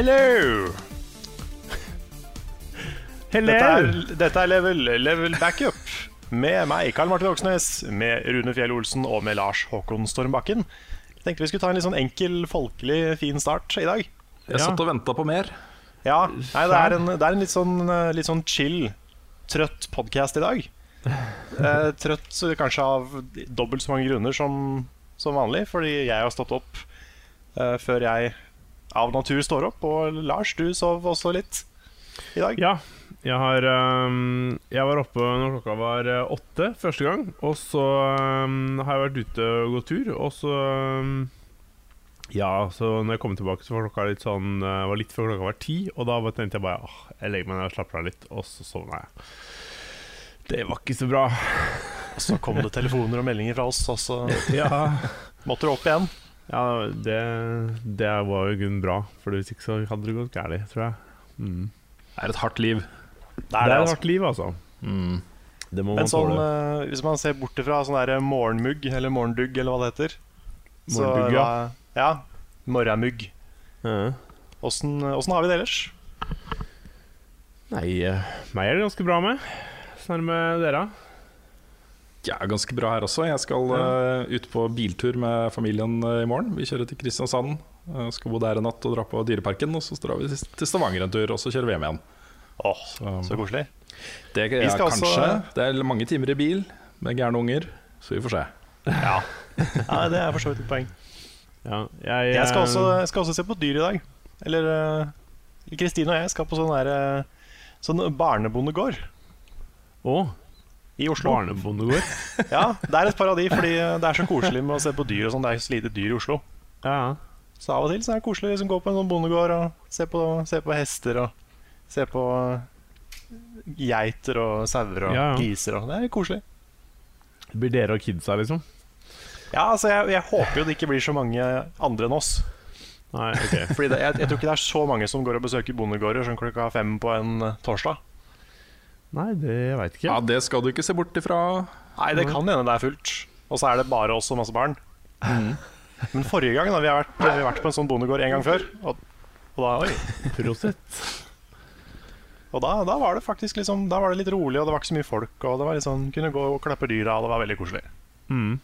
Hello! Hello! Dette er, dette er level, level backup. Med meg, Karl Martin Oksnes, med Rune Fjell Olsen og med Lars Håkon Stormbakken. Jeg tenkte vi skulle ta en litt sånn enkel, folkelig, fin start i dag. Jeg Ja. satt og venta på mer. Ja, nei, det er en, det er en litt, sånn, eh, litt sånn chill, trøtt podkast i dag. Eh, trøtt kanskje av dobbelt så mange grunner som, som vanlig, fordi jeg har stått opp eh, før jeg av natur står opp. Og Lars, du sov også litt i dag. Ja, jeg har um, Jeg var oppe når klokka var eh, åtte første gang. Og så um, har jeg vært ute og gått tur, og så um, Ja, så når jeg kom tilbake, så var klokka litt sånn uh, var litt før klokka var ti. Og da tenkte jeg bare åh, jeg legger meg ned og slapper av litt, og så sovna jeg. Det var ikke så bra. Og så kom det telefoner og meldinger fra oss, og så Ja, måtte du opp igjen. Ja det, det var jo i grunnen bra, for hvis ikke så hadde det gått galt, tror jeg. Mm. Det er et hardt liv. Det Det er er et altså. hardt liv, altså. Det må Men sånn, tåle. eh, hvis man ser bort ifra sånn der morgenmugg, eller morgendugg, eller hva det heter så Morgendugg, ja. Ja. Morgenmugg. Åssen ja. har vi det ellers? Nei, eh, meg er det ganske bra med. Sånn er med dere? Ja, ganske bra her også. Jeg skal uh, ut på biltur med familien uh, i morgen. Vi kjører til Kristiansand. Uh, skal bo der en natt og dra på Dyreparken. Og så drar vi til- Stavanger en tur, og så kjører vi hjem igjen. Åh, Så, så koselig. det er ja, kanskje. også- Det er mange timer i bil med gærne unger, så vi får se. Ja. ja, det er for så vidt et poeng. Ja, jeg, Jeg skal også, jeg skal også se på dyr i dag. Eller Kristine og jeg skal på sånn der eh, Sånn barnebondegård Å, i Oslo. barnebondegård. Ja, Det er et paradis fordi det er så koselig med å se på dyr og sånn. Det er så lite dyr i Oslo. Ja. Så av og til så er det koselig å liksom, gå på en sånn bondegård og se på, se på hester og se på geiter og sauer og Ja, ja. griser. Og, det er koselig. Det blir dere og kidsa, liksom? Ja, altså jeg, jeg håper jo det ikke blir så mange andre enn oss. Nei, okay. Fordi det, jeg, jeg tror ikke det er så mange som går og besøker bondegårder sånn klokka fem på en eh, torsdag. Nei, det jeg veit ikke. Ja, Det skal du ikke se bort ifra. Nei, det kan hende det er fullt. Og så er det bare oss og masse barn. Men forrige gang, da, vi har vært, vi har vært på en sånn bondegård en gang før. Og, og, da, oi, Prosit. og da, da var det faktisk liksom Da var det litt rolig, og det var ikke så mye folk. Og det var litt sånn, kunne gå og klappe dyra, og det var veldig koselig. Mm.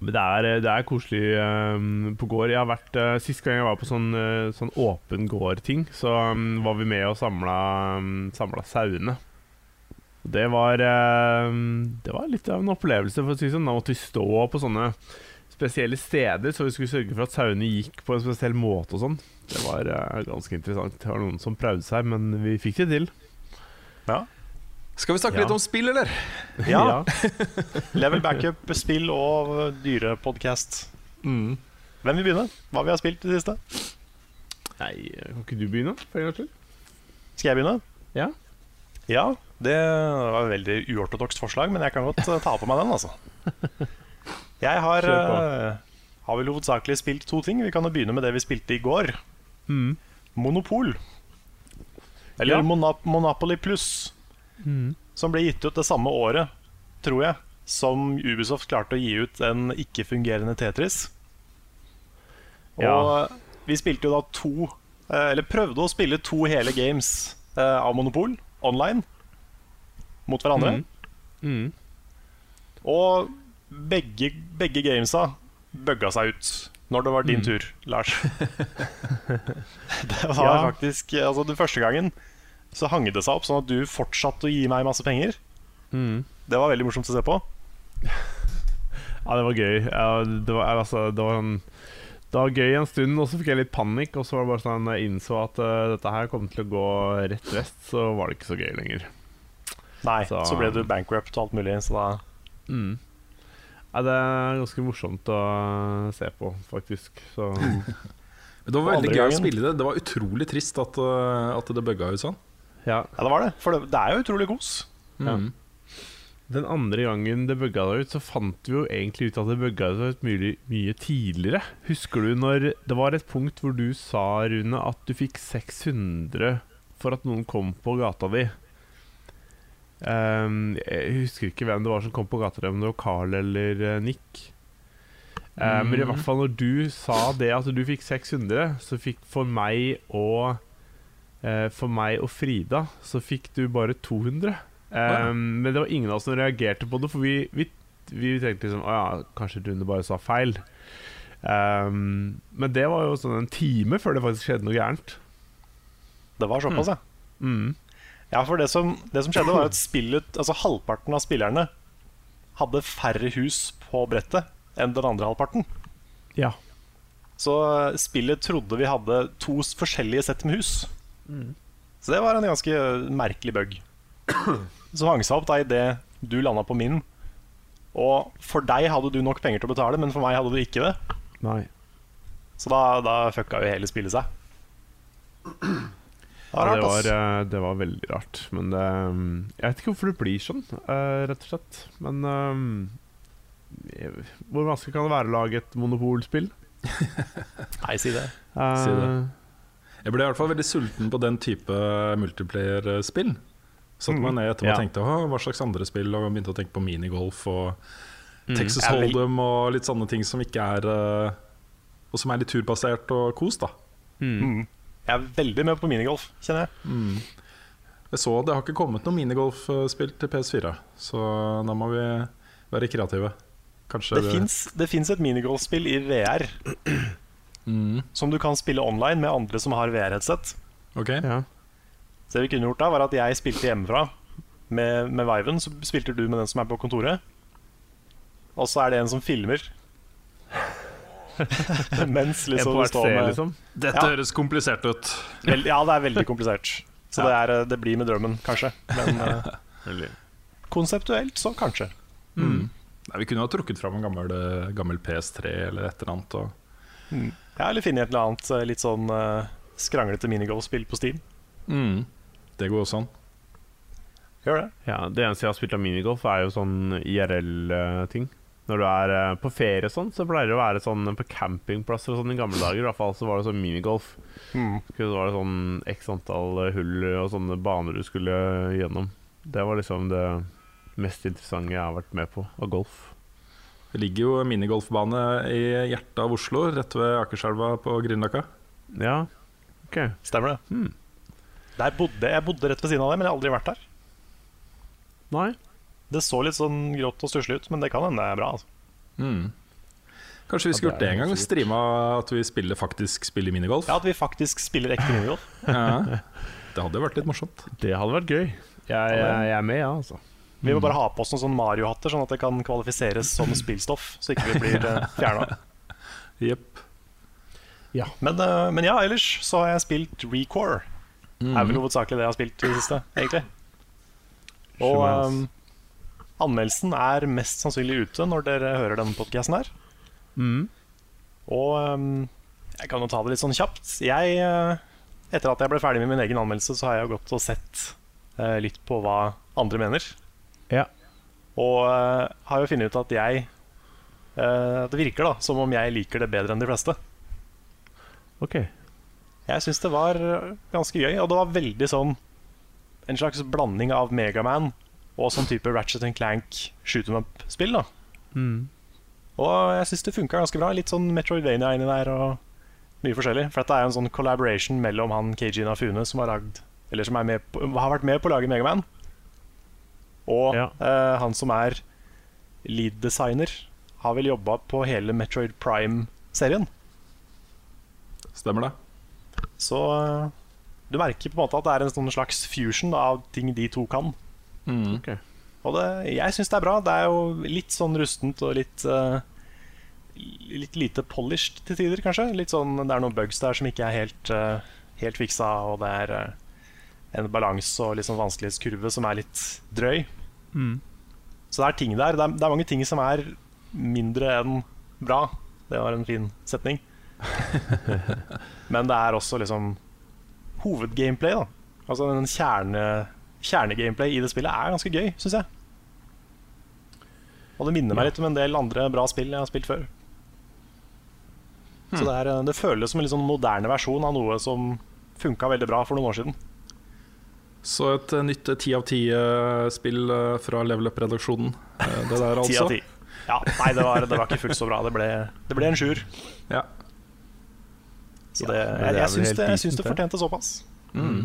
Men det er, det er koselig eh, på gård. Jeg har vært, uh, Sist gang jeg var på sånn, uh, sånn åpen gård-ting, så um, var vi med og samla, um, samla sauene. Det var, uh, det var litt av en opplevelse. for å si sånn. Da måtte vi stå på sånne spesielle steder, så vi skulle sørge for at sauene gikk på en spesiell måte og sånn. Det var ganske interessant. Det var noen som prøvde seg, men vi fikk det til. Skal vi snakke Ja. litt om spill, eller? Ja. Level backup, spill og dyrepodkast. Hvem vil begynne? Hva vi har spilt i det siste? Nei, kan ikke du begynne? For en gang til? Skal jeg begynne? Ja. Ja, det var et veldig uortodokst forslag, men jeg kan godt eh, ta på meg den, altså. Jeg har, uh, har vel hovedsakelig spilt to ting. Vi kan jo begynne med det vi spilte i går. Mm. Monopol. Eller Ja. Monop Monopoly Pluss, Mm. som ble gitt ut det samme året, tror jeg, som Ubisoft klarte å gi ut en ikke-fungerende Tetris. Og Ja. vi spilte jo da to eh, Eller prøvde å spille to hele games eh, av Monopol online mot hverandre. Mm. Mm. Og begge, begge gamesa bugga seg ut når det var din Mm. tur, Lars. det var Ja. faktisk Altså, den første gangen så hang det seg opp sånn at du fortsatte å gi meg masse penger. Mm. Det var veldig morsomt å se på. Ja, det var gøy. Ja, det, var, altså, det, var en, det var gøy en stund, og så fikk jeg litt panikk. Og så var det bare sånn jeg innså at uh, dette her kom til å gå rett vest, så var det ikke så gøy lenger. Nei, så, Så- ble du bankrupt og alt mulig, så da Mm. Ja, det er ganske morsomt å se på, faktisk. Så Det var veldig gøy å spille det. Det var utrolig trist at, uh, at det bugga ut sånn. Ja. Ja, det var det. For det, det er jo utrolig kos. Ja. Mm. Den andre gangen det bugga deg ut, så fant vi jo egentlig ut at det bugga deg ut mye, mye tidligere. Husker du når det var et punkt hvor du sa, Rune, at du fikk 600 for at noen kom på gata di? Um, jeg husker ikke hvem det var som kom på gata di, om det var Carl eller eh, Nick. Mm. Men i hvert fall når du sa det at du fikk 600, så fikk for meg og For meg og Frida så fikk du bare 200. Eh, ja. Men det var ingen av oss som reagerte på det, for vi, vi, vi tenkte liksom Å ja, kanskje Rune bare sa feil. Um, men det var jo sånn en time før det faktisk skjedde noe gærent. Det var såpass, ja. Mm. Ja, for det som, det som skjedde, var at spillet, altså halvparten av spillerne hadde færre hus på brettet enn den andre halvparten. Ja. Så eh, spillet trodde vi hadde to forskjellige sett med hus. Så det var en ganske merkelig bug. Som hang seg opp da idet du landa på min. Og for deg hadde du nok penger til å betale, men for meg hadde du ikke det. Nei. Så da, da fucka jo hele spillet seg. Det var rart, det, var, eh, det var veldig rart. Men det, um, jeg vet ikke hvorfor det blir sånn, eh, rett og slett. Men hvor vanskelig kan det være å lage et monopolspill? Nei, si det. Uh, Si det. Jeg ble i hvert fall veldig sulten på den type multiplayer-spill. Satte meg ned etterpå Ja. og tenkte hva slags andre spill, og begynte å tenke på minigolf og Mm. Texas er Hold'em og litt sånne ting som ikke er eh, Og som er litt turbasert og kos, da. mm. Mm. Jeg er veldig med på minigolf, kjenner jeg. Jeg så Det har ikke kommet noe minigolfspill til PS4, så da må vi være kreative. Kanskje Det Det fins et minigolfspill i VR Mm, som du kan spille online med andre som har VR-headset. Ok, Ja. Så det vi kunne gjort da, var at jeg spilte hjemmefra med, med Viven, så spilte du med den som er på kontoret. Og så er det en som filmer. Mens liksom du står med liksom. Dette Ja. høres komplisert ut. Vel, Ja, det er veldig komplisert. Så det, er, eh, det blir med drømmen, kanskje. Men uh, konseptuelt så kanskje. Mm. Nei, vi kunne ha trukket fram en gammel, eh, gammel PS3 eller et eller annet. Og, Ja, eller finne et eller annet eh, litt sånn uh, skranglete minigolfspill på Steam. mm, det går også an. Gjør det. Ja, det eneste jeg har spilt av minigolf, er jo sånn IRL-ting. Når du er eh, på ferie og sånn, så pleier det å være sånn på campingplasser og sånn i gamle dager. I hvert fall så var det sånn minigolf. Mm. Så var det sånn x antall eh, hull og sånne baner du skulle gjennom. Det var liksom det mest interessante jeg har vært med på av golf. Det ligger jo minigolfbane i hjertet av Oslo, rett ved Akerselva på Grünerløkka. Ja, OK. Stemmer det. Hmm. Der bodde, jeg bodde rett ved siden av det, men jeg har aldri vært der. Nei. Det så litt sånn grått og stusslig ut, men det kan hende det er bra. Altså. Mm. Kanskje vi skulle gjort det en gang? Streama at vi spiller, faktisk spiller minigolf? Ja, At vi faktisk spiller ekte minigolf. Ja. Det hadde jo vært litt morsomt. Det hadde vært gøy. Jeg, jeg, jeg er med, ja, altså. Vi må bare ha på oss noen sånne Mario-hatter, sånn at det kan kvalifiseres som spillstoff. Så ikke vi blir fjerna. Yep. Ja. Men, eh, men ja, ellers så har jeg spilt Recore. Mm. er vel hovedsakelig det jeg har spilt i det siste, egentlig. Og um, anmeldelsen er mest sannsynlig ute når dere hører denne podkasten her. Mm. Og um, jeg kan jo ta det litt sånn kjapt. Jeg, eh, etter at jeg ble ferdig med min egen anmeldelse, så har jeg jo gått og sett uh, litt på hva andre mener. Ja. Og uh, har jo funnet ut at jeg uh, Det virker da som om jeg liker det bedre enn de fleste. OK. Jeg syns det var ganske gøy, og det var veldig sånn En slags blanding av Megaman og sånn type Ratchet Clank shoot 'em up-spill. da Mm. Og jeg syns det funka ganske bra. Litt sånn Metroidvania inni der og mye forskjellig. For dette er jo en sånn collaboration mellom han KG Nafune, som har lagd Eller som på, har vært med på å lage Megaman, og Ja. eh, han som er lead designer, har vel jobba på hele Metroid Prime-serien. Stemmer det? Så eh, du merker på en måte at det er en sånn slags fusion av ting de to kan. Mm. Okay. Og det, jeg syns det er bra. Det er jo litt sånn rustent og litt uh, Litt lite polished til tider, kanskje. Litt sånn, Det er noen bugs der som ikke er helt, helt fiksa, og det er en balanse og sånn vanskelighetskurve som er litt drøy. Mm. Så det er ting der. Det er, det er mange ting som er mindre enn bra. Det var en fin setning. Men det er også liksom hovedgameplay, da. Altså den kjerne, kjernegameplay i det spillet er ganske gøy, syns jeg. Og det minner meg litt om en del andre bra spill jeg har spilt før. Så Hmm. det, er, eh, det føles som en litt sånn moderne versjon av noe som funka veldig bra for noen år siden. Så et eh, nytt ti av ti-spill fra Level Up-redaksjonen. Eh, Det der, altså. 10 av altså. ti. Ja, nei, det var, det var ikke fullt så bra. Det ble, det ble en sjuer. Ja. Så det, Ja, det jeg, er jeg, syns det, jeg syns det fortjente såpass. Mm.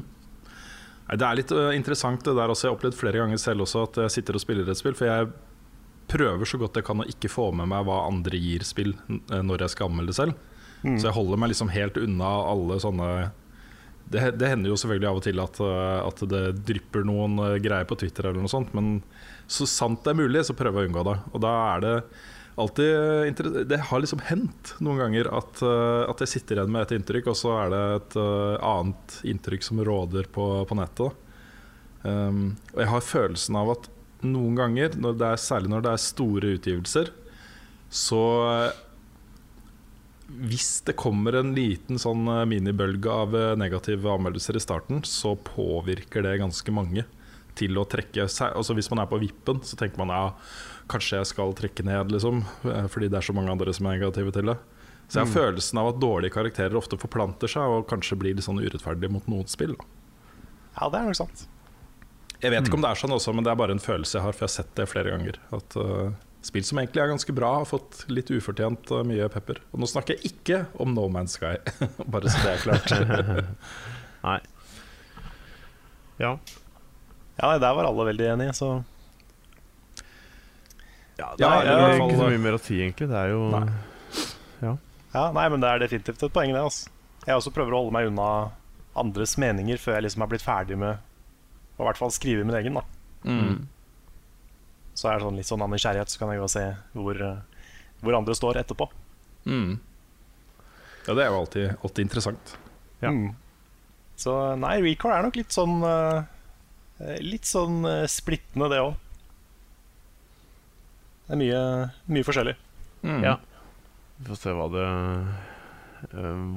Det er litt interessant det der også. Jeg har opplevd flere ganger selv også at jeg sitter og spiller et spill. For jeg prøver så godt jeg kan å ikke få med meg hva andre gir spill når jeg skal anmelde selv. Mm. Så jeg holder meg liksom helt unna alle sånne det, det hender jo selvfølgelig av og til at, øh, at det drypper noen øh, greier på Twitter eller noe sånt, men så sant det er mulig, så prøver jeg å unngå det. Og da er det alltid øh, Det har liksom hendt noen ganger at, at jeg sitter igjen med et inntrykk, og så er det et annet inntrykk som råder på, på nettet. Um, og jeg har følelsen av at noen ganger, når er, særlig når det er store utgivelser, så hvis det kommer en liten sånn eh, minibølge av eh, negative anmeldelser i starten, så påvirker det ganske mange til å trekke seg. Altså Hvis man er på vippen, så tenker man ja, kanskje jeg skal trekke ned, liksom. eh, Fordi det er så mange andre som er negative til det. Så jeg har følelsen av at dårlige karakterer ofte forplanter seg og kanskje blir litt sånn urettferdig mot noen spill. Da. Ja, det er nok sant. Jeg vet ikke om det er sånn også, men det er bare en følelse jeg har, for jeg har sett det flere ganger. At eh, spill som egentlig er ganske bra, har fått litt ufortjent eh, mye pepper. Og nå snakker jeg ikke om No Man's Sky, bare så det er klart. Nei. Ja. Ja, der var alle veldig enige, så Ja, Ja, det eller i er ikke så mye mer å si, egentlig. Det er jo Nei. Ja, nei, men det er definitivt et poeng, det. Altså. Jeg også prøver å holde meg unna andres meninger før jeg liksom er blitt ferdig med å i hvert fall skrive min egen. da Mm. Så er det sånn litt sånn av nysgjerrighet, så kan jeg gå og se hvor, eh, hvor andre står etterpå. Mm. Ja, det er jo alltid, alltid interessant. Ja. Mm. Så nei, Recore er nok litt sånn uh, Litt sånn uh, splittende, det òg. Det er mye, mye forskjellig. Mm. Ja. Vi får se hva det uh,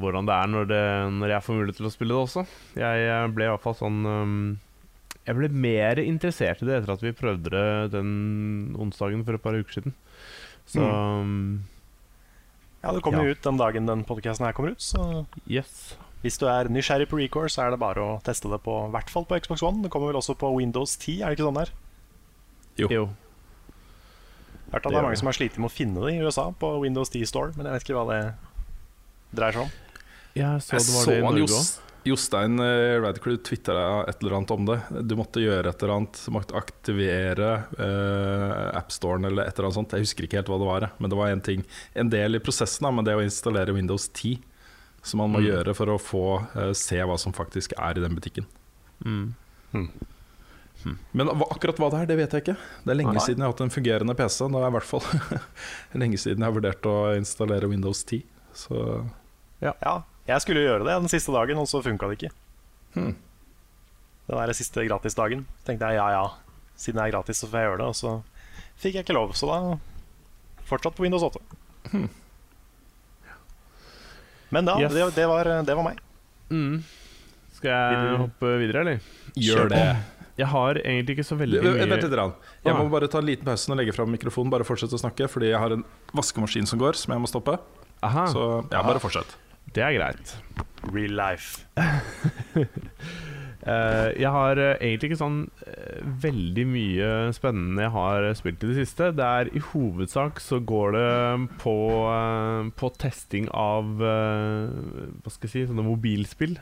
hvordan det er når, det når jeg får mulighet til å spille det også. Jeg ble i hvert fall sånn øhm, Jeg ble mer interessert i det etter at vi prøvde det den onsdagen for et par uker siden. Så mm. Ja, Det kommer jo Ja. ut den dagen den podcasten her kommer ut. Så yes. hvis du er nysgjerrig på Recore, så er det bare å teste det på hvert fall på Xbox One. Det kommer vel også på Windows 10, er det ikke sånn der? Jo. Jo. Hørt at Det det er mange som har slitt med å finne det i USA på Windows 10 Store, men jeg vet ikke hva det dreier seg om. Jeg så Jeg det var så det i han Norge òg. Jostein uh, Radcrew tvitra et eller annet om det. Du måtte gjøre et eller annet. Du måtte aktivere uh, AppStoren eller et eller annet sånt. Jeg husker ikke helt hva det var, men det var en ting En del i prosessen da, med det å installere Windows 10 som man må Mm. gjøre for å få eh, se hva som faktisk er i den butikken. Mm. Men hva, akkurat hva det er, det vet jeg ikke. Det er lenge Nei. siden jeg har hatt en fungerende PC. Det er i hvert fall lenge siden jeg har vurdert å installere Windows 10. Så ja. Ja, jeg skulle jo gjøre det den siste dagen, og så funka det ikke. hmm. Den der siste gratisdagen. tenkte jeg ja ja, siden det er gratis, så får jeg gjøre det. Og så fikk jeg ikke lov, så da fortsatt på Windows 8. Hmm. Men da, Yes. det, det, var, det var meg. Mm. Skal Vil jeg du- hoppe videre, eller? gjør det. Jeg har egentlig ikke så veldig mye Vent litt. Jeg må bare ta en liten pause og legge fram mikrofonen. Bare fortsette å snakke, fordi jeg har en vaskemaskin som går, som jeg må stoppe. Aha, Så ja, bare fortsett. Det er greit. Real life. Uh, jeg har uh, egentlig ikke sånn uh, veldig mye spennende jeg har spilt i det siste. Det er I hovedsak så går det på, på testing av Hva skal jeg si sånne mobilspill.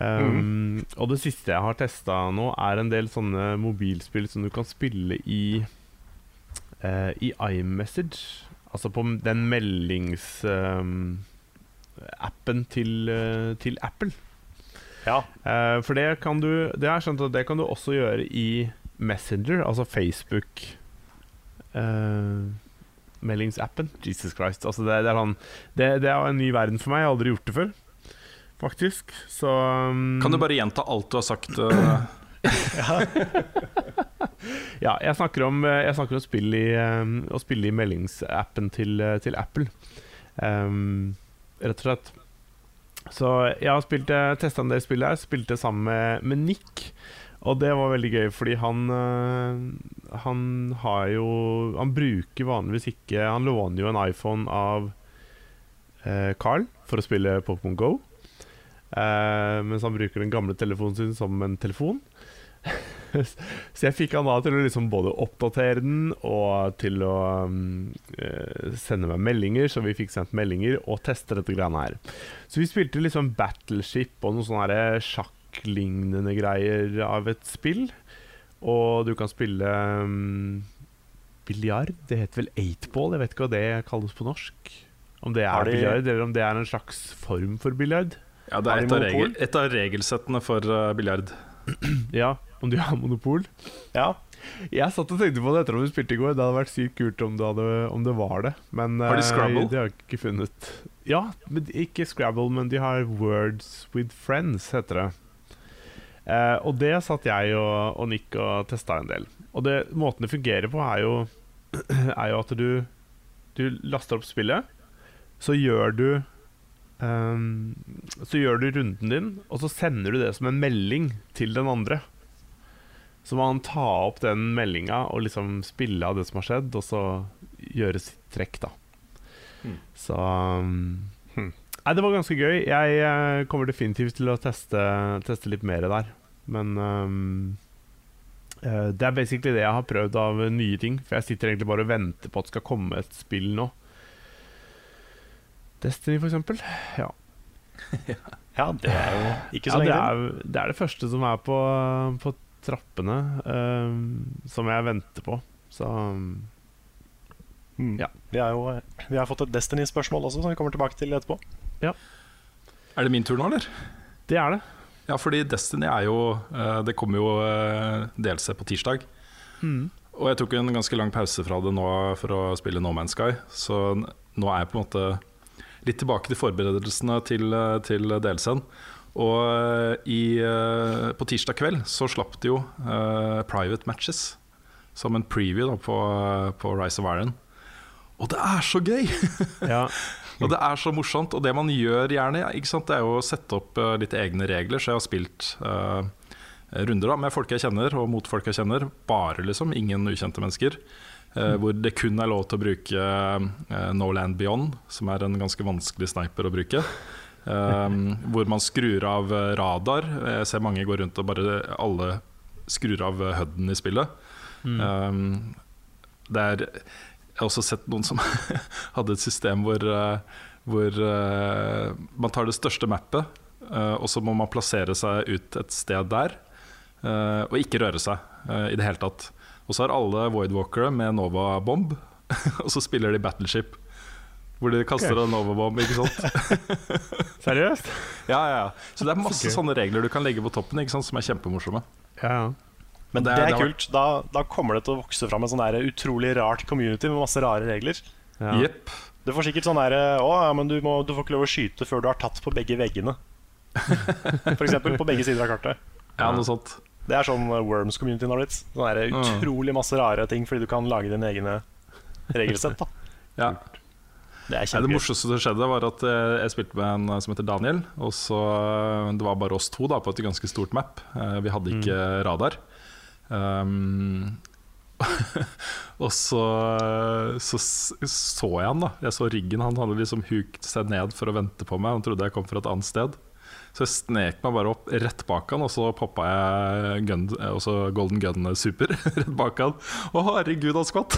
Um, Og det siste jeg har testa nå, er en del sånne mobilspill som du kan spille i I iMessage. Altså på den meldings... til, eh, til Apple. Ja. Eh, for det kan du Det har jeg skjønt at det kan du også gjøre i Messenger, altså Facebook Uh, Meldingsappen. Jesus Christ. Altså det, det, er sånn, det, det er en ny verden for meg. Jeg har aldri gjort det før, faktisk. Så um, Kan du bare gjenta alt du har sagt? Uh... Ja, jeg snakker om, jeg snakker om spill i, um, å spille i meldingsappen til, til Apple. Um, rett og slett. Så jeg har spilt, testa en del spill her. Spilte sammen med, med Nick. Og det var veldig gøy, fordi han øh, Han har jo Han bruker vanligvis ikke Han låner jo en iPhone av øh, Carl for å spille Pokémon Go. Eh, mens han bruker den gamle telefonen sin som en telefon. så jeg fikk han da til å liksom både oppdatere den og til å um, eh, sende meg meldinger, så vi fikk sendt meldinger, og teste dette greiene her. Så vi spilte liksom Battleship og noen sånne sjakklignende greier av et spill. Og du kan spille um, biljard. Det heter vel eightball, jeg vet ikke hva det kalles på norsk. Om det er de- biljard, eller om det er en slags form for biljard. Ja, det Har er de et av, regel, et av regelsettene for uh, biljard. Ja, om de har monopol. Ja. Jeg satt og tenkte på det etter at vi spilte i går. Det hadde vært sykt kult om det, hadde, om det var det. Men Har de eh, Scrabble? Det har jeg ikke funnet. Ja, men ikke Scrabble, men de har Words with Friends, heter det. Eh, og det satt jeg og, og Nick og testa en del. Og det, måten det fungerer på, er jo, er jo at du, du laster opp spillet, så gjør du um, Så gjør du runden din, og så sender du det som en melding til den andre. Så må han ta opp den meldinga og liksom spille av det som har skjedd, og så gjøre sitt trekk, da. Mm. Så um, Nei, det var ganske gøy. Jeg eh, kommer definitivt til å teste, teste litt mer der. Men um, det er basically det jeg har prøvd av nye ting. For jeg sitter egentlig bare og venter på at det skal komme et spill nå. Destiny, for eksempel. Ja. ja, det er jo ikke så ja, lenge er, det er det første som er på, på trappene, um, som jeg venter på. Så um, Mm. Ja. Vi, er jo, vi har fått et Destiny-spørsmål også, som vi kommer tilbake til etterpå. Er det min tur nå, eller? det er det. Ja, fordi Destiny er jo eh, Det kommer jo uh, DLC på tirsdag. Mm. Og jeg tok en ganske lang pause fra det nå for å spille No Man's Sky. Så nå er jeg på en måte litt tilbake til forberedelsene til, eh, til DLC-en. Og eh, i, eh, på tirsdag kveld så slapp de jo eh, private matches som en preview da, på, på Rise of Iron. Og det er så gøy! Ja. Og det er så morsomt. Og det man gjør gjerne, ikke sant, det er jo å sette opp uh, litt egne regler. Så jeg har spilt uh, runder da, med folk jeg kjenner, og mot folk jeg kjenner. Bare, liksom. Ingen ukjente mennesker. Uh, Hvor det kun er lov til å bruke No Land Beyond, som er en ganske vanskelig sniper å bruke. Um, hvor man skrur av eh, radar. Jeg ser mange gå rundt og bare alle skrur av eh, HUD-en i spillet. Mm. Um, det er, jeg har også sett noen som hadde et system hvor, eh, hvor uh, man tar det største mappet, uh, og så må man plassere seg ut et sted der, uh, og ikke røre seg eh, i det hele tatt. Og så har alle Voidwalkere med Nova Bomb, og så spiller de Battleship. Hvor de kaster okay. en overbomb, ikke sant? Seriøst? Ja, ja, ja. Så det er masse okay. sånne regler du kan legge på toppen, ikke sant? som er kjempemorsomme. Ja, ja. Men Det det er- det har kult. Da, da kommer det til å vokse fram en sånn der utrolig rart community med masse rare regler. ja. Yep. Du får sikkert sånn derre Å, ja, men du, må, du får ikke lov å skyte før du har tatt på begge veggene. For eksempel på begge sider av kartet. Ja, noe sånt. Det er sånn uh, Worms-community nå blitt. Sånn der Mm. utrolig masse rare ting fordi du kan lage dine egne regelsett. da Ja. Det Nei, det morsomste som skjedde, var at eh, jeg spilte med en eh, som heter Daniel. Og så eh, Det var bare oss to da på et ganske stort map. Vi hadde ikke radar. Um, og så, så så jeg han, da. Jeg så ryggen. Han hadde liksom hukt seg ned for å vente på meg. Han trodde jeg kom fra et annet sted. Så jeg snek meg bare opp rett bak han, og så poppa jeg gun, også Golden Gun Super rett bak han. Å, herregud, han skvatt!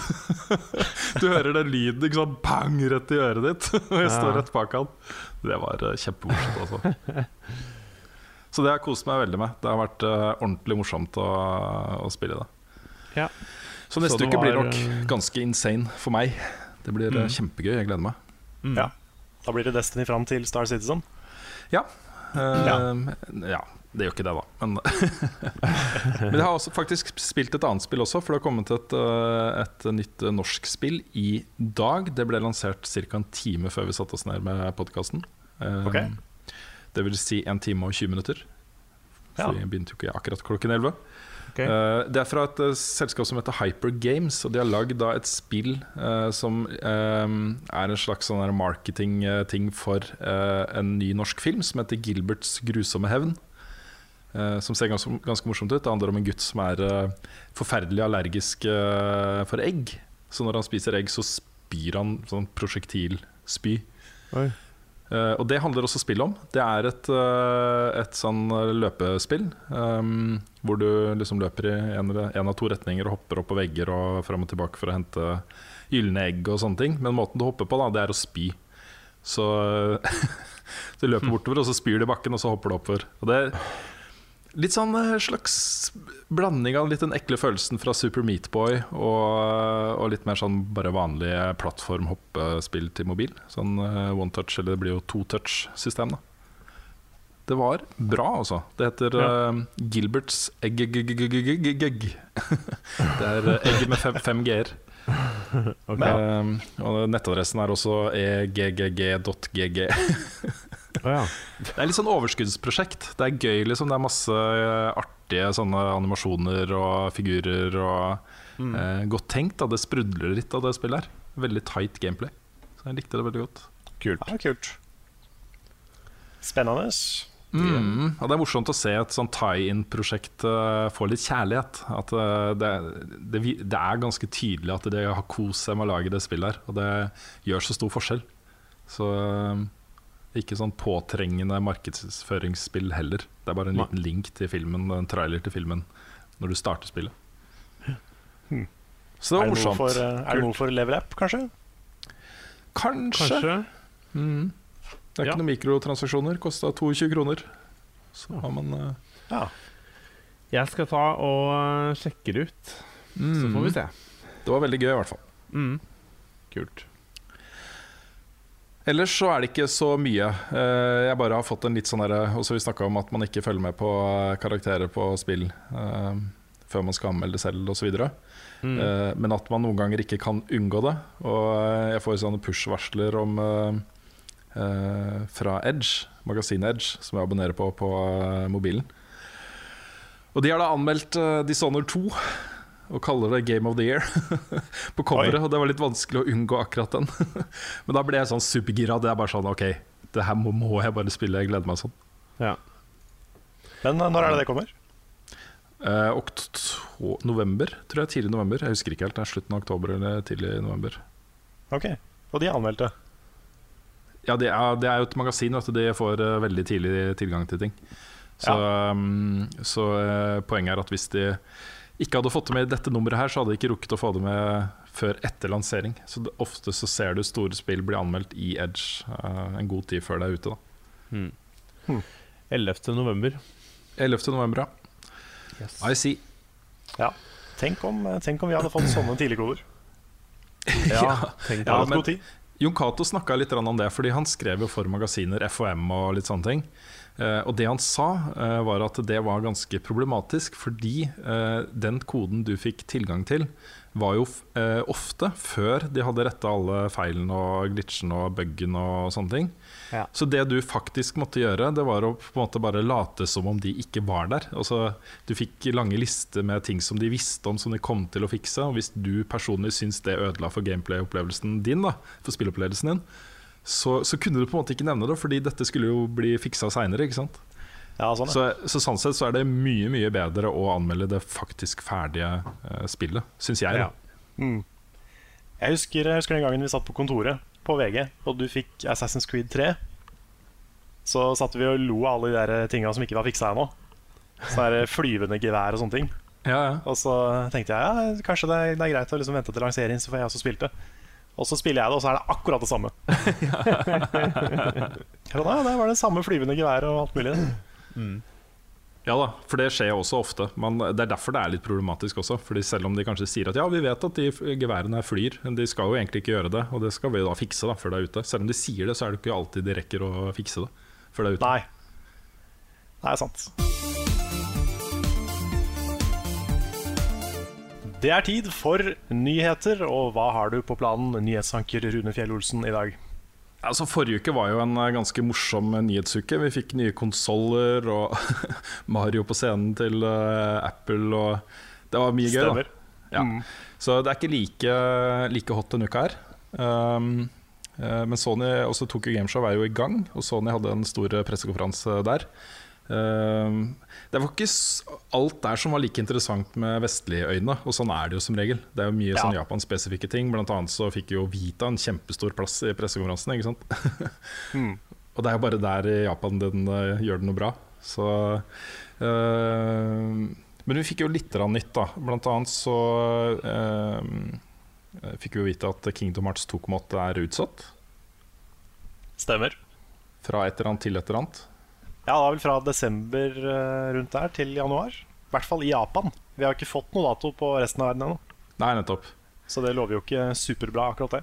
du hører den lyden, ikke sant? Bang! Rett i øret ditt. Og jeg står rett bak han. Det var eh, kjempemorsomt, altså. Så det har jeg kost meg veldig med. Det har vært eh, ordentlig morsomt å, å spille det. Ja. Så neste Så det uke blir nok eh, ganske insane for meg. Det blir Mm. kjempegøy. Jeg gleder meg. Mm. Ja. Da blir det Destiny fram til Star Citizen. Ja. Ja. ja. Det gjør ikke det, da. Men, Men jeg har også faktisk spilt et annet spill også, for det har kommet et, eh, et nytt norsk spill i dag. Det ble lansert ca. en time før vi satte oss ned med podkasten. Okay. Det vil si en time og 20 minutter. Ja. For vi begynte jo ikke akkurat klokken 11. Ok. Eh, det er fra et eh, selskap som heter Hyper Games, og de har lagd et spill eh, som er en slags sånn marketing-ting for en ny norsk film som heter 'Gilberts grusomme hevn'. eh, som ser ganske, ganske morsomt ut. Det handler om en gutt som er forferdelig allergisk for egg. Så når han spiser egg, så spyr han sånn prosjektilspy. Oi. Eh, og det handler også spill om. Det er et, eh, et sånn løpespill um, hvor du liksom løper i en, av to retninger og hopper opp på vegger og fram og tilbake for å hente gylne egg og sånne ting. Men måten du hopper på, da, det er å spy. Så du løper bortover, og så spyr du i bakken, og så hopper du oppover. Og det litt sånn eh, slags blanding av litt den ekle følelsen fra Super Meatboy og, og litt mer sånn bare vanlige plattform-hoppespill til mobil. Sånn eh, one touch, eller det blir jo to touch-system, da. Det var bra, altså. Det heter eh, Gilberts egg-egg-egg-egg. Det er eh, egg med fem, fem g-er. Og nettadressen er også eggg.gg. Ja. Det er litt sånn overskuddsprosjekt. Det er gøy, liksom. Det er masse eh, artige sånne animasjoner og figurer og Mm. eh, Godt tenkt. da Det sprudler litt av det spillet her. Veldig tight gameplay. Så jeg likte det veldig godt. Kult. Ja, kult. Spennende. Mm. ja, det er morsomt å se et sånn tie-in-prosjekt uh, få litt kjærlighet. At uh, det, det, det er ganske tydelig at de har kost seg med å lage det spillet her. Og det gjør så stor forskjell. Så eh, ikke sånn påtrengende markedsføringsspill heller. Det er bare en Nei. liten link til filmen, en trailer til filmen når du starter spillet. Hmm. Så det Er var morsomt. for, eh, er det noe for Level App, kanskje? Kanskje. Kanskje. Mm. Det er Ja. ikke noen mikrotransaksjoner. Kosta 22 kroner. Så har man uh... Ja. Jeg skal ta og eh, sjekke det ut, så får vi se. Det var veldig gøy, i hvert fall. Mm. Kult. Ellers så er det ikke så mye. Eh, Jeg bare har fått en litt sånn derre Også vi snakka om at man ikke følger med på eh, karakterer på spill eh, før man skal anmelde det selv osv. Mm. Men at man noen ganger ikke kan unngå det. Og jeg får sånne push-varsler om fra Edge, magasinet Edge, som jeg abonnerer på på mobilen. Og de har da anmeldt Dishonored 2 og kaller det Game of the Year på coveret. Oi. Og det var litt vanskelig å unngå akkurat den. Men da ble jeg sånn supergira. Det er bare sånn OK, det her må, må jeg bare spille. Jeg gleder meg sånn. Ja. Men eh, når er det det kommer? Eh, november, tror jeg. Tidlig november. Jeg husker ikke helt. Det er slutten av oktober eller tidlig november. Ok, Og de anmeldte. Ja, det er, det er jo et magasin. Vet du. De får eh, veldig tidlig tilgang til ting. Så, um, så uh, poenget er at hvis de ikke hadde fått det med i dette nummeret her, så hadde jeg ikke rukket å få det med før etter lansering. Så det, ofte så ser du store spill bli anmeldt i Edge uh, en god tid før det er ute. da Mm. Hmm. 11. november. 11. november, ja. I see. Ja. Tenk om, eh, tenk om vi hadde fått sånne tidligkoder. Ja, tenk Ja, men- god tid. Jon Cato snakka litt om det, fordi han skrev jo for magasiner, FHM og litt sånne ting. Eh, og det han sa, eh, var at det var ganske problematisk, fordi eh, den koden du fikk tilgang til, var jo ofte før de hadde retta alle feilene og glitchene og buggen og sånne ting. Ja. Så det du faktisk måtte gjøre, det var å på en måte bare late som om de ikke var der. Altså, du fikk lange lister med ting som de visste om som de kom til å fikse. Og hvis du personlig syns det ødela for gameplay-opplevelsen din, da, for spillopplevelsen din, så, så kunne du på en måte ikke nevne det, fordi dette skulle jo bli fiksa seinere. Ja, sånn, så, så sånn sett så er det mye mye bedre å anmelde det faktisk ferdige uh, spillet, syns jeg. Ja. Mm. Jeg husker, jeg husker den gangen vi satt på kontoret på VG, og du fikk Assassin's Creed 3. Så satt vi og lo av alle de der tinga som ikke var fiksa ennå. Sånne flyvende gevær og sånne ting. Ja, ja. Og så tenkte jeg ja, kanskje det er, det er greit å liksom vente til lansering, så får jeg også spilt det. Og så spiller jeg det, og så er det akkurat det samme. ja, da, det var det samme flyvende geværet og alt mulig. Ja da, for det skjer også ofte. Men det er derfor det er litt problematisk også. Fordi selv om de kanskje sier at ja, vi vet at de geværene her flyr, men de skal jo egentlig ikke gjøre det. Og det skal vi da fikse da før det er ute. Selv om de sier det, så er det ikke alltid de rekker å fikse det før det er ute. Nei. Det er sant. Det er tid for nyheter, og hva har du på planen, nyhetsanker Rune Fjell Olsen, i dag? Altså Forrige uke var jo en eh, ganske morsom eh, nyhetsuke. Vi fikk nye konsoller og Mario på scenen til uh, Apple. Og det var mye gøy. Stemmer. da Ja. Mm. Så det er ikke like, like hot denne uka her. Um, uh, men Sony, også Tokyo Gameshow er jo i gang, og Sony hadde en stor pressekonferanse der. Um, det var ikke alt der som var like interessant med vestlige øyne, og sånn er det jo som regel. Det er jo mye Ja. sånn Japan-spesifikke ting. Blant annet så fikk jo Vita en kjempestor plass i pressekonferansen. Ikke sant? Mm. og det er jo bare der i Japan den uh, gjør det noe bra. Så uh, Men vi fikk jo litt nytt, da. Blant annet så uh, fikk vi jo vite at Kingdom Hearts 2.8 er utsatt. Stemmer. Fra et eller annet til et eller annet. Ja, det er vel fra desember rundt der til januar. I hvert fall i Japan. Vi har ikke fått noe dato på resten av verden ennå. Nei, nettopp. Så det lover jo ikke superbra, akkurat det.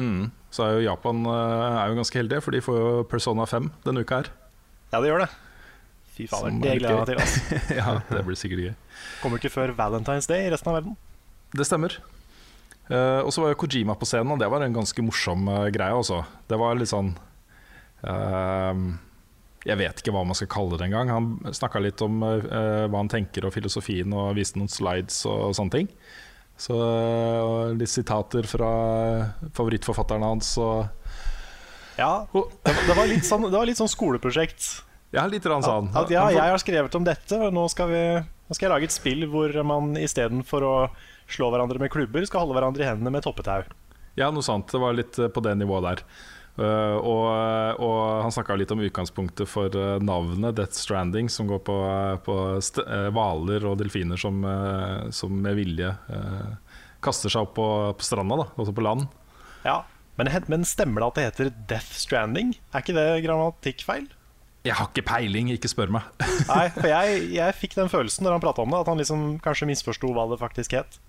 Mm. Så er jo Japan er jo ganske heldige, for de får jo Persona 5 denne uka her. Ja, det gjør det. Fy fader, det gleder jeg meg til. Altså. ja, det blir sikkert gøy. Kommer ikke før Valentine's Day i resten av verden. Det stemmer. Uh, og så var jo Kojima på scenen, og det var en ganske morsom uh, greie. Også. Det var litt sånn uh, Jeg vet ikke hva man skal kalle det engang. Han snakka litt om hva han tenker og filosofien, og viste noen slides og, og sånne ting. Så litt sitater fra favorittforfatteren hans og Ja, det var, det var, litt, sånn, det var litt sånn skoleprosjekt. Ja, litt sånn. At, at ja, jeg har skrevet om dette, og nå skal, vi, nå skal jeg lage et spill hvor man istedenfor å slå hverandre med klubber, skal holde hverandre i hendene med toppetau. Ja, noe sånt. Det var litt på det nivået der. Uh, og, og, han snakka litt om utgangspunktet for uh, navnet Death Stranding, som går på hvaler uh, og delfiner som, som, med vilje kaster seg opp på, på stranda, da, også på land. Ja, men, men, stemmer det at det heter Death Stranding? Er ikke det grammatikkfeil? Jeg har ikke peiling, ikke spør meg. Nei, for jeg, jeg fikk den følelsen når han prata om det, at han liksom kanskje misforsto hva det faktisk het.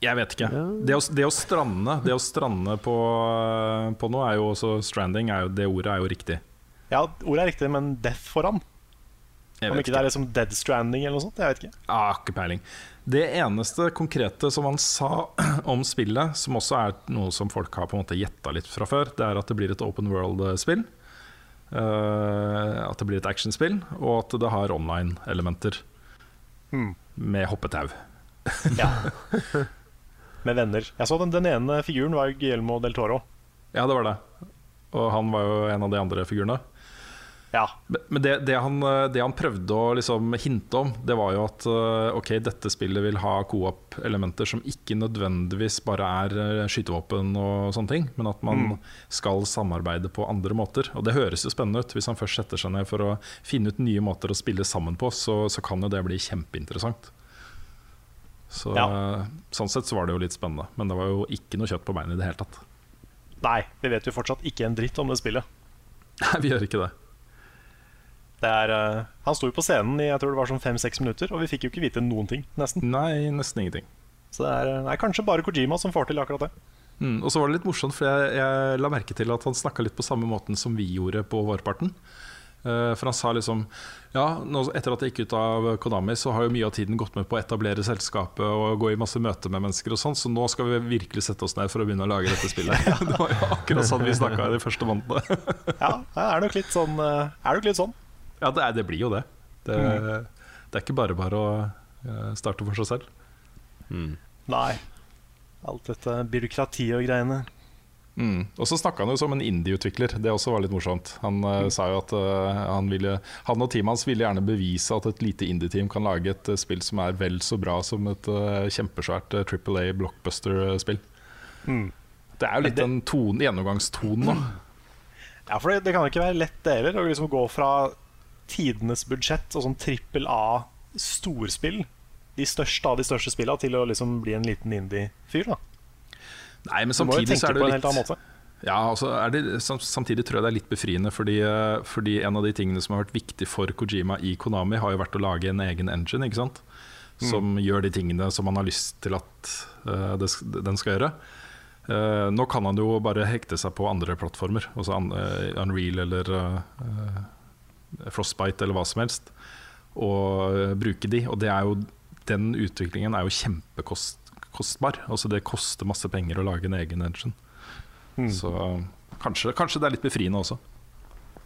Jeg vet ikke. Ja. Det, å, det, å, strande Det å strande på, på noe er jo også Stranding, er jo, det ordet er jo riktig. Ja, ordet er riktig, men death foran. Om ikke, ikke, det er liksom dead stranding eller noe sånt. Jeg vet ikke. Ah, ikke peiling. Det eneste konkrete som han sa om spillet, som også er noe som folk har på en måte gjetta litt fra før, det er at det blir et open world-spill. Uh, at det blir et actionspill, og at det har online-elementer. Mm. Med hoppetau. ja. Med venner. Jeg så den, den ene figuren var Guillermo del Toro. Ja, det var det. Og han var jo en av de andre figurene. Ja. Men det, det, han, det, han, prøvde å liksom hinte om, det var jo at eh, ok, dette spillet vil ha co-op-elementer som ikke nødvendigvis bare er eh, skytevåpen og sånne ting, men at man mm. skal samarbeide på andre måter. Og det høres jo spennende ut. Hvis han først setter seg ned for å finne ut nye måter å spille sammen på, så, så kan jo det bli kjempeinteressant. Så, ja. Sånn sett så var det jo litt spennende, men det var jo ikke noe kjøtt på beinet i det hele tatt. Nei, vi vet jo fortsatt ikke en dritt om det spillet. Nei, vi gjør ikke det. Er, uh, han sto jo på scenen i jeg tror det var sånn fem-seks minutter, og vi fikk jo ikke vite noen ting. Nesten Nei, nesten ingenting. Så det er, er kanskje bare Kojima som får til akkurat det. Mm, og så var det litt morsomt, for jeg, jeg la merke til at han snakka litt på samme måten som vi gjorde på vårparten. Uh, for han sa liksom Ja, nå, etter at jeg gikk ut av Konami, så har jo mye av tiden gått med på å etablere selskapet og gå i masse møter med mennesker og sånn, så nå skal vi virkelig sette oss ned for å begynne å lage dette spillet. det var jo akkurat sånn vi snakka de første månedene. ja, det er nok litt sånn. Eh, er nok litt sånn. Ja, det, er, det blir jo det. Det, mm. det, er ikke bare bare å eh, starte for seg selv. Mm. Nei. Alt dette byråkratiet og greiene. Mm. Og så snakka han jo som en indie-utvikler. Det også var litt morsomt. Han uh, sa jo at uh, han, ville, han, og teamet hans ville gjerne bevise at et lite indie-team kan lage et uh, spill som er vel så bra som et kjempesvært Triple A blockbuster-spill. Mm. Det er jo litt den tone, gjennomgangstonen nå. Ja, for det, det kan ikke være lett det heller, å liksom gå fra tidenes budsjett og sånn trippel A-storspill, de største av de største spillene, til å liksom bli en liten indie-fyr. da Nei, men samtidig så er det litt ja, altså det, Samtidig tror jeg det er litt befriende, fordi, eh, fordi, en av de tingene som har vært viktig for Kojima i Konami, har jo vært å lage en egen engine, ikke sant? Som mm. gjør de tingene som man har lyst til at uh, det, den skal gjøre. Uh, nå kan han jo bare hekte seg på andre plattformer, altså uh, Unreal eller Frostbite eller hva som helst, og bruke de. Og det er jo, den utviklingen er jo kjempekostbar. Altså det koster masse penger å lage en egen engine. Mm. Så kanskje, kanskje, det er litt befriende også.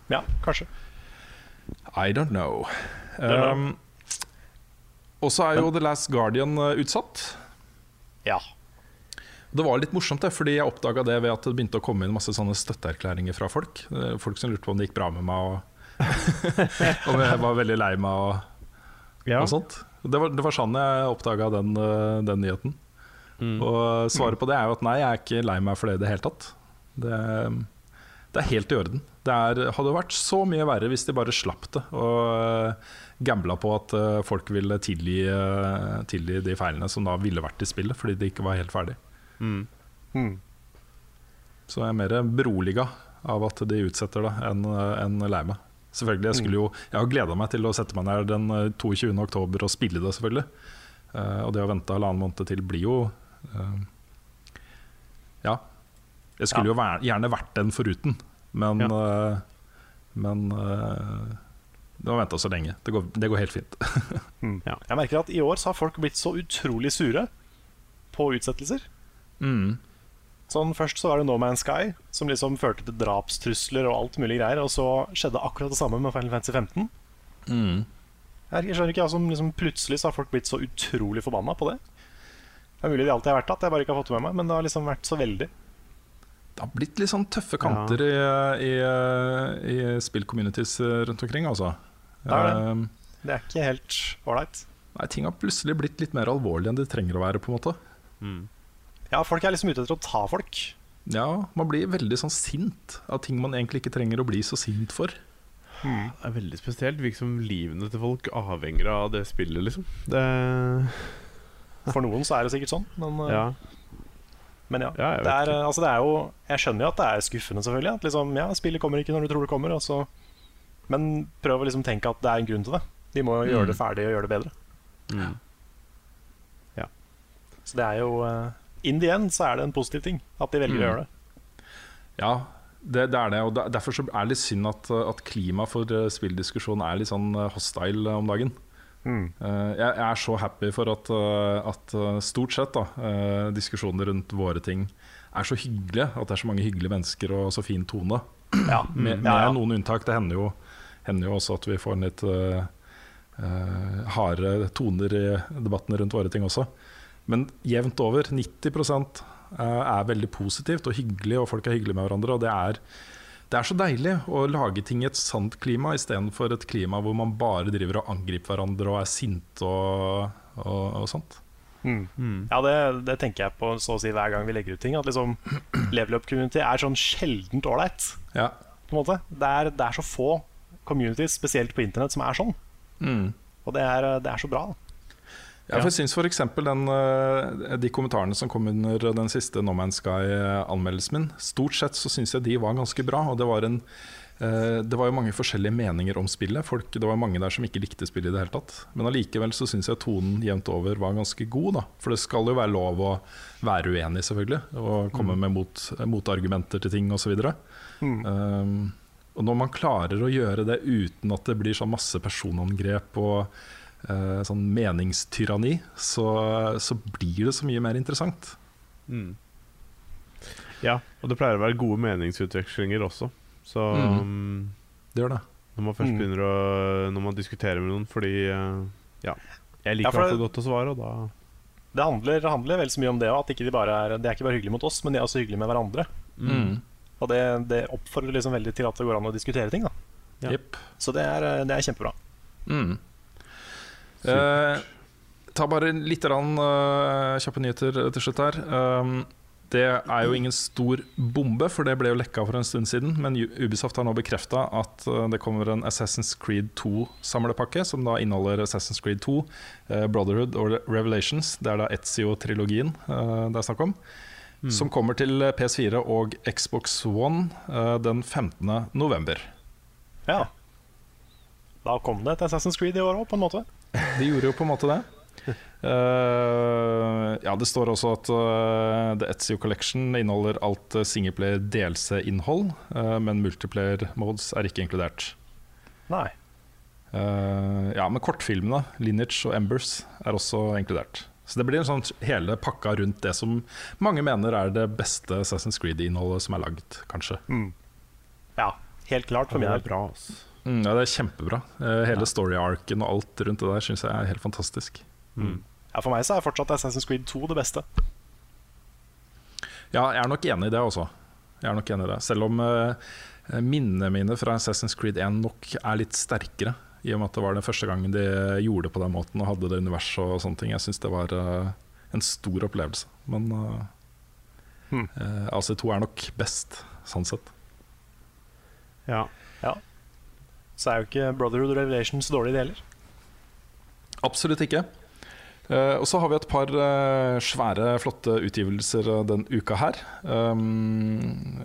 Ja, kanskje. I don't know. Um, og så er jo The Last Guardian uh, utsatt. Ja. Det var litt morsomt, det, fordi jeg oppdaga det ved at det begynte å komme inn masse sånne støtteerklæringer fra folk. Folk som lurte på om det gikk bra med meg. Og om jeg var veldig lei meg og, ja. og sånt. Det var, det var, sånn jeg oppdaga den, eh, den, nyheten. Mm. Og svaret på det er jo at nei, jeg er ikke lei meg for det i det hele tatt. Det, det er helt i orden. Det er, hadde vært så mye verre hvis de bare slapp det og uh, gambla på at uh, folk ville tilgi, uh, tilgi, de feilene som da ville vært i spillet, fordi de ikke var helt ferdig. Mm. Mm. Så jeg er mer beroliga av at de utsetter det, enn en lei meg. Selvfølgelig, Jeg skulle jo Jeg har gleda meg til å sette meg ned den 22. oktober og spille det, selvfølgelig. og det å vente halvannen måned til blir jo Ja. Jeg skulle jo gjerne vært den foruten. Men, ja. uh, men uh, det var venta så lenge. Det går, det går helt fint. mm. ja. Jeg merker at i år så har folk blitt så utrolig sure på utsettelser. Mm. Sånn Først så var det No Man's Sky, som liksom førte til drapstrusler og alt mulig greier. Og så skjedde akkurat det samme med Final Fantasy 15. Mm. Jeg skjønner ikke, altså, liksom Plutselig så har folk blitt så utrolig forbanna på det. Det er mulig de alltid har vært det, at jeg bare ikke har fått det med meg. Men det har liksom vært så veldig det har blitt litt sånn tøffe kanter ja. i, i, i spillcommunities rundt omkring, altså. Det er, det. Ehm, det er ikke helt ålreit. Nei, ting har plutselig blitt litt mer alvorlig enn de trenger å være, på en måte. Mm. Ja, folk er liksom ute etter å ta folk. Ja, man blir veldig sånn sint av ting man egentlig ikke trenger å bli så sint for. Mm. Det er veldig spesielt. Virker som livene til folk avhenger av det spillet, liksom. Det For noen så er det sikkert sånn, men ja. Men ja, ja det, er, altså det er jo Jeg skjønner jo at det er skuffende, selvfølgelig. At liksom, ja, spillet kommer ikke når du tror det kommer. Altså. Men prøv å liksom tenke at det er en grunn til det. De må mm. gjøre det ferdig og gjøre det bedre. Mm. Ja. Så det er jo uh, In the end så er det en positiv ting at de velger mm. å gjøre det. Ja, det, det, er det. Og derfor så er det litt synd at, at klimaet for eh, spilldiskusjon er litt sånn eh, hostile om dagen. Mm. Uh, jeg, er så happy for at, uh, at uh, stort sett da, diskusjoner rundt våre ting er så hyggelige. At det er så mange hyggelige mennesker og så fin tone. Ja. med, med ja, ja. noen unntak. Det hender jo, hender jo, også at vi får en litt harde toner i debattene rundt våre ting også. Men jevnt over, 90% er veldig positivt og hyggelig, og folk er hyggelige med hverandre. Og det er det er så deilig å lage ting i et sant klima istedenfor et klima hvor man bare driver og angriper hverandre og er sinte og, og, og, sånt. Mm. Mm. Ja, det, det, tenker jeg på så å si hver gang vi legger ut ting. At liksom level up community er sånn sjeldent ålreit. Ja. På en måte. Det er, det er, så få communities, spesielt på internett, som er sånn. Mm. Og det er, det er så bra. Ja, for jeg syns f.eks. Eh, de kommentarene som kom under den siste No Man's Sky-anmeldelsen min, stort sett så syns jeg de var ganske bra. Og det var, en, eh, det var jo mange forskjellige meninger om spillet. Folk, det var mange der som ikke likte spillet i det hele tatt. Men allikevel så syns jeg tonen jevnt over var ganske god, da. For det skal jo være lov å være uenig, selvfølgelig. Og komme mm. med mot, motargumenter til ting osv. Mm. Um, og når man klarer å gjøre det uten at det blir sånn masse personangrep og sånn meningstyranni, så, så, blir det så mye mer interessant. Mm. Ja, og det pleier å være gode meningsutvekslinger også. Så mm. mm. Det gjør det. Når man først mm. begynner å Når man diskuterer med noen fordi uh, Ja, jeg liker ja, det, godt å svare, og da det handler, det handler, vel så mye om det at ikke de bare er, det er ikke bare hyggelig mot oss, men de er også hyggelige med hverandre. Mm. Og det, det, oppfordrer liksom veldig til at det går an å diskutere ting. Ja. Yep. Så det er, det er kjempebra. Mm. Eh, ta bare litt rann, uh, kjappe nyheter til slutt her. Um, det er jo ingen stor bombe, for det ble jo lekka for en stund siden. Men Ubisoft har nå bekrefta at uh, det kommer en Assassin's Creed 2-samlepakke, som da inneholder Assassin's Creed 2, uh, Brotherhood og Revelations. Det er da Etzio-trilogien det er snakk om. Mm. Som kommer til PS4 og Xbox One den 15. november. Ja. Da kom det et Assassin's Creed i år òg, på en måte. De gjorde jo på en måte det. Uh, ja, det står også at uh, The Etzio Collection inneholder alt singleplayer DLC-innhold, uh, men multiplayer modes er ikke inkludert. Nei. ja, men kortfilmene, Lineage og Embers, er også inkludert. Så det blir en sånn hele pakka rundt det som mange mener er det beste Assassin's Creed-innholdet som er lagd, kanskje. Mm. Ja, helt klart for min del. Mm, ja, det er kjempebra. Eh, hele story-arken og alt rundt det der syns jeg er helt fantastisk. Mm. Ja, For meg så er fortsatt Assassin's Creed 2 det beste. Ja, jeg er nok enig i det også. Jeg er nok enig i det Selv om uh, minnene mine fra Assassin's Creed 1 nok er litt sterkere. I og med at det var den første gangen de gjorde det på den måten og hadde det universet og sånne ting. Jeg syns det var uh, en stor opplevelse. Men uh, hmm. AC2 er nok best, sånn sett. Ja. Ja. Så er jo ikke Brotherhood Revelations dårlig, det heller. Absolutt ikke. Uh, og så har vi et par uh, svære, flotte utgivelser eh, den uka her. Um,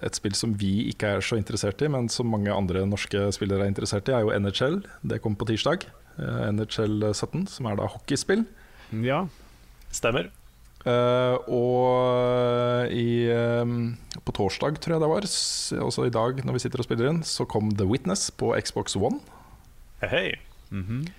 et spill som vi ikke er så interessert i, men som mange andre norske spillere er interessert i, er jo NHL. Det kommer på tirsdag. NHL 17, som er da hockeyspill. ja. Stemmer. Eh, og i, eh, på torsdag, tror jeg det var, også i dag når vi sitter og spiller inn, så kom The Witness på Xbox One. Hei, Mm -hmm.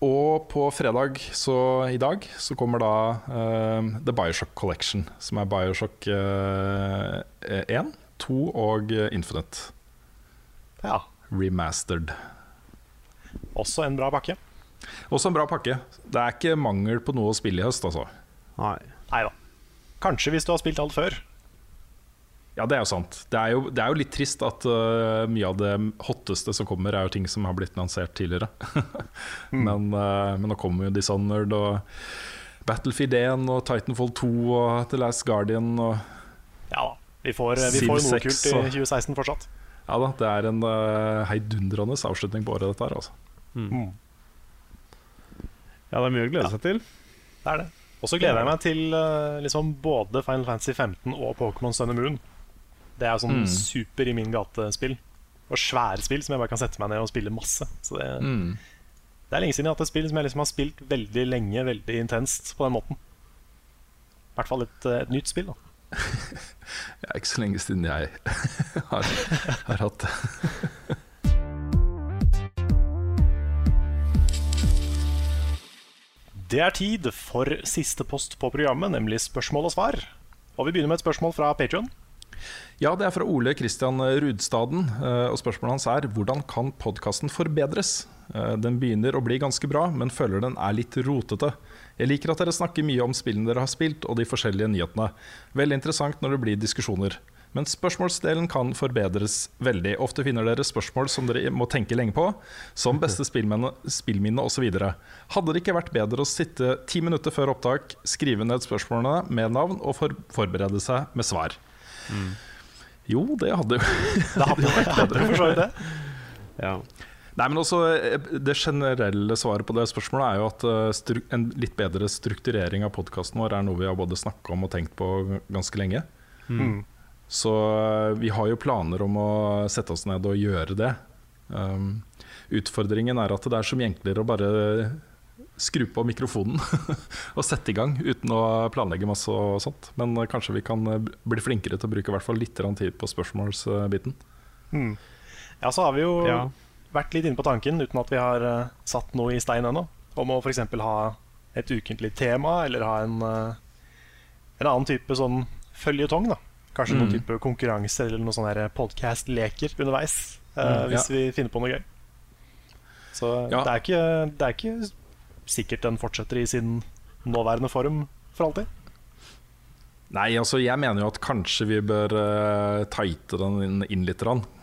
Og på fredag, så i dag, så kommer da uh, The Bioshock Collection, som er Bioshock uh, 1, 2 og eh, Infinite Ja. remastered. Også en bra pakke. Også en bra pakke. Det er ikke mangel på noe å spille i høst, altså. Nei. Nei da. Kanskje hvis du har spilt alt før. Ja, det er jo sant. Det er jo, det er jo litt trist at uh, mye av det hotteste som kommer, er jo ting som har blitt lansert tidligere. men, uh, men nå kommer jo Dishonored og Battlefield 1 og Titanfall 2 og The Last Guardian og Ja da. Vi får, vi får noe kult i 2016 fortsatt. Ja da, det er en uh, heidundrende avslutning på året, dette her. Altså. Mm. Ja, det er mye å glede seg til. Det er det. Og så gleder jeg meg til eh, liksom både Final Fantasy 15 og Pokémon Sun and Moon. Det er jo sånn Mm. super i min gate-spill. Og svære spill som jeg bare kan sette meg ned og spille masse. Så det, Mm. det er lenge siden jeg har hatt et spill som jeg liksom har spilt veldig lenge, veldig intenst på den måten. I hvert fall et, eh, et nytt spill. da Det er ikke så lenge siden jeg har, har hatt det. Det er tid for siste post på programmet, nemlig spørsmål og svar. Og vi begynner med et spørsmål fra Patrion. Ja, det er fra Ole Kristian Rudstaden, eh, og spørsmålet hans er hvordan kan podkasten forbedres? Eh, Den begynner å bli ganske bra, men føler den er litt rotete. Jeg liker at dere snakker mye om spillene dere har spilt, og de forskjellige nyhetene. Veldig interessant når det blir diskusjoner. Men spørsmålsdelen kan forbedres veldig. Ofte finner dere spørsmål som dere må tenke lenge på, som beste spillminne, spillminne osv. Hadde det ikke vært bedre å sitte ti minutter før opptak, skrive ned spørsmålene med navn og for forberede seg med svar? Jo, det hadde jo Det hadde jo vært bedre for så vidt det. Ja. Nei, men også eh, Det generelle svaret på det spørsmålet er jo at eh, en litt bedre strukturering av podkasten vår er noe vi har både snakka om og tenkt på ganske lenge. Mm. Så eh, vi har jo planer om å sette oss ned og gjøre det. Um, utfordringen er at det er så mye enklere å bare skru på mikrofonen og sette i gang uten å planlegge masse og sånt. Men eh, kanskje vi kan eh, bli flinkere til å bruke i hvert fall litt tid på spørsmålsbiten. Mm. Ja, så har vi jo Ja. vært litt inne på tanken, uten at vi har satt noe i stein ennå, om å f.eks. ha et ukentlig tema, eller ha en, en annen type sånn føljetong. da Kanskje noen Mm. type konkurranse eller noen sånne podkast-leker underveis, eh, Mm, hvis vi finner på noe gøy. Så Ja. det, er ikke, det er ikke sikkert den fortsetter i sin nåværende form for alltid. Nei, altså jeg mener jo at kanskje vi bør uh, tighte den inn, inn litt.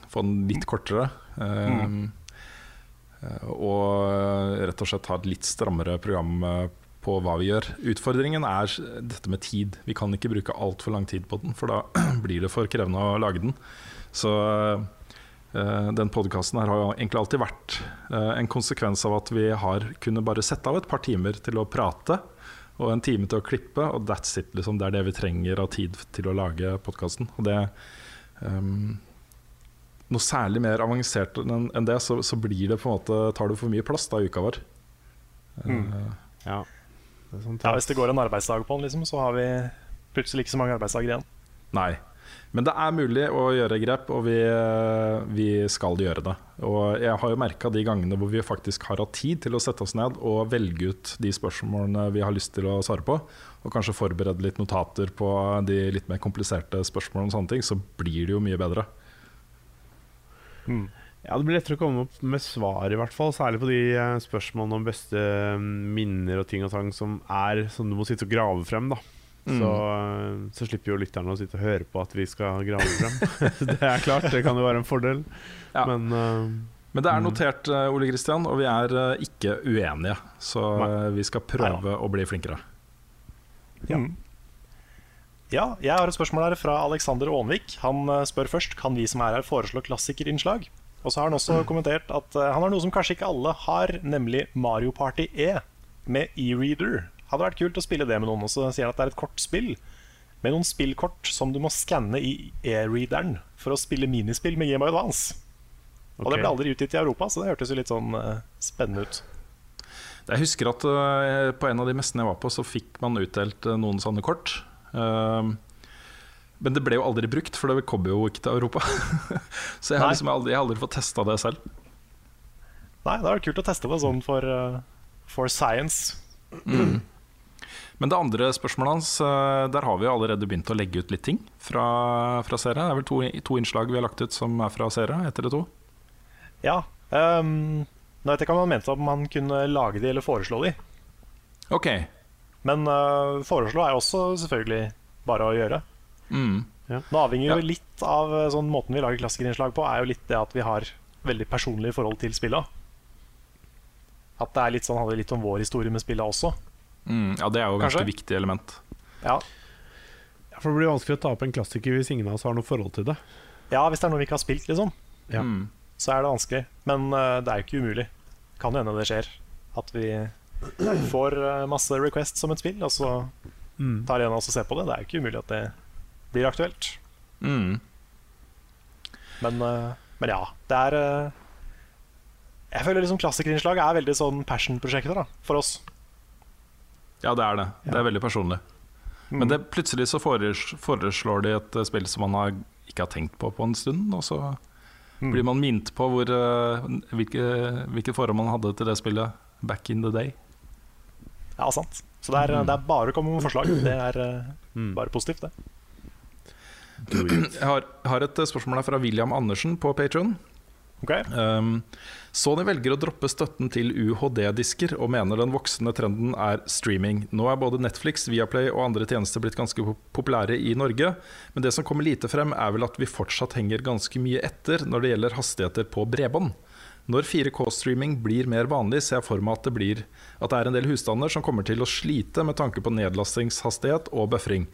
Få den litt kortere. Um, mm. og rett og slett ha et litt strammere program eh, på hva vi gjør. Utfordringen er dette med tid. Vi kan ikke bruke altfor lang tid på den, for da blir det for krevende å lage den. Så eh, den podkasten her har egentlig alltid vært eh, en konsekvens av at vi har kunnet bare sette av et par timer til å prate og en time til å klippe, og that's it. Liksom. Det er det vi trenger av tid til å lage podkasten. Og det um, Noe særlig mer avansert enn det, så, så blir det på en måte tar det for mye plass da i uka vår. Mm. Uh, ja. Det er Ja, Hvis det går en arbeidsdag på den, liksom, så har vi plutselig ikke så mange arbeidsdager igjen. nei. Men det er mulig å gjøre grep, og vi, eh, vi skal gjøre det. Og jeg har jo merka de gangene hvor vi faktisk har hatt tid til å sette oss ned og velge ut de spørsmålene vi har lyst til å svare på, og kanskje forberede litt notater på de litt mer kompliserte spørsmålene, og sånne ting, så blir det jo mye bedre. Mm. Ja, Det blir lettere å komme opp med svar, i hvert fall. Særlig på de eh, spørsmålene om beste eh, minner og ting og tang som er som du må sitte og grave frem. da Mm. så, eh, så slipper jo lytterne å sitte og høre på at vi skal grave frem. det er klart, det kan jo være en fordel. Ja. Men uh, Men det er Mm. notert, Ole Kristian, og vi er ikke uenige. Så Nei. vi skal prøve å bli flinkere. Ja. Mm. Ja, jeg har et spørsmål her fra Alexander Aanvik. Han spør først kan vi som er her foreslå klassikerinnslag. Og så har han også kommentert at eh, han har noe som kanskje ikke alle har, nemlig Mario Party E med e-reader. Hadde vært kult å spille det med noen. Og så sier han at det er et kortspill med noen spillkort som du må skanne i e-readeren for å spille minispill med Game Advance. Og det ble aldri utgitt i Europa, så det hørtes jo litt sånn eh, spennende ut. Jeg husker at eh, på en av de messene jeg var på, så fikk man utdelt noen sånne kort. Um, men det ble jo aldri brukt, for det kom jo ikke til Europa. så jeg har, liksom aldri, jeg har aldri fått testa det selv. Nei, det vært kult å teste det sånn for, eh, for science. Men det andre spørsmålet hans, eh, der har vi jo allerede begynt å legge ut litt ting fra, fra serien. Det er vel to, to innslag vi har lagt ut som er fra serien, ett eller to. Ja. Um, nå vet jeg ikke om han mente om han kunne lage de eller foreslå de. Ok. Men uh, foreslå er jo også selvfølgelig bare å gjøre. Mm. Nå avhenger jo Ja. litt av eh, sånn måten vi lager klassikerinnslag på, er jo litt det at vi har veldig personlige forhold til spilla. At det er litt sånn, handler litt om vår historie med spilla også. Mm. Ja, det er jo et ganske viktig element. Ja. Ja, for det blir vanskelig å ta opp en klassiker hvis ingen av oss har noe forhold til det. ja, hvis det er noe vi ikke har spilt, liksom, Ja. Mm. så er det vanskelig. Men uh, det er jo ikke umulig. Kan jo hende det skjer. At vi får uh, masse requests som et spill, og så Mm. tar en av oss og ser på det. Det er jo ikke umulig at det blir aktuelt. Mm. Men, eh, men ja, det er eh, Jeg føler liksom klassikerinnslag er veldig sånn passion-prosjekter for oss. Ja, det er det. Det er veldig personlig. Men det, plutselig så foreslår, de et eh, spill som man har, ikke har tenkt på på en stund, og så Mm. blir man minnet på hvor, hvilke, hvilke forhold man hadde til det spillet back in the day. Ja, sant. Så det er, det er bare å komme med forslag. Det er Mm. bare positivt, det. Jeg har, har et eh, spørsmål her fra William Andersen på Patron. Okay. Um, Sony velger å droppe støtten til UHD-disker og mener den voksende trenden er streaming. Nå er både Netflix, Viaplay og andre tjenester blitt ganske populære i Norge, men det som kommer lite frem, er vel at vi fortsatt henger ganske mye etter når det gjelder hastigheter på bredbånd. Når 4K-streaming blir mer vanlig, ser jeg for meg at det, blir, at det er en del husstander som kommer til å slite med tanke på nedlastingshastighet og buffering.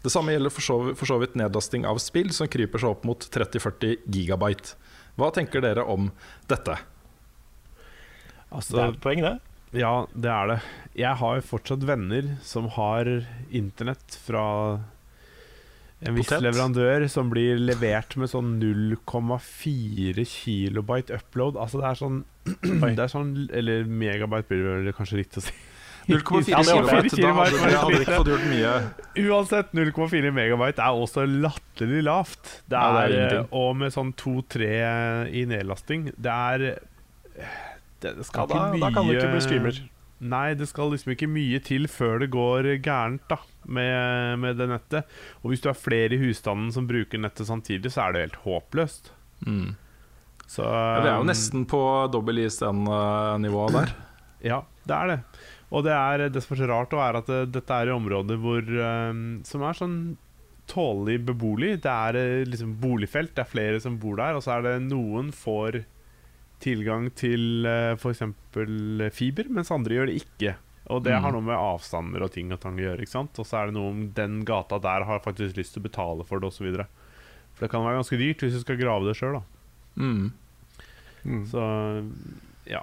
Det samme gjelder for så, for så vidt nedlasting av spill, som kryper seg opp mot 30-40 gigabyte. Hva tenker dere om dette? Altså, Det er et poeng, det. Ja, det er det. Jeg har fortsatt venner som har internett fra en viss Potent. leverandør som blir levert med sånn 0,4 kilobyte upload. Altså det er sånn Det er sånn Eller megabyte blir det kanskje riktig å si. 0,4 Ja, kilobyte, da hadde hadde ikke fått gjort mye. Uansett, 0,4 megabyte er også latterlig lavt. Det Ja, det er er, og med sånn 2-3 i nedlasting Det er Det det Ja, skal da, ikke mye da kan du ikke bli streamer. Nei, det skal liksom ikke mye til før det går gærent da med, med det nettet. Og hvis du har flere i husstanden som bruker nettet samtidig, så er det helt håpløst. Mm. Så Ja, det er jo um, nesten på dobbel ISDN-nivået der. Ja, det er det. Og det, er, det som er så rart, er at dette er i områder hvor, um, som er sånn tålelig beboelig. Det er eh, liksom boligfelt, det er flere som bor der, og så er det noen får tilgang til f.eks. fiber, mens andre gjør det ikke. Og det Mm. har noe med avstander og ting og tang å gjøre. ikke sant? Og så er det noe om den gata der har faktisk lyst til å betale for det, osv. For det kan være ganske dyrt hvis du skal grave det sjøl, da. Mm. Mm. Så ja.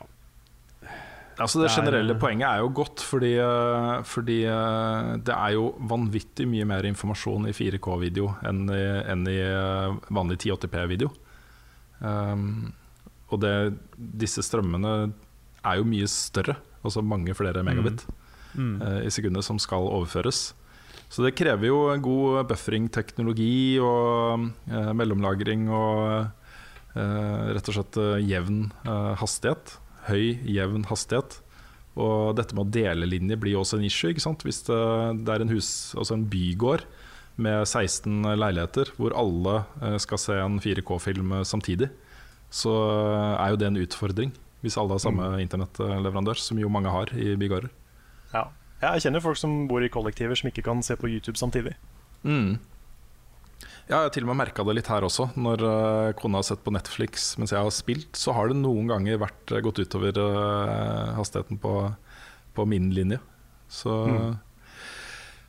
Altså Det Det er- generelle poenget er jo godt, fordi, eh, fordi eh, det er jo vanvittig mye mer informasjon i 4K-video enn enn i eh, vanlig 1080p-video. Um, og det, disse strømmene er jo mye større, altså mange flere megabit Mm. eh, i sekundet som skal overføres. Så det krever jo en god buffering-teknologi og eh, mellomlagring og eh, rett og slett eh, jevn eh, hastighet. Høy, jevn hastighet. Og dette med å dele linjer blir også en issue. Hvis det, det er en, hus, altså en bygård med 16 leiligheter hvor alle eh, skal se en 4K-film samtidig, så er jo det en utfordring. Hvis alle har samme internettleverandør, som jo mange har i bygårder. Ja. Ja, Jeg kjenner folk som bor i kollektiver som ikke kan se på YouTube samtidig. Mm. Ja, jeg har til og med merka det litt her også. Når eh, kona har sett på Netflix mens jeg har spilt, så har det noen ganger vært eh, gått utover eh, hastigheten på, på min linje. Så Mm.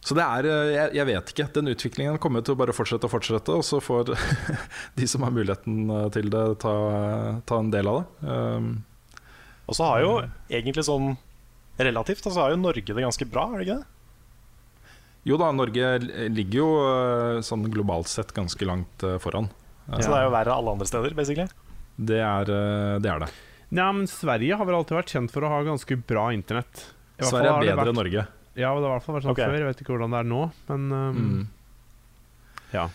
Så det er jeg, jeg vet ikke. Den utviklingen kommer til å bare fortsette og fortsette, og så får de som har muligheten til det, ta, ta en del av det. Um, Og så har jo egentlig sånn relativt Så har jo Norge det ganske bra, er det ikke det? Jo da, Norge ligger jo eh, sånn globalt sett ganske langt eh, foran. Så det er jo verre alle andre steder, basically. Det er eh, det. Er det. Ja, men Sverige har vel alltid vært kjent for å ha ganske bra internett. I hvert Sverige er bedre vært- enn Norge. Ja, det har i hvert fall vært sånn okay. før. Jeg vet ikke hvordan det er nå, men um, Mm. ja.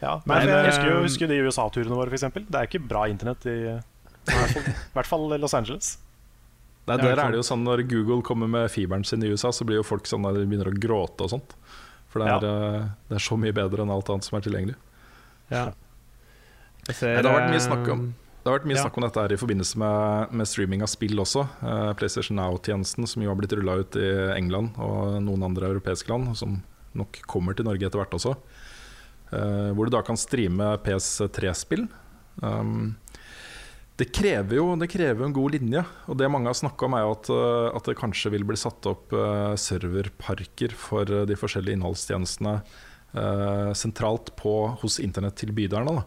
Ja, Men, men jeg eh, husker jo husker de USA-turene våre, f.eks. Det er ikke bra internett i i hvert fall- i hvert fall Los Angeles. Nei, der er det jo sånn Når Google kommer med fiberen sin i USA, så blir jo folk sånn der de begynner å gråte og sånt. For det er, ja. det er så mye bedre enn alt annet som er tilgjengelig. ja. Ser, Nei, det har vært mye snakk om- um, Det har vært mye Ja. snakk om dette her i forbindelse med, med streaming av spill også. Uh, PlayStation Now-tjenesten, som jo har blitt rulla ut i England og noen andre europeiske land, som nok kommer til Norge etter hvert også. Uh, hvor du da kan streame PS3-spill. Um, det krever jo det krever en god linje, og det mange har snakka om, er jo at, eh, at det kanskje vil bli satt opp eh, serverparker for eh, de forskjellige innholdstjenestene eh, sentralt på, hos internettilbyderne.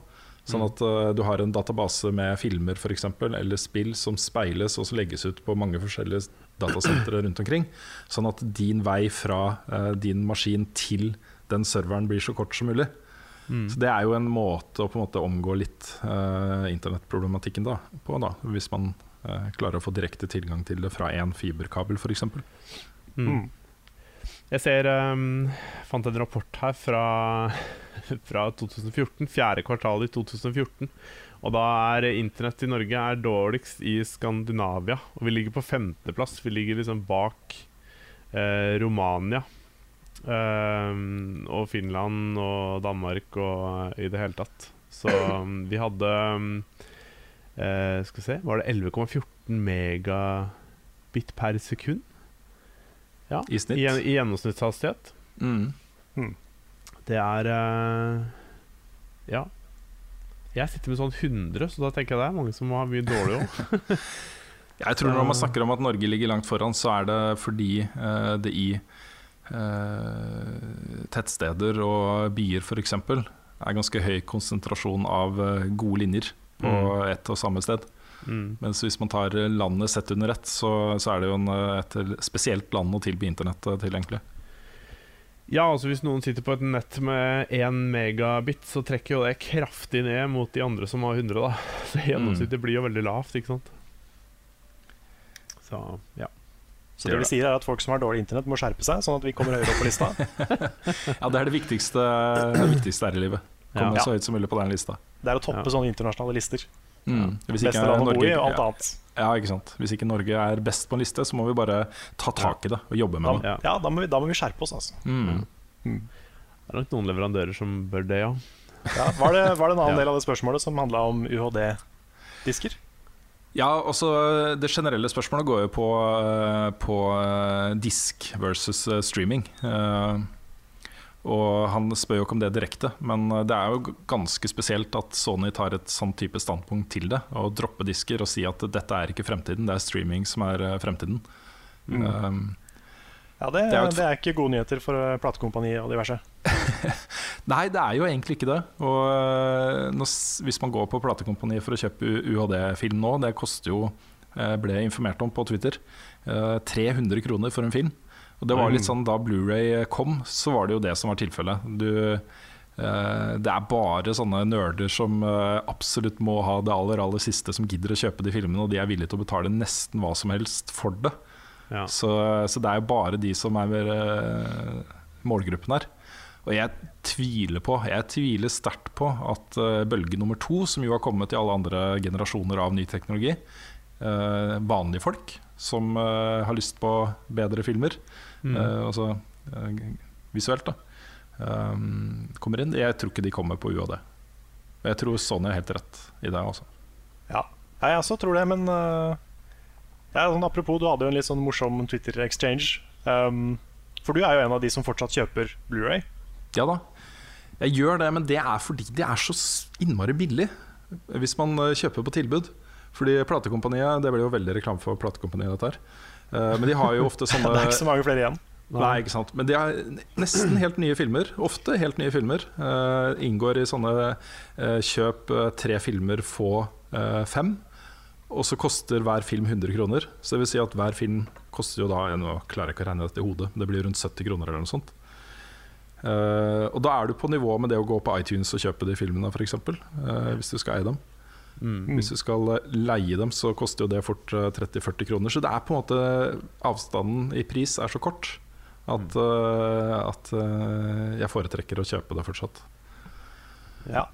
Sånn at eh, du har en database med filmer for eksempel, eller spill som speiles og så legges ut på mange forskjellige datasentre rundt omkring. Sånn at din vei fra eh, din maskin til den serveren blir så kort som mulig. Mm. Så Det er jo en måte å på en måte omgå litt eh, internettproblematikken da, på, da, hvis man eh, klarer å få direkte tilgang til det fra én fiberkabel f.eks. Mm. Mm. Jeg ser um, fant en rapport her fra, fra 2014, fjerde kvartal i 2014. Og da er internett i Norge er dårligst i Skandinavia. Og vi ligger på femteplass. Vi ligger liksom bak eh, Romania. Ehm, og Finland og Danmark og i det hele tatt. Så um, vi hadde um, uh, Skal vi se Var det 11,14 megabit per sekund? Ja, I snitt. I, i gjennomsnittshastighet. Mm. Det er uh, Ja. Jeg sitter med sånn 100, så da tenker jeg det er mange som har mye dårlig òg. Jeg tror når man snakker om at Norge ligger langt foran, så er det fordi uh, det i eh, tettsteder og byer f.eks. er ganske høy konsentrasjon av eh, gode linjer på Mm. ett og samme sted. Mm. Mens hvis man tar landet sett under ett, så, så er det jo en, eh, et spesielt land å tilby internett eh, til, egentlig. Ja, altså hvis noen sitter på et nett med 1 megabit, så trekker jo det kraftig ned mot de andre som har 100, da. Så gjennomsnittet blir jo veldig lavt, ikke sant. Så ja. Så det vi sier er at folk som har dårlig internett, må skjerpe seg, sånn at vi kommer høyere opp på lista. Ja, det er det viktigste, det viktigste her i livet. Komme Ja. så høyt som mulig på den lista. Det er å toppe Ja. sånne internasjonale lister. Mm. Hvis Beste land å bo i, alt annet. ja, ikke sant. Hvis ikke Norge er best på en liste, så må vi bare ta tak i det og jobbe med det. Ja. Da må vi, da må vi skjerpe oss, altså. Mm. Det er nok noen leverandører som bør det, ja. Ja, var, det, var det en annen Ja. del av det spørsmålet som handla om UHD-disker? Ja, også Det generelle spørsmålet går jo på, eh, på eh, disk versus eh, streaming. Eh, Og Han spør jo ikke om det direkte, men eh, det er jo ganske spesielt at Sony tar et sånn type standpunkt til det. Og dropper disker og sier at dette er ikke fremtiden, det er streaming som er eh, fremtiden. Mm. Um, Ja, det, Det er et- det er ikke gode nyheter for platekompaniet og diverse. Nei, det er jo egentlig ikke det. Og øh, nå, hvis man går på platekompaniet for å kjøpe UHD-film nå, det koster jo, eh, ble jeg informert om på Twitter, eh, 300 kroner for en film. Og det var litt sånn Da Blu-ray kom, så var det jo det som var tilfellet. Du, eh, det er bare sånne nerder som eh, absolutt må ha det aller aller siste, som gidder å kjøpe de filmene, og de er villige til å betale nesten hva som helst for det. Ja. Så, så det er jo bare de som er eh, målgruppen her. Og jeg tviler på Jeg tviler sterkt på at eh, bølge nummer to, som jo har kommet i alle andre generasjoner av ny teknologi, eh, vanlige folk som eh, har lyst på bedre filmer, Mm. eh, altså eh, visuelt, da, kommer inn. Jeg tror ikke de kommer på UAD. Og jeg tror Sony har helt rett i det. også. Ja, jeg også tror det, men eh, ja, sånn, Apropos, du hadde jo en litt sånn morsom Twitter-exchange. Um, for du er jo en av de som fortsatt kjøper Blu-ray Ja da, jeg gjør det, men det er fordi det er så innmari billig hvis man eh, kjøper på tilbud. Fordi platekompaniet Det blir jo veldig reklame for platekompaniet, dette her. Uh, Men de har jo ofte sånne Det er ikke så mange flere igjen. Nei, ikke sant. Men de har nesten helt nye filmer. Ofte helt nye filmer. Uh, inngår i sånne uh, kjøp eh, tre filmer, få eh, fem. Og så koster hver film 100 kroner. Så det vil si at hver film koster jo da Nå klarer jeg ikke å regne dette i hodet, det blir rundt 70 kroner eller noe sånt. Uh, og da er du på nivå med det å gå på iTunes og kjøpe de filmene, f.eks. Uh, hvis du skal eie dem. Mm. Hvis du skal eh, leie dem, så koster jo det fort eh, 30-40 kroner. Så det er på en måte avstanden i pris er så kort at, uh, at uh, jeg foretrekker å kjøpe det fortsatt. Ja,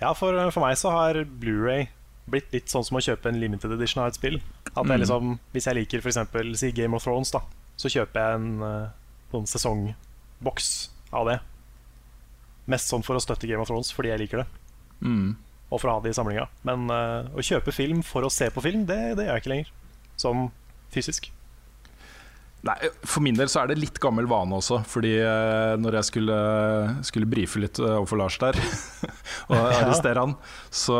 ja for, for meg så har Blu-ray blitt litt sånn som å kjøpe en limited edition av et spill. At jeg Mm. liksom, Hvis jeg liker f.eks. si Game of Thrones, da så kjøper jeg en uh, sånn sesongboks av det. Mest sånn for å støtte Game of Thrones fordi jeg liker det, og for å ha det i samlinga. Men uh, å kjøpe film for å se på film, det, det gjør jeg ikke lenger. Sånn fysisk. Nei, For min del så er det litt gammel vane også. Fordi eh, når jeg skulle, skulle brife litt eh, overfor Lars der, og arrestere han, så,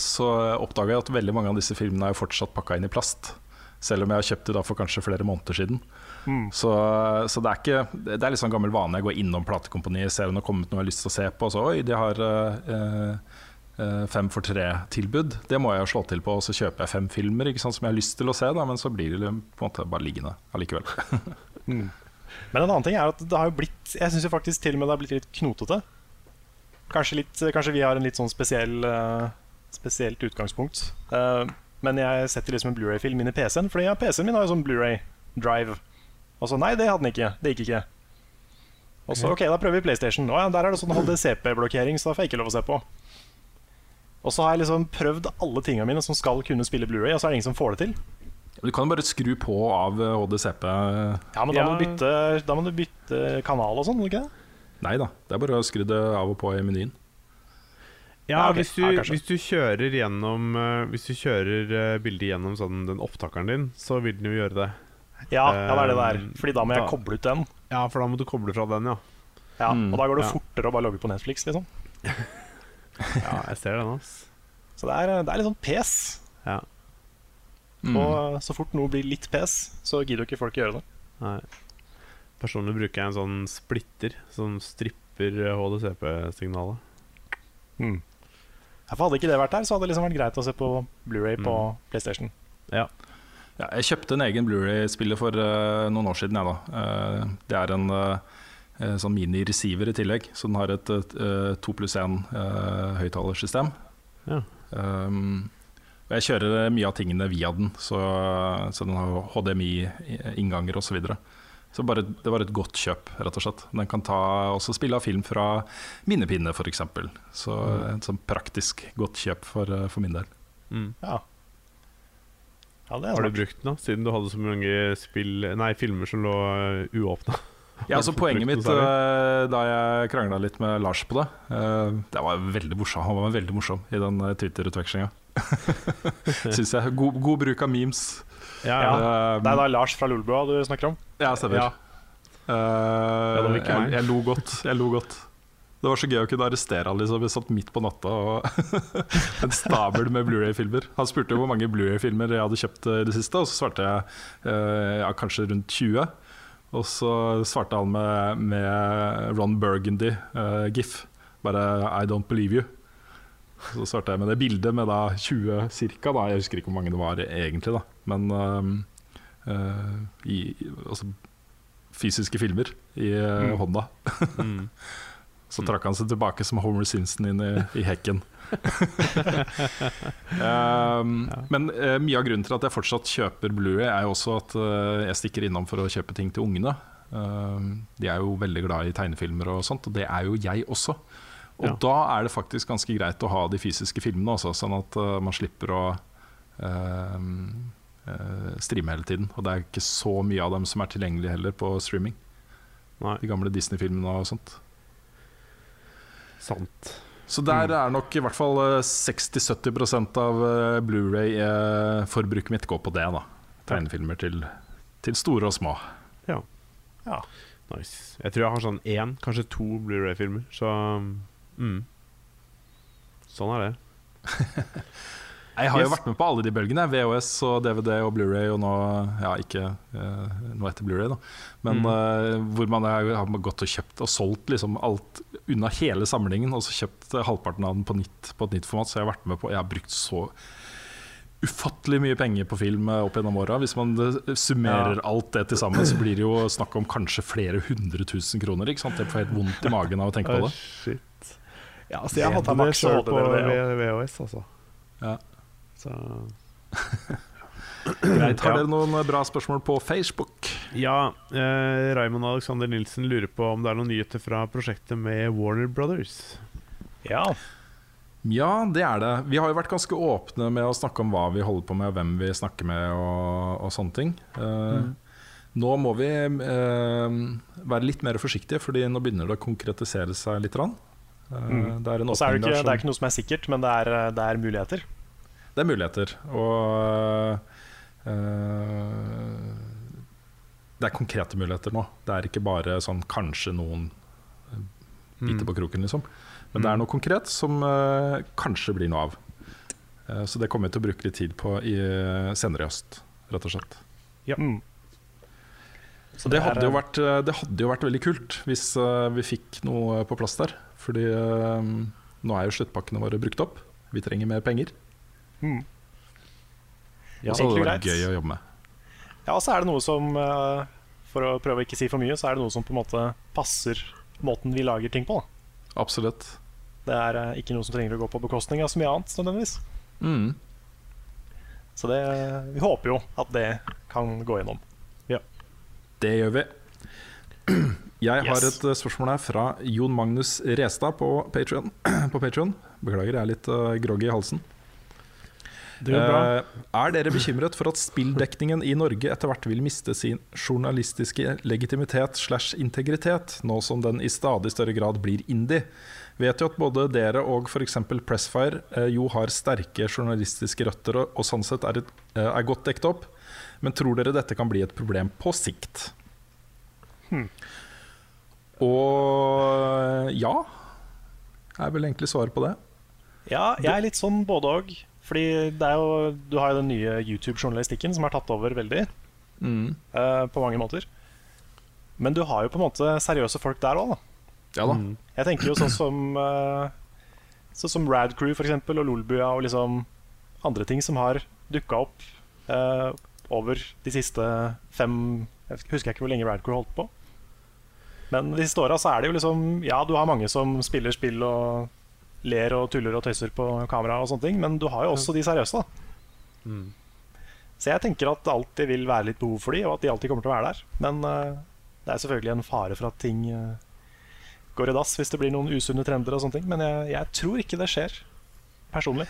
så oppdaga jeg at veldig mange av disse filmene er jo fortsatt pakka inn i plast. Selv om jeg har kjøpt de da for kanskje flere måneder siden. Mm. Så, så det er ikke Det er litt sånn gammel vane. Jeg går innom platekompaniet, ser om det har kommet noe jeg har lyst til å se på, og så oi, de har eh, eh, fem for tre-tilbud. Det må jeg jo slå til på, og så kjøper jeg fem filmer sant, som jeg har lyst til å se, da, men så blir det på en måte bare liggende allikevel. Men en annen ting er at det har jo blitt Jeg syns faktisk til og med det har blitt litt knotete. Kanskje, litt, kanskje vi har en litt sånn spesiell uh, spesielt utgangspunkt. Uh, men jeg setter liksom en Blu-ray-film inn i PC-en, Fordi ja, PC-en min har jo sånn Blu-ray-drive. Og så nei, det hadde den ikke. Det gikk ikke. Og så ok, da prøver vi PlayStation. Å ja, der er det sånn HDCP-blokkering, så da får jeg ikke lov å se på. Og så har jeg liksom prøvd alle tingene mine som skal kunne spille Blu-ray, og så er det ingen som får det til. Du kan jo bare skru på av HDCP. Ja, men da må Ja. du bytte, da må du bytte kanal og sånn, må du ikke det? Nei da, det er bare å skru det av og på i menyen. Ja, okay. hvis, du, Ja, hvis du kjører gjennom eh, Hvis du kjører eh, bildet gjennom sånn, den opptakeren din, så vil den jo gjøre det. Ja, ja, det er det der. Um, Fordi da må jeg koble ut den. Ja, for da må du koble fra den, ja. Ja, Mm. Og da går det Ja. fortere å bare logge på Netflix, liksom. Ja, jeg ser den, ass. Så det er, det er litt sånn pes. Ja. Mm. Og så fort noe blir litt pes, så gidder jo ikke folk å gjøre det. Nei. Personlig bruker jeg en sånn splitter som stripper eh, HDCP-signalet. Mm. Hadde ikke det vært der, så hadde det liksom vært greit å se på Blu-ray på Mm. PlayStation. Ja, jeg kjøpte en egen Blu-ray-spiller for uh, noen år siden. Jeg, da. Eh, det er en eh, sånn mini-receiver i tillegg, så den har et uh, 2 pluss 1 uh, høyttalersystem. Ja. Um, og jeg kjører mye av tingene via den, så, så den har HDMI-innganger osv. Så, videre. Så bare, det var et godt kjøp, rett og slett. Den kan ta, også spille av film fra minnepinne, f.eks. Så et sånn praktisk godt kjøp for, eh, for min del. Mm. Ja. ja, det Har du brukt den, da? Siden du hadde så mange spill Nei, filmer som lå uh, uåpna. Ja, altså Poenget mitt eh, da jeg krangla litt med Lars på det eh, Det var veldig morsom. Han var veldig morsom i den eh, Twitter-utvekslinga. Syns jeg. God, god bruk av memes. Ja, Ja. Eh, Det er da Lars fra Lolbua du snakker om? ja, stemmer. Ja. Uh, jeg, jeg lo godt. Jeg lo godt. Det var så gøy å kunne arrestere han. Liksom. Vi satt midt på natta og en stabel med Blu-ray-filmer. Han spurte jo hvor mange Blu-ray-filmer jeg hadde kjøpt eh, i det siste, og så svarte jeg uh, ja, kanskje rundt 20. Og så svarte han med, med Ron Burgundy-gif. Bare 'I don't believe you'. Så svarte jeg med det bildet med da 20 cirka. Da. Jeg husker ikke hvor mange det var egentlig, da. Men ehm, eh, i, altså, fysiske filmer i eh, Mm. hånda. Mm. Så trakk han seg tilbake som Homer Simpson inn i, i hekken. um, Men uh, mye av grunnen til at jeg fortsatt kjøper Blu-ray, er jo også at uh, jeg stikker innom for å kjøpe ting til ungene. Uh, de er jo veldig glad i tegnefilmer og sånt, og det er jo jeg også. Og Ja. da er det faktisk ganske greit å ha de fysiske filmene også, sånn at eh, man slipper å um, eh, streame hele tiden. Og det er ikke så mye av dem som er tilgjengelig heller på streaming. Nei, De gamle Disney-filmene og sånt. sant. Så der er nok i hvert fall eh, 60-70 av eh, Blu-ray-forbruket mitt går på det. da Tegnefilmer til, til store og små. Ja. Ja. Nice. Jeg tror jeg har sånn én, kanskje to Blu-ray-filmer, så mm. Sånn er det. Jeg har jo vært med på alle de bølgene. VHS og DVD og Blu-ray og nå Ja, ikke eh, nå etter Blu-ray, da. Men Mm. eh, hvor man har, har gått og kjøpt og solgt liksom alt unna hele samlingen, og så kjøpt eh, halvparten av den på nytt på et nytt format. Så jeg har vært med på Jeg har brukt så ufattelig mye penger på film eh, opp gjennom åra. Hvis man summerer summerer alt det til sammen, så blir det jo snakk om kanskje flere hundre tusen kroner. Ikke sant? Jeg får helt vondt i magen av å tenke på det. det. shit. Ja, altså, jeg har hadde det sjøl på VHS, altså. Ja. Så Greit. Har dere noen bra spørsmål på Facebook? Ja, eh, Raymond Alexander Nilsen lurer på om det er noen nyheter fra prosjektet med Warner Brothers. Ja. Ja, det er det. Vi har jo vært ganske åpne med å snakke om hva vi holder på med, og hvem vi snakker med og, og sånne ting. Eh, Nå må vi eh, være litt mer forsiktige, Fordi nå begynner det å konkretisere seg litt. Eh, Mm. Det er en er det, ikke, som, det er ikke noe som er sikkert, men det er, det er muligheter. Det er muligheter. Og eh, det er konkrete muligheter nå. Det er ikke bare sånn kanskje noen biter på kroken, liksom. Men det er noe konkret som eh, kanskje blir noe av. Uh, så det kommer vi til å bruke litt tid på i, senere i høst, rett og slett. Mm. Så det hadde, jo eh, vært, eh, det hadde jo vært veldig kult hvis eh, vi fikk noe på plass der. Fordi eh, nå er jo sluttpakkene våre brukt opp. Vi trenger mer penger. Mm. Ja, så det var gøy å jobbe med. Ja, og så er det noe som eh, For å prøve å ikke si for mye, så er det noe som på en måte passer måten vi lager ting på. Da. Absolutt. Det er eh, ikke noe som trenger å gå på bekostning av så mye annet, nødvendigvis. Mm. Så det, vi håper jo at det kan gå gjennom. Det gjør vi. Jeg har Yes. et eh, spørsmål her fra Jon Magnus Restad på Patreon. Beklager, jeg er litt groggy i halsen. Det går bra. Eh, er dere bekymret for at spilldekningen i Norge etter hvert vil miste sin journalistiske legitimitet slash integritet, nå som den i stadig større grad blir indie? Vet jo at både dere og f.eks. Pressfire eh, jo har sterke journalistiske røtter og, og sånn sett er, et, eh, er godt dekket opp, men tror dere dette kan bli et problem på sikt? Hmm. Og ja, er vel egentlig svaret på det. Ja, jeg er litt sånn både og. Fordi det er jo, du har jo den nye YouTube-journalistikken som har tatt over veldig. eh, på mange måter. Men du har jo på en måte seriøse folk der òg, da. Ja da. Mm. Jeg tenker jo sånn som uh, Sånn som Rad Crew for eksempel, og Lolbua og liksom andre ting som har dukka opp uh, over de siste fem Jeg husker ikke hvor lenge Rad Crew holdt på. Men de siste åra så er det jo liksom Ja, du har mange som spiller spill og ler og tuller og tøyser på kamera og sånne ting, men du har jo også de seriøse, da. Mm. Så jeg tenker at det alltid vil være litt behov for de, og at de alltid kommer til å være der. Men uh, det er selvfølgelig en fare for at ting uh, går i dass hvis det blir noen usunne trender og sånne ting. Men jeg, jeg tror ikke det skjer, personlig.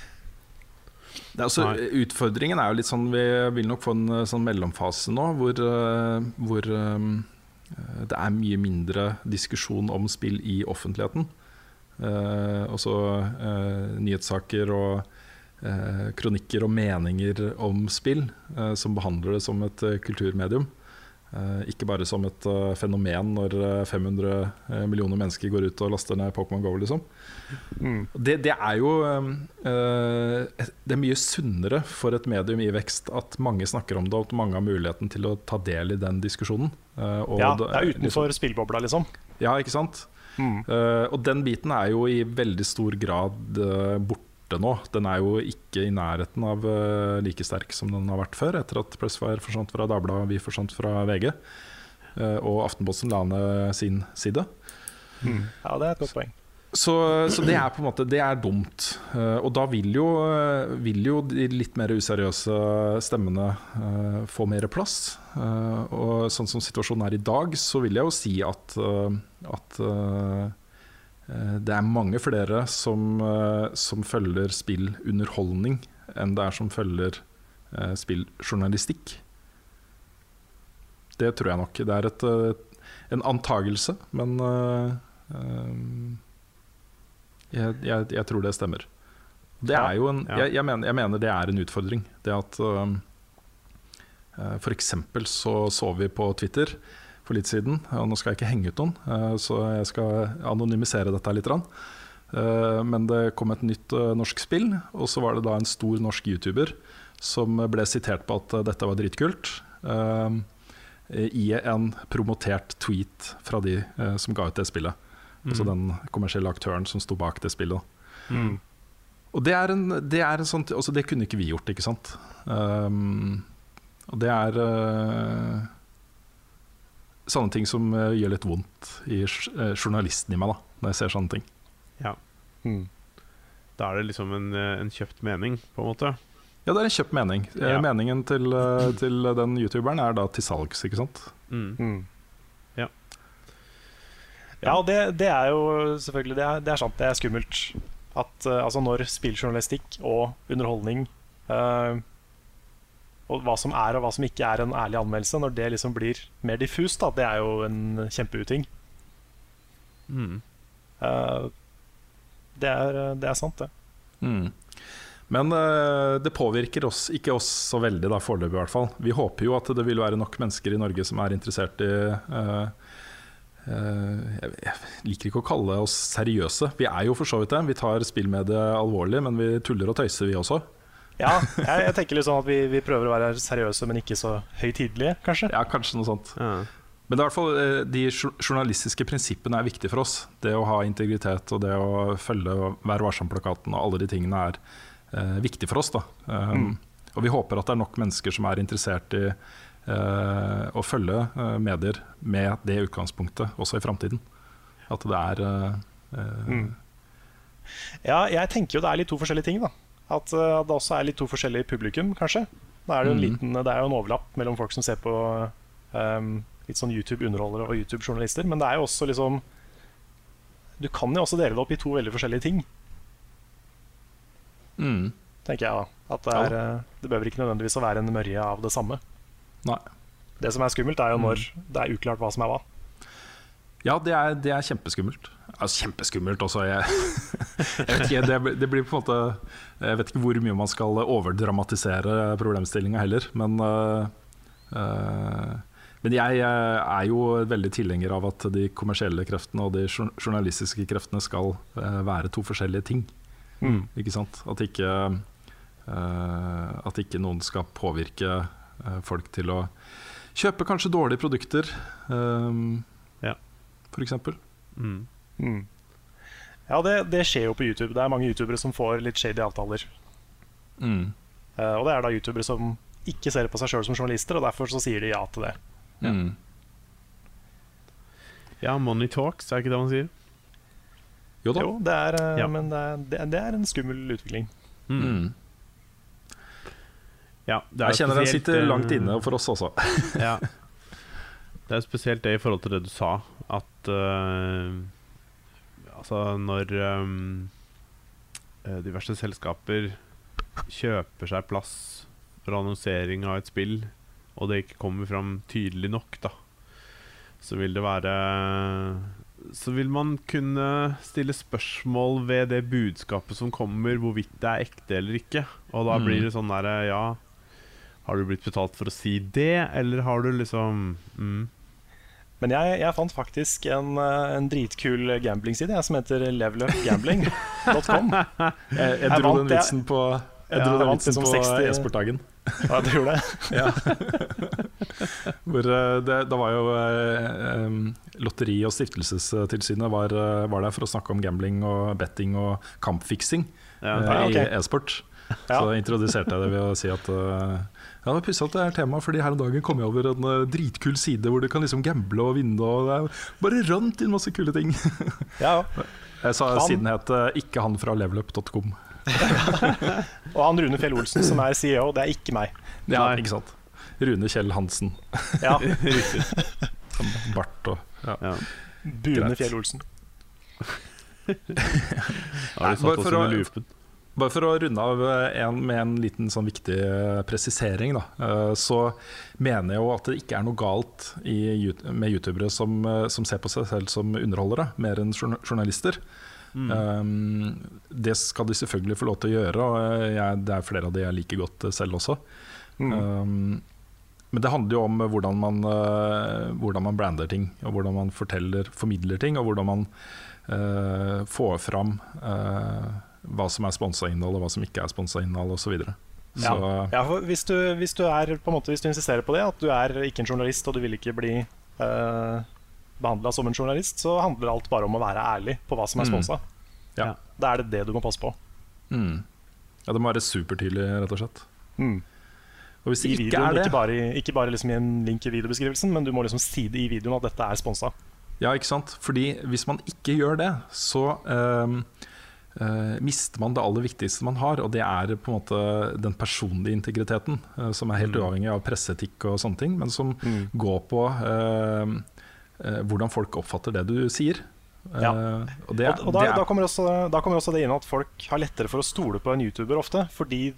Det er også, utfordringen er jo litt sånn Vi vil nok få en eh, sånn mellomfase nå hvor, eh, hvor det er mye mindre diskusjon om spill i offentligheten. Eh, også eh, nyhetssaker og eh, kronikker og meninger om spill som behandler det som et kulturmedium. Eh, ikke bare som et fenomen når eh, 500 eh, millioner mennesker går ut og laster ned Pokémon GO. Liksom. Det, det er jo eh, Det er mye sunnere for et medium i vekst at mange snakker om det, og at mange har muligheten til å ta del i den diskusjonen. Eh, og Ja, det- er utenfor spillbobla, liksom. Ja, ikke sant? Eh, og den biten er jo i veldig stor grad uh, borte nå. Den er jo ikke i nærheten av uh, like sterk som den har vært før, etter at Pressfire forsvant fra Dagbladet og vi forsvant fra VG. eh, og Aftenposten la ned sin side. Ja, det er et godt poeng. Så, så det er på en måte Det er dumt. Eh, og da vil jo, vil jo de litt mer useriøse stemmene få mer plass. Eh, og sånn som situasjonen er i dag, så vil jeg jo si at, eh, at eh, det er mange flere som, som følger spillunderholdning enn det er som følger spilljournalistikk. Det tror jeg nok. Det er et, en antagelse, men jeg, jeg, jeg tror det stemmer. Det er jo en, jeg, jeg, mener, jeg mener det er en utfordring. Det at um, uh, For så så vi på Twitter for litt siden, og nå skal jeg ikke henge ut noen, uh, så jeg skal anonymisere dette litt. Eh, men det kom et nytt eh, norsk spill, og så var det da en stor norsk YouTuber som ble sitert på at eh, dette var dritkult. eh, I en promotert tweet fra de eh, som ga ut det spillet. Altså den kommersielle aktøren som sto bak det spillet. Mm. Og det er en, det er en sånn altså Det kunne ikke vi gjort, ikke sant? Um, og det er uh, sånne ting som uh, gjør litt vondt i uh, journalisten i meg, da når jeg ser sånne ting. Ja. Mm. Da er det liksom en, en kjøpt mening, på en måte. Ja, det er en kjøpt mening. Ja. Meningen til, uh, til den youtuberen er da til salgs, ikke sant? Mm. Mm. Ja. Ja, og det, det er jo selvfølgelig det er, det er sant. Det er skummelt. At altså når spilljournalistikk og underholdning eh, Og hva som er og hva som ikke er en ærlig anmeldelse, når det liksom blir mer diffust, da, det er jo en kjempeuting. Mm. Uh, det, er, det er sant, det. Mm. Men uh, det påvirker oss, ikke oss så veldig, da, foreløpig i hvert fall. Vi håper jo at det vil være nok mennesker i Norge som er interessert i uh, eh, jeg liker ikke å kalle oss seriøse. Vi er jo for så vidt det. Vi tar spillmediet alvorlig, men vi tuller og tøyser, vi også. Ja, jeg, jeg tenker litt sånn at vi, vi prøver å være seriøse, men ikke så høytidelige, kanskje. Ja, kanskje noe sånt. Ja. Men det er hvert fall eh, de journalistiske prinsippene er viktige for oss. Det å ha integritet og det å følge Vær varsom-plakaten og alle de tingene er eh, viktig for oss. Da. Um, Og vi håper at det er nok mennesker som er interessert i eh, å følge eh, medier med det utgangspunktet også i framtiden. At det er eh, eh, Mm. Ja, jeg tenker jo det er litt to forskjellige ting. da At eh, det også er litt to forskjellige publikum, kanskje. Da er det, Mhm. liten, det er jo en overlapp mellom folk som ser på um, litt sånn YouTube-underholdere og YouTube-journalister. Men det er jo også liksom Du kan jo også dele det opp i to veldig forskjellige ting, mm, tenker jeg. da At det, er, ja. det behøver ikke nødvendigvis å være en mørje av det samme. Nei. Det som er skummelt, er jo når det er uklart hva som er hva. Ja, det er, det er kjempeskummelt. Altså, kjempeskummelt også. Jeg, jeg vet ikke, det, det blir på en måte Jeg vet ikke hvor mye man skal overdramatisere problemstillinga heller, men uh, Men jeg er jo veldig tilhenger av at de kommersielle kreftene og de journalistiske kreftene skal øh, være to forskjellige ting. Mm. Ikke sant? At ikke, at ikke noen skal påvirke folk til å kjøpe kanskje dårlige produkter, um, Ja. eksempel. Mm. Mm. Ja, det, det skjer jo på YouTube. Det er mange youtubere som får litt shady avtaler. Mm. Uh, og det er da youtubere som ikke ser på seg sjøl som journalister, og derfor så sier de ja til det. Ja. Mm. ja, money talks, er ikke det man sier? Jo da. Jo, det er, uh, Ja. men det er, det, det er en skummel utvikling. Mm. Ja, det er Jeg kjenner den sitter eh, langt inne for oss også. ja. Det er spesielt det i forhold til det du sa, at eh, Altså, når eh, diverse selskaper kjøper seg plass for annonsering av et spill, og det ikke kommer fram tydelig nok, da, så vil det være Så vil man kunne stille spørsmål ved det budskapet som kommer, hvorvidt det er ekte eller ikke. Og da Mm. blir det sånn derre Ja, har du blitt betalt for å si det, eller har du liksom mm, Men jeg, jeg fant faktisk en, eh, en dritkul gambling-side som heter levelupgambling.com. Jeg, jeg Jeg dro vant, den vitsen på Jeg dro ja, den vitsen på e-sportdagen. Ja, du gjorde det? Ja. Hvor det, det, da var jo eh, Lotteri- og stiftelsestilsynet var, eh, var der for å snakke om gambling og betting og kampfiksing ja, okay. I e-sport. Ja. Så introduserte jeg det ved å si at eh, ja, det er pussig at det er tema, fordi her om dagen kom jeg over en eh, dritkul side hvor du kan liksom gamble og vinne. Og det er bare rant inn masse kule ting. Ja, Jeg sa Han- Siden het eh, 'ikke han fra levelup.com'. Og han Rune Fjell Olsen som er CEO, det er ikke meg. Ja, ikke sant Rune Kjell Hansen. Ja, Bart og ja. Ja. Bune Fjell Olsen. Har Nei, du satt bare oss for å- under lupen. Bare for å runde av eh, en, med en liten sånn viktig eh, presisering, da, eh, så mener jeg jo at det ikke er noe galt i, med youtubere som, som ser på seg selv som underholdere, mer enn journalister. Mm. Um, det skal de selvfølgelig få lov til å gjøre, og jeg, det er flere av de jeg liker godt selv også. Mm. Um, men det handler jo om hvordan man, hvordan man brander ting, og hvordan man forteller, formidler ting, og hvordan man uh, får fram eh, hva som er sponsa innhold, og hva som ikke er sponsa innhold, osv. Ja. Ja, hvis, du, hvis du er måte Hvis du insisterer på det, at du er ikke en journalist og du vil ikke bli uh, behandla som en journalist, så handler alt bare om å være ærlig på hva som er Mm. Ja. Da er det det du må passe på. Mm. Ja, det må være supertydelig, rett og slett. Og hvis det ikke er det ikke bare, ikke bare liksom i en link i videobeskrivelsen, men du må liksom si det i videoen at dette er sponsa. Ja, ikke sant? Fordi hvis man ikke gjør det, så eh, mister man det aller viktigste man har, og det er på en måte den personlige integriteten, eh, som er helt uavhengig av presseetikk og sånne ting, men som går på ehm, eh, hvordan folk oppfatter det du sier. Ja. Eh, og det, Og, og da, da, kommer også, da kommer også det inn at folk har lettere for å stole på en YouTuber ofte, fordi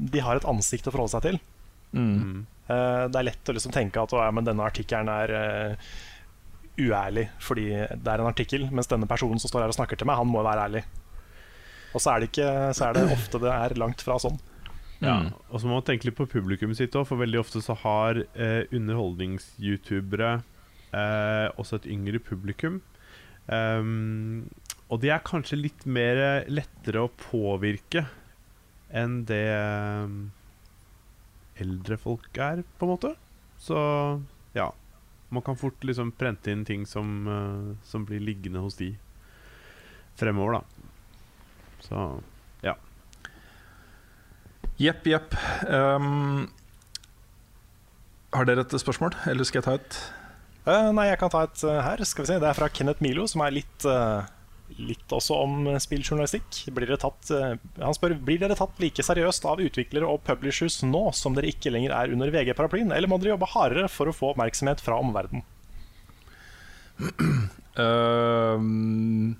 de har et ansikt å forholde seg til. mm, Eh, det er lett å liksom tenke at «Å, ja, men denne artikkelen er eh, uærlig fordi det er en artikkel, mens denne personen som står her og snakker til meg, han må være ærlig. Og så er det, ikke, så er det ofte det er langt fra sånn. Ja, Mm. og så må man tenke litt på publikummet sitt òg, for veldig ofte så har eh, underholdnings-youtubere eh, også et yngre publikum. Um, og de er kanskje litt mer lettere å påvirke enn det um, eldre folk er, på en måte. Så ja. Man kan fort liksom prente inn ting som, uh, som blir liggende hos de fremover, da. Så ja. Jepp, jepp. Um, har dere et spørsmål, eller skal jeg ta et? Uh, nei, jeg kan ta et uh, her. Skal vi se. Det er fra Kenneth Milo, som er litt, uh, litt også om spilljournalistikk. Blir dere tatt, han spør Blir dere tatt like seriøst av utviklere og publishers nå som dere ikke lenger er under VG-paraplyen, eller må dere jobbe hardere for å få oppmerksomhet fra omverdenen? Ehm,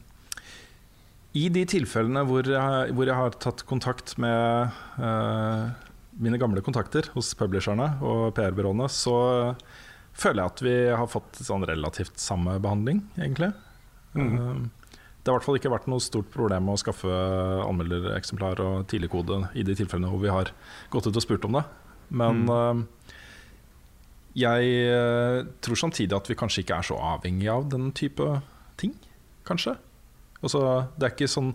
I de tilfellene hvor jeg, hvor jeg har tatt kontakt med uh, mine gamle kontakter hos publisherne og PR-byråene, så føler jeg at vi har fått sånn relativt samme behandling, egentlig. Ehm, det har i hvert fall ikke vært noe stort problem med å skaffe anmeldereksemplar og tidligkode i de tilfellene hvor vi har gått ut og spurt om det. Men ehm, jeg eh, tror samtidig at vi kanskje ikke er så avhengig av den type ting, kanskje. Altså, det er ikke sånn,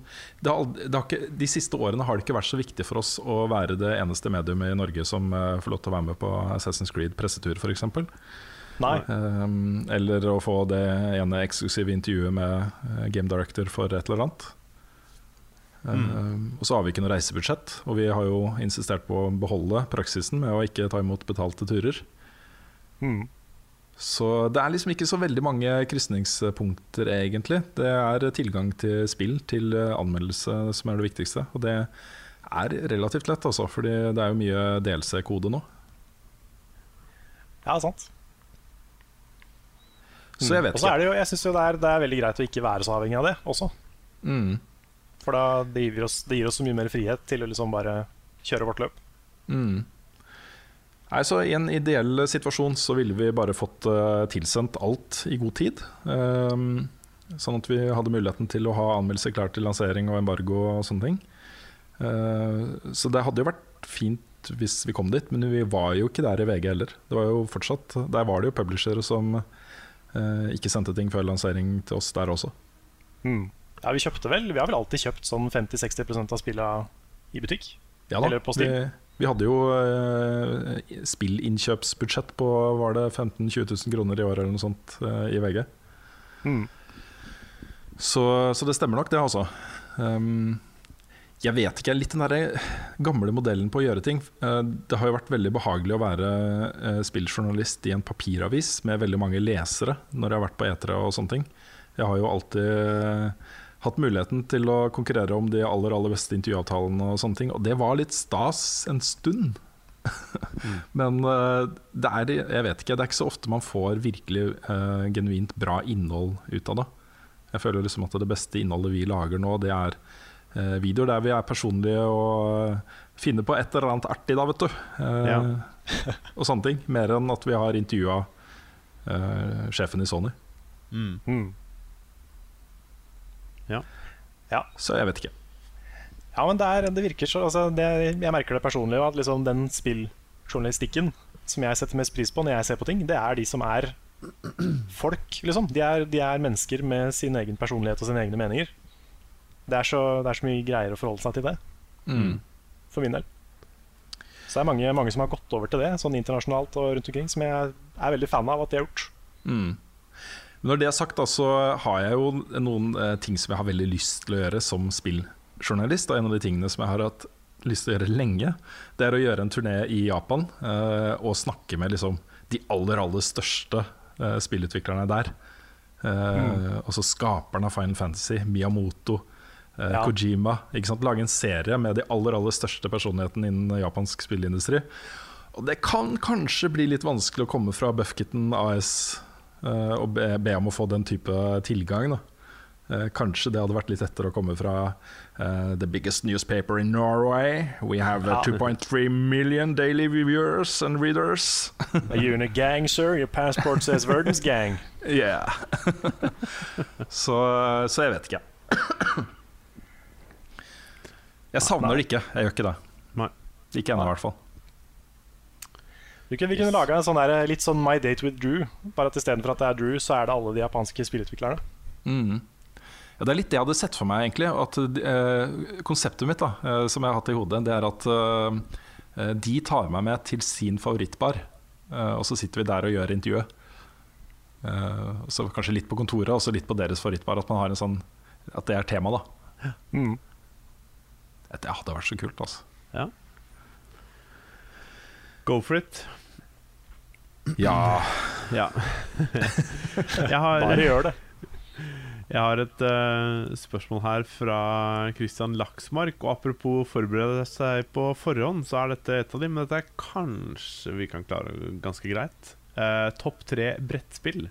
det har, det har ikke, de siste årene har det ikke vært så viktig for oss å være det eneste mediumet i Norge som uh, får lov til å være med på Assassin's Creed pressetur, f.eks. Um, eller å få det ene eksklusive intervjuet med eh, game director for et eller annet. Um, og så har vi ikke noe reisebudsjett, og vi har jo insistert på å beholde praksisen med å ikke ta imot betalte turer. Mm. Så det er liksom ikke så veldig mange krysningspunkter, egentlig. Det er tilgang til spill, til eh, anmeldelse, som er det viktigste. Og det er relativt lett, altså, fordi det er jo mye DLC-kode nå. Ja, sant. Så jeg vet Og så er ikke. det jo, jeg syns jo det er, det er veldig greit å ikke være så avhengig av det også. Mm. For da, det, gir oss, det gir oss så mye mer frihet til å liksom bare kjøre vårt løp. Mm. Nei, så I en ideell situasjon så ville vi bare fått uh, tilsendt alt i god tid. Um, sånn at vi hadde muligheten til å ha anmeldelse klar til lansering og embargo og sånne ting. Uh, så det hadde jo vært fint hvis vi kom dit, men vi var jo ikke der i VG heller. Det var jo fortsatt, Der var det jo publishere som uh, ikke sendte ting før lansering til oss der også. Mm. Ja, vi kjøpte vel Vi har vel alltid kjøpt sånn 50-60% av spillene i butikk. Ja da, Eller på vi, vi hadde jo uh, spillinnkjøpsbudsjett på var det 15 000-20 000 kroner i år eller noe sånt uh, i VG. Mm. Så, så det stemmer nok, det, altså. Um, jeg vet ikke, litt den der gamle modellen på å gjøre ting. Eh, det har jo vært veldig behagelig å være eh, spilljournalist i en papiravis med veldig mange lesere når jeg har vært på etere og sånne ting. Jeg har jo alltid eh, hatt muligheten til å konkurrere om de aller aller beste intervjuavtalene og sånne ting, og det var litt stas en stund. Men eh, det er, jeg vet ikke, det er ikke så ofte man får virkelig uh, genuint bra innhold ut av det. Jeg føler liksom at det beste innholdet vi lager nå, det er uh, videoer der vi er personlige og uh, finner på et eller annet artig, da, vet du. Eh, Ja. og sånne ting. Mer enn at vi har intervjua eh, sjefen i Sony. mm. Mm. Så jeg vet ikke. Ja, men det, er, det virker så altså, det, Jeg merker det personlig at liksom den spilljournalistikken som jeg setter mest pris på når jeg ser på ting, det er de som er folk, liksom. De er, de er mennesker med sin egen personlighet og sine egne meninger. Det er så, det er så mye greier å forholde seg til det, Mm. for min del. Så det er mange, mange som har gått over til det, sånn internasjonalt og rundt omkring, som jeg er veldig fan av at de har gjort. Mm. Men når det er sagt, da, så har jeg jo noen eh, ting som jeg har veldig lyst til å gjøre som spilljournalist. Og en av de tingene som jeg har hatt lyst til å gjøre lenge, det er å gjøre en turné i Japan eh, og snakke med liksom, de aller, aller største eh, spillutviklerne der. Eh, så skaperen av Final Fantasy, Miyamoto, eh, Ja. Kojima. Lage en serie med de aller, aller største personlighetene innen japansk spillindustri. Og det kan kanskje bli litt vanskelig å komme fra Buffkitten AS eh, og be, be om å få den type tilgang. Da. Eh, kanskje det hadde vært litt lettere å komme fra uh, The biggest newspaper in Norway. We have uh, 2.3 million daily viewers and readers. Are you in a gang, sir? Your passport says Verdens gang. Yeah. så, så jeg vet ikke. Jeg savner det ikke. Jeg gjør ikke det. Ikke ennå, i hvert fall. Vi kunne, vi kunne laga en sånn der, litt sånn My Date with Drew. Bare at istedenfor at det er Drew, så er det alle de japanske spillutviklerne. Mm. Ja, det er litt det jeg hadde sett for meg, egentlig. At, eh, konseptet mitt, da, eh, som jeg har hatt i hodet, det er at eh, eh, de tar meg med til sin favorittbar. Eh, og så sitter vi der og gjør intervjuet. Eh, så kanskje litt på kontoret, og så litt på deres favorittbar. At man har en sånn At det er tema, da. Mm. Det hadde vært så kult, altså. Ja. Go for it. Ja. Ja. jeg, har, Bare gjør det. jeg har et uh, spørsmål her fra Christian Laksmark. Og apropos forberede seg på forhånd, så er dette et av dem. Men dette er kanskje vi kan klare ganske greit. Uh, Topp tre brettspill.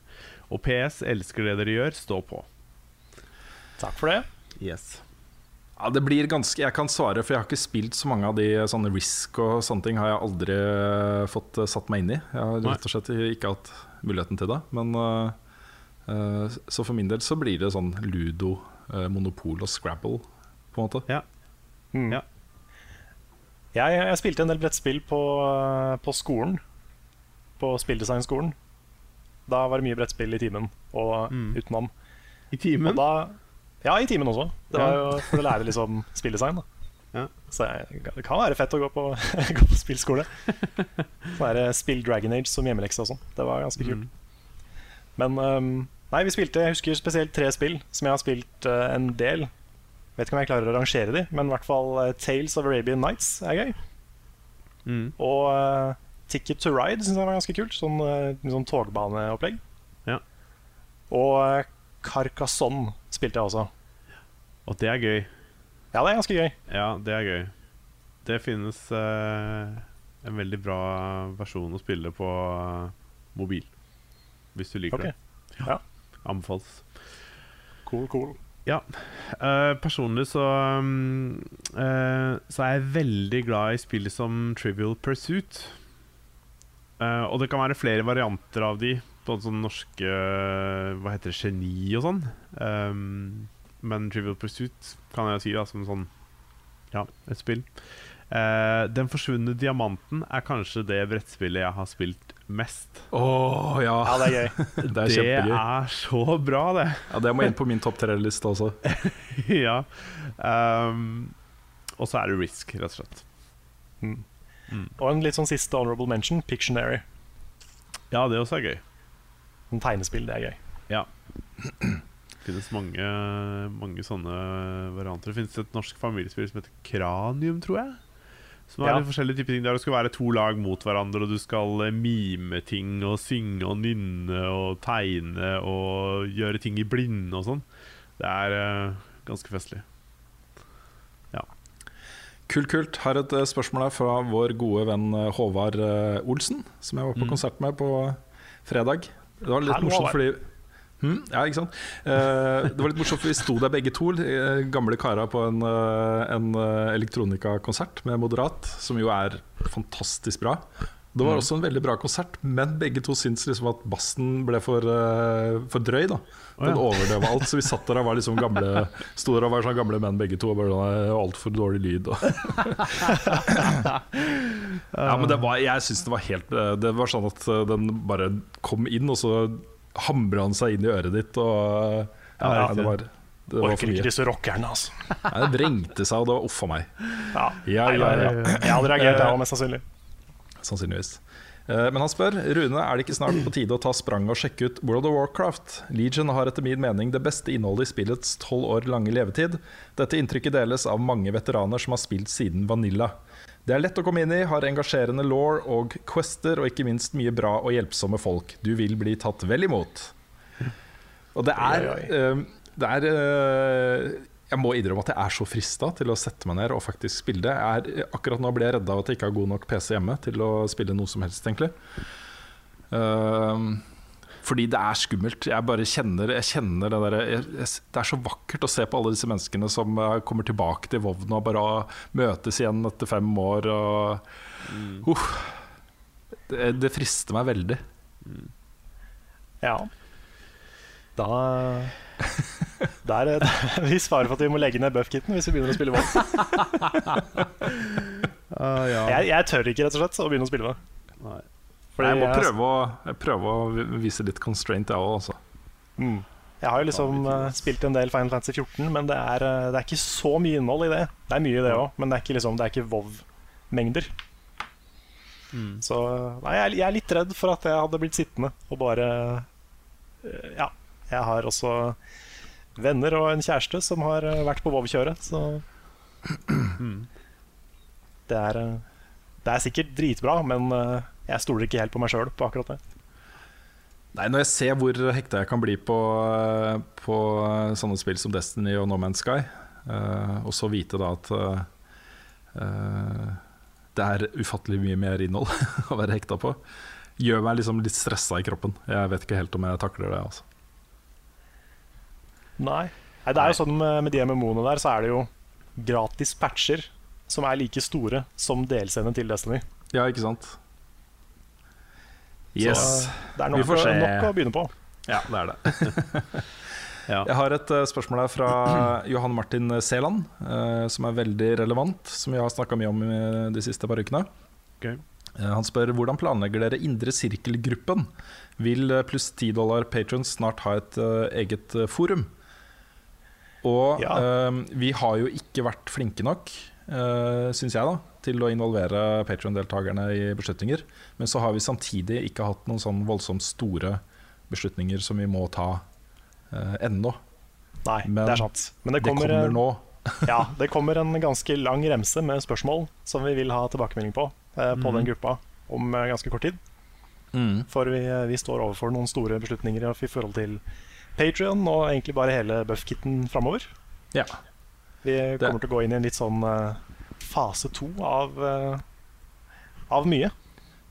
Og PS elsker det dere gjør, stå på. Takk for det. Yes. Ja, det blir ganske Jeg kan svare, for jeg har ikke spilt så mange av de sånne Risk og sånne ting. Har jeg aldri eh, fått eh, satt meg inn i. Jeg har rett og slett ikke hatt muligheten til det. Men uh, eh, Så for min del så blir det sånn ludo, uh, monopol og scrabble, på en måte. Mm. Ja. Jeg, jeg spilte en del brettspill på, på skolen. På spilldesignskolen. Da var det mye brettspill i timen og Mm. utenom. I timen. Og da, ja, i timen også. Det var jo for å lære liksom spilldesign. Ja. Så jeg, det kan være fett å gå på, gå på spillskole. Så er det Spill Dragon Age som hjemmelekse og sånn. Det var ganske kult. Mm. Men um, nei, vi spilte Jeg husker spesielt tre spill som jeg har spilt uh, en del. Vet ikke om jeg klarer å rangere de, men i hvert fall uh, Tales of Arabian Nights er gøy. Mm. Og uh, Ticket to Ride syns jeg var ganske kult. Sånn, sånn togbaneopplegg. Ja. Og Carcassonne spilte jeg også. Og det er gøy. Ja, det er ganske gøy. Ja, det er gøy. Det finnes eh, en veldig bra versjon å spille på eh, mobil. Hvis du liker Ok. det. Ja. Anbefales. Cool, cool. Eh, personlig så um, eh, Så er jeg veldig glad i spill som Trivial Pursuit. Eh, og det kan være flere varianter av de. Sånn norske Hva heter det, Geni og sånn. Um, men Trivial Pursuit kan jeg si da som sånn Ja, et spill. Uh, Den forsvunne diamanten er kanskje det brettspillet jeg har spilt mest. Å ja, Ja, det er gøy. det er kjempegøy. er så bra, det. Ja, det må inn på min topp tre-liste også. ja. Um, og så er det Risk, rett og slett. Mm. Mm. Og en litt sånn siste honorable mention, Pictionary. Ja, det også er gøy. En tegnespill, det er gøy. Det finnes mange, mange sånne varianter. Det finnes et norsk familiespill som heter Kranium, tror jeg. Som er Ja. forskjellige typer ting Der det skal være to lag mot hverandre, og du skal eh, mime ting og synge og nynne og tegne og gjøre ting i blinde og sånn. Det er uh, ganske festlig. Kult, kult. Her er et eh, spørsmål her fra vår gode venn Håvard Olsen, som jeg var på Mm. konsert med på fredag. Det var litt Hallo, morsomt fordi? Ja, ikke sant? Eh, det var litt morsomt, for vi sto der begge to, eh, gamle kara på en, eh, en elektronikakonsert med Moderat, som jo er fantastisk bra. Det var også en veldig bra konsert, men begge to syntes liksom at bassen ble for, for drøy. da Den ja. overdøva alt. Så vi satt der og var liksom gamle Sto der og var sånn gamle menn begge to. Og bare sånn altfor dårlig lyd. Ja, men det var, jeg syns det var helt Det var sånn at den bare kom inn, og så hamra han seg inn i øret ditt. Og ja, Ja, det var, det var Orker ikke disse rockerne, altså. Nei, det vrengte seg, og det var uff a meg. Ja. Ja, ja, ja. Jeg hadde reagert, jeg òg, mest sannsynlig. Sannsynligvis. Eh, Men han spør Rune, er det ikke snart på tide å ta spranget og sjekke ut World of Warcraft? Legion har etter min mening det beste innholdet i spillets tolv år lange levetid. Dette inntrykket deles av mange veteraner som har spilt siden Vanilla. Det er lett å komme inn i, har engasjerende law og quester, og ikke minst mye bra og hjelpsomme folk. Du vil bli tatt vel imot. Og det er, eh, det er eh, Jeg må innrømme at jeg er så frista til å sette meg ned og faktisk spille det. Jeg er, akkurat nå blir jeg redda av at jeg ikke har god nok PC hjemme til å spille noe som helst, egentlig. Uh, fordi det er skummelt. Jeg bare kjenner, jeg kjenner det der jeg- jeg- Det er så vakkert å se på alle disse menneskene som eh, kommer tilbake til Vovn og bare møtes igjen etter fem år. Og, Uff. det, det frister meg veldig. Ja. Da Det er det er viss fare for at vi må legge ned buffkitten hvis vi begynner å spille vold. uh, ja. Jeg, jeg tør ikke rett og slett å begynne å spille det. Nei. Fordi jeg må jeg- prøve å, prøve å vise litt constraint, jeg òg, altså. Mm. Jeg har jo liksom uh, spilt en del Final Fantasy 14, men det er, uh, det er ikke så mye innhold i det. Det er mye i det òg, men det er ikke, liksom, det er ikke Vov-mengder. Mm. Så nei, jeg, jeg er litt redd for at jeg hadde blitt sittende og bare eh, Ja. Jeg har også venner og en kjæreste som har eh, vært på Vov-kjøret, så Mm. det er, eh, det er sikkert dritbra, men eh, jeg stoler ikke helt på meg sjøl på akkurat det. Nei, Når jeg ser hvor hekta jeg kan bli på, på sånne spill som Destiny og No Man's Sky, og så vite da at eh, det er ufattelig mye mer innhold å være hekta på, gjør meg liksom litt stressa i kroppen. Jeg vet ikke helt om jeg takler det. altså Nei. Nei, det er jo sånn med, med de MMO-ene der, så er det jo gratis patcher som er like store som delscenene til Destiny. Ja, ikke sant? Så det er Vi nok, får se. nok å begynne på. Ja, det er det. Ja. Jeg har et eh, spørsmål her fra Johan Martin Seland, eh, som er veldig relevant, som vi har snakka mye om eh, de siste par ukene. Ok. Eh, Han spør hvordan planlegger dere Indre sirkel-gruppen? Vil eh, pluss 10 dollar patrons snart ha et eh, eget eh, forum? Og Ja. eh, vi har jo ikke vært flinke nok, uh, syns jeg, da til å involvere Patrion-deltakerne i beslutninger. Men så har vi samtidig ikke hatt noen sånn voldsomt store beslutninger som vi må ta uh, ennå. Nei, Men det er sant. Men det Det kommer, kommer nå. ja, det kommer en ganske lang remse med spørsmål som vi vil ha tilbakemelding på uh, på mm. den gruppa om uh, ganske kort tid. For vi, eh, vi står overfor noen store beslutninger i forhold til Patrion og egentlig bare hele buff-kitten framover. Ja. Vi kommer til å gå inn i en litt sånn uh, fase to av, uh, av mye.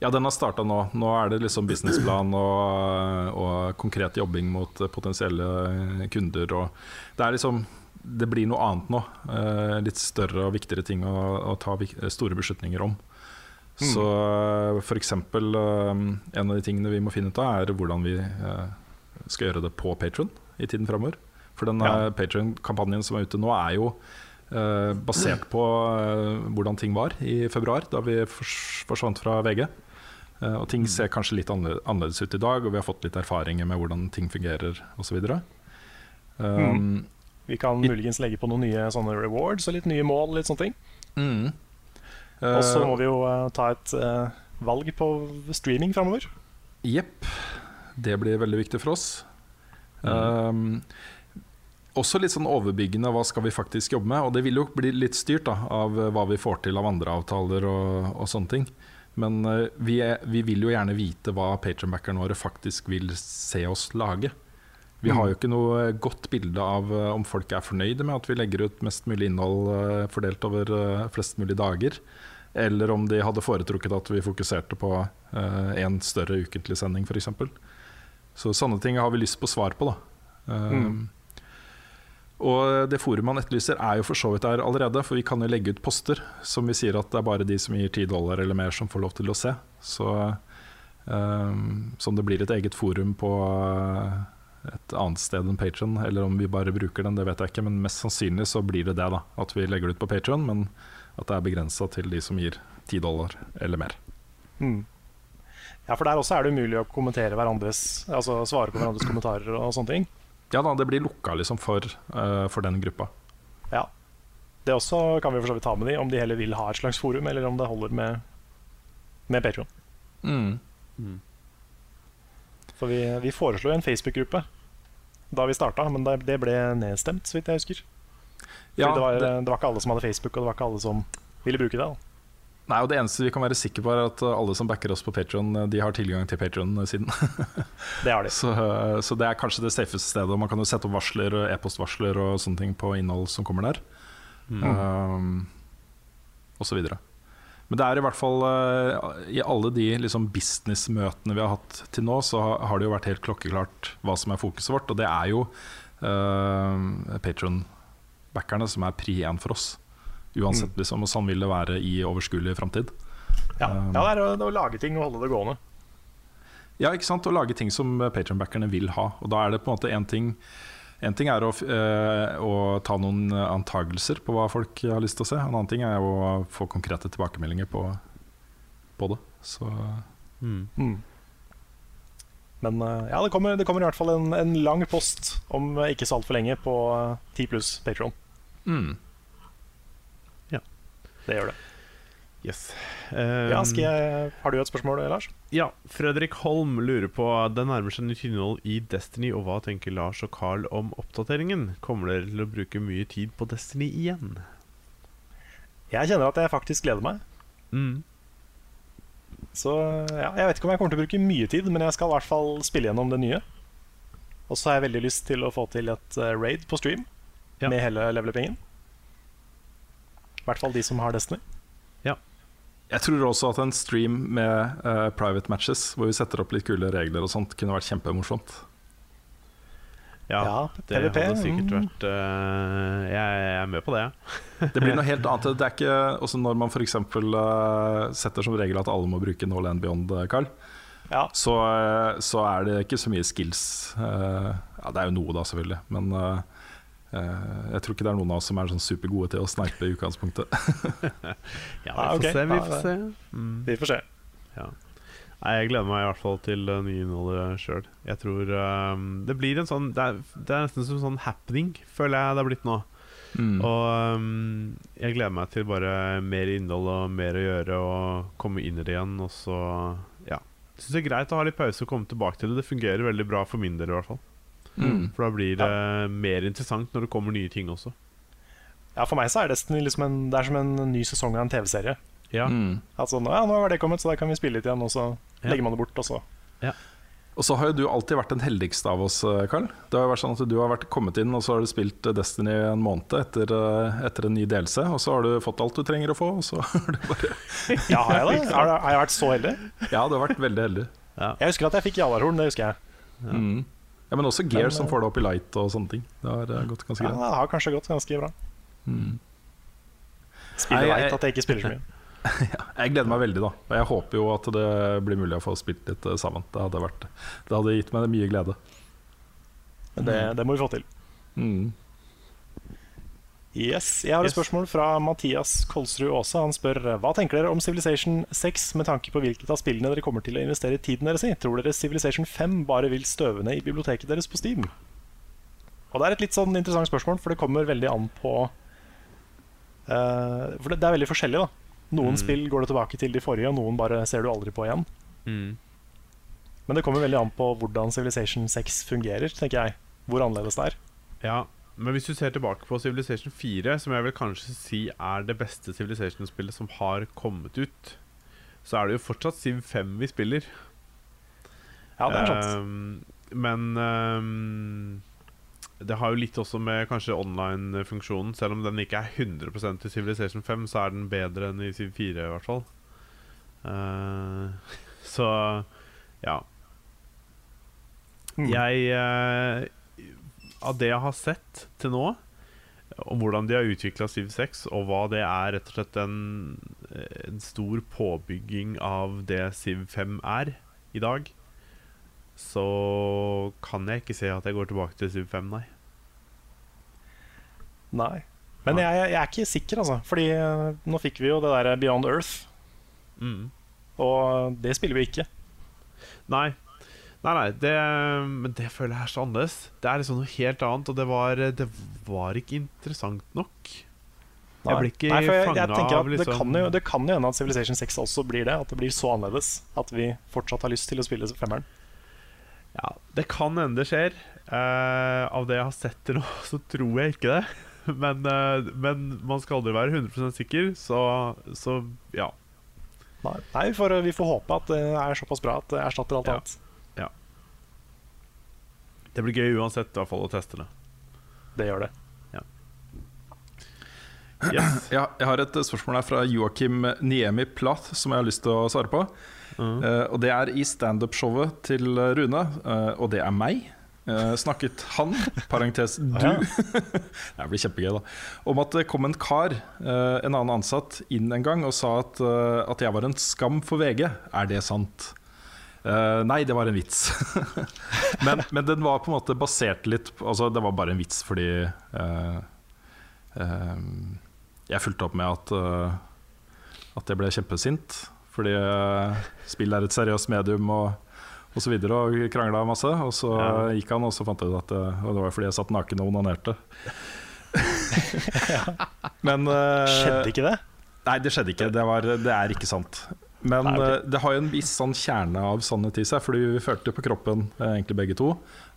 Ja, den har starta nå. Nå er det liksom businessplan og, og konkret jobbing mot potensielle kunder. Og det er liksom Det blir noe annet nå. Eh, litt større og viktigere ting å, å ta store beslutninger om. Så for eksempel eh, En av de tingene vi må finne ut av, er hvordan vi eh, skal gjøre det på Patron i tiden framover. For den Ja. Patron-kampanjen som er ute nå, er jo eh, basert på eh, hvordan ting var i februar, da vi forsvant fra VG. Eh, og ting ser kanskje litt annerledes ut i dag, og vi har fått litt erfaringer med hvordan ting fungerer osv. Um, Vi kan muligens legge på noen nye sånne rewards og litt nye mål. litt sånne ting mm. Og så Eh, må vi jo eh, ta et eh, valg på streaming framover. Jepp. Det blir veldig viktig for oss. Um, også litt sånn overbyggende hva skal vi faktisk jobbe med. Og det vil jo bli litt styrt da, av eh, hva vi får til av andre avtaler og, og sånne ting. Men uh, vi, er, vi vil jo gjerne vite hva patronbackerne våre faktisk vil se oss lage. Vi har jo ikke noe godt bilde av eh, om folk er fornøyde med at vi legger ut mest mulig innhold eh, fordelt over eh, flest mulig dager. Eller om de hadde foretrukket at vi fokuserte på én større ukentlig sending, f.eks. Så sånne ting har vi lyst på svar på. da. Um, Og det forumet han etterlyser, er jo for så vidt der allerede. For vi kan jo legge ut poster som vi sier at det er bare de som gir 10 dollar eller mer, som får lov til å se. Så um, Som det blir et eget forum på eh, et annet sted enn Patron, eller om vi bare bruker den, det vet jeg ikke. Men mest sannsynlig så blir det det, da. At vi legger det ut på Patron, men at det er begrensa til de som gir 10 dollar eller mer. Mm. Ja, for der også er det umulig å kommentere hverandres Altså svare på hverandres kommentarer og sånne ting. Ja da, det blir lukka liksom for, uh, for den gruppa. Ja. Det også kan vi for så vidt ta med de, om de heller vil ha et slags forum, eller om det holder med, med Patron. Mm. Mm. For vi, vi foreslo en Facebook-gruppe da vi starta, men det, det ble nedstemt, så vidt jeg husker. Ja, det, var, det, det var ikke alle som hadde Facebook, og det var ikke alle som ville bruke det. Da. Nei, og det eneste vi kan være sikre på, er at alle som backer oss på Patron, de har tilgang til Patron-siden. Det har de. så, uh, så det er kanskje det safeste stedet. Man kan jo sette opp varsler, og e-postvarsler og sånne ting på innhold som kommer der. Um, og så videre. Men det er i hvert fall uh, I alle de liksom, businessmøtene vi har hatt til nå, så har- har det jo vært helt klokkeklart hva som er fokuset vårt. Og det er jo uh, Patron-backerne som er pri én for oss. Uansett, liksom, og sånn vil det være i overskuelig framtid. Ja, Um, ja det er å, det er å lage ting og holde det gående. Ja, ikke sant? Å lage ting som patronbackerne vil ha. Og da er det på en måte én ting En ting er å, eh, å ta noen antagelser på hva folk har lyst til å se. En annen ting er å få konkrete tilbakemeldinger på, på det. Så Mm. Mm. Men eh, ja, det kommer, det kommer i hvert fall en, en lang post om eh, ikke så altfor lenge på eh, 10 pluss Patron. mm. Det gjør det. Yes. Ja, Um, skal jeg, har du et spørsmål, Lars? Ja, Fredrik Holm lurer på Det nærmer seg nytt innhold i Destiny, og hva tenker Lars og Carl om oppdateringen? Kommer dere til å bruke mye tid på Destiny igjen? Jeg kjenner at jeg faktisk gleder meg. Mm. Så ja, Jeg vet ikke om jeg kommer til å bruke mye tid, men jeg skal i hvert fall spille gjennom det nye. Og så har jeg veldig lyst til å få til et eh, raid på stream Ja. med hele level up-gjengen. I hvert fall de som har Destiny. Ja. Jeg tror også at en stream med uh, private matches, hvor vi setter opp litt kule regler og sånt, kunne vært kjempemorsomt. Ja, Ja, det PvP, hadde sikkert mm. vært uh, jeg, jeg er med på det. Det blir noe helt annet. Det er ikke også når man f.eks. Uh, setter som regel at alle må bruke No Land Beyond, eh, Carl. Ja, så, eh, så er det ikke så mye skills. Uh, ja, det er jo noe, da, selvfølgelig. Men eh, eh, jeg tror ikke det er noen av oss som er sånn supergode til å snipe i utgangspunktet. Ja, vi Ah, får ok. se. Vi får se. Mm. vi får se. Nei, Jeg gleder meg i hvert fall til det nye innholdet sjøl. Jeg tror um, det blir en sånn det er, det er nesten som en sånn happening, føler jeg det er blitt nå. Mm. Og um, jeg gleder meg til bare mer innhold og mer å gjøre og komme inn i det igjen. Og så ja. Syns det er greit å ha litt pause og komme tilbake til det. Det fungerer veldig bra for min del, i hvert fall. Mm. For da blir det mer interessant når det kommer nye ting også. Ja, For meg så er Destiny liksom en, det er som en ny sesong av en TV-serie. Ja, Mm. Altså, nå, ja, nå har det kommet, så da kan vi spille litt igjen, og så Ja. legger man det bort, og så Og så har jo du alltid vært den heldigste av oss, eh, Carl. Det har jo vært sånn at Du har vært kommet inn og så har du spilt eh, Destiny en måned etter, eh, etter en ny delelse. Og så har du fått alt du trenger å få. Og så har du bare Ja, har jeg det? Har, har jeg vært så heldig? Ja, du har vært veldig heldig. Jeg husker at jeg fikk Jalarhorn, det husker jeg. Mm. Ja, Men også Gear Men, som eh, får det opp i light og sånne ting. Det har eh, gått ganske greit. Ja, det har kanskje gått ganske bra. Mm. Spiller light at jeg ikke spiller så mye. Jeg gleder meg veldig, da. Og jeg håper jo at det blir mulig å få spilt litt eh, sammen. Det hadde, vært, det hadde gitt meg mye glede. Det, det må vi få til. Mm. Yes, Jeg har et Yes. spørsmål fra Mathias Kolsrud Aase. Han spør hva tenker dere om Civilization 6 med tanke på hvilket av spillene dere kommer til å investere tiden deres i? Tror dere Civilization 5 bare vil støve ned i biblioteket deres på Steam? Og Det er et litt sånn interessant spørsmål, for det kommer veldig an på uh, For det, det er veldig forskjellig. da Noen Mm. spill går det tilbake til de forrige, og noen bare ser du aldri på igjen. mm. Men det kommer veldig an på hvordan Civilization 6 fungerer, tenker jeg. Hvor annerledes det er. ja. Men hvis du ser tilbake på Civilization 4, som jeg vil kanskje si er det beste Civilization-spillet som har kommet ut, så er det jo fortsatt Civ 5 vi spiller. Ja, det er sant. Um, men um, det har jo litt også med kanskje online-funksjonen. Selv om den ikke er 100% i Civilization 5, så er den bedre enn i Civ 4 i hvert fall. Uh, så ja. Mm. Jeg eh, Av det jeg har sett til nå, om hvordan de har utvikla Civ 6, og hva det er rett og slett en, en stor påbygging av det Civ 5 er i dag, så kan jeg ikke se at jeg går tilbake til Civ 5, nei. Nei. Men jeg, jeg er ikke sikker, altså. Fordi eh, nå fikk vi jo det der Beyond Earth, Mm. og det spiller vi ikke. Nei. Nei, nei, det, men det føler jeg er så annerledes. Det er liksom noe helt annet, og det var, det var ikke interessant nok. Jeg ble ikke Nei, for jeg, jeg fanget tenker av liksom... det, kan jo, det kan jo hende at Civilization 6 også blir det. At det blir så annerledes at vi fortsatt har lyst til å spille femmeren. Ja, det kan hende det skjer. Uh, av det jeg har sett til nå, så tror jeg ikke det. Men, uh, men man skal aldri være 100 sikker, så, så ja. Nei, Nei vi, får, vi får håpe at det er såpass bra at det erstatter alt Ja. annet. Det blir gøy uansett i hvert fall å teste det. Det gjør det. Yes. Ja, jeg har et spørsmål her fra Joakim Niemi Plath som jeg har lyst til å svare på. Mm. Uh, og Det er i standup-showet til Rune, uh, og det er meg. Uh, snakket han, parentes du, Ja. det blir kjempegøy da om at det kom en kar, eh, en annen ansatt, inn en gang og sa at, eh, at jeg var en skam for VG. Er det sant? Eh, nei, det var en vits. men, men den var på en måte basert litt Altså, det var bare en vits fordi uh, uh, jeg fulgte opp med at, at jeg ble kjempesint. Fordi spill er et seriøst medium og, og så videre, og krangla masse. Og så Ja. gikk han, og så fant jeg ut at det, det var fordi jeg satt naken og onanerte. Men Skjedde ikke det? Nei, det skjedde ikke. Det, var, det er ikke sant. Men Nei, eh, det har jo en viss sånn kjerne av sannhet i seg, fordi vi følte på kroppen, eh, egentlig begge to,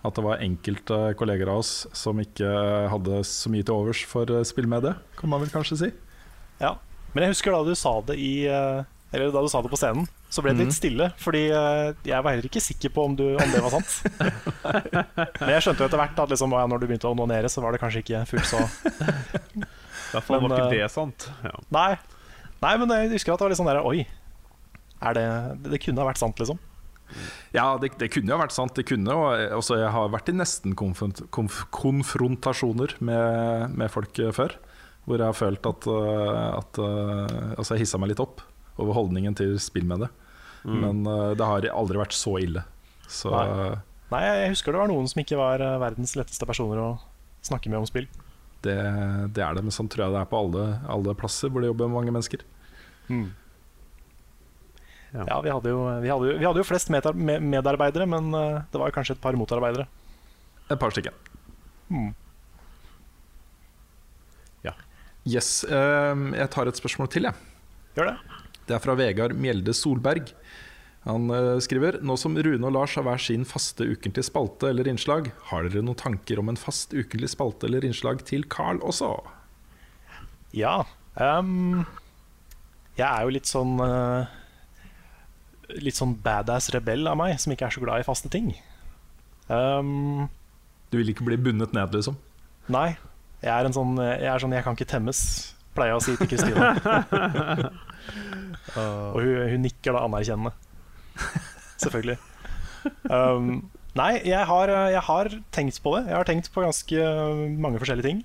at det var enkelte kolleger av oss som ikke hadde så mye til overs for spillmediet, spillmedie, kan man vel kanskje si. Ja. Men jeg husker da du sa det i eh, Eller da du sa det på scenen, så ble det litt Mhm. stille. Fordi eh, jeg var heller ikke sikker på om, du, om det var sant. Men jeg skjønte jo etter hvert at liksom, når du begynte å onanere, så var det kanskje ikke fullt så I hvert fall var ikke eh, det sant. Ja. Nei. Nei, men jeg husker at det var litt sånn der Oi. Er det, det kunne ha vært sant, liksom. Ja, det, det kunne jo vært sant. Det kunne, og også jeg har vært i nesten konfront, konf, konfrontasjoner med, med folk eh, før. Hvor jeg har følt at, eh, at eh, Altså, jeg hissa meg litt opp over holdningen til spill med det. Mm. Men det har aldri vært så ille. Så Nei. Nei, jeg husker det var noen som ikke var verdens letteste personer å snakke med om spill. det, det er det. Men sånn tror jeg det er på alle, alle plasser hvor det jobber mange mennesker. Ja. Ja, vi hadde jo, vi hadde jo, vi hadde jo flest medar- medarbeidere, men eh, det var kanskje et par motarbeidere. Et par stykker. Hmm. Ja. Yes. eh, jeg tar et spørsmål til, jeg. Gjør det. Det er fra Vegard Mjelde Solberg. Han eh, skriver Nå som Rune og Lars har hver sin faste ukentlige spalte eller innslag, har dere noen tanker om en fast ukentlig spalte eller innslag til Carl også? Ja. Um, jeg er jo litt sånn eh, Litt sånn badass rebell av meg, som ikke er så glad i faste ting. Um, Du vil ikke bli bundet ned, liksom? nei. Jeg er, en sånn, jeg er sånn Jeg kan ikke temmes, pleier jeg å si til Kristina Og hun, hun nikker da anerkjennende. Selvfølgelig. Um, nei, jeg har, jeg har tenkt på det. Jeg har tenkt på ganske mange forskjellige ting.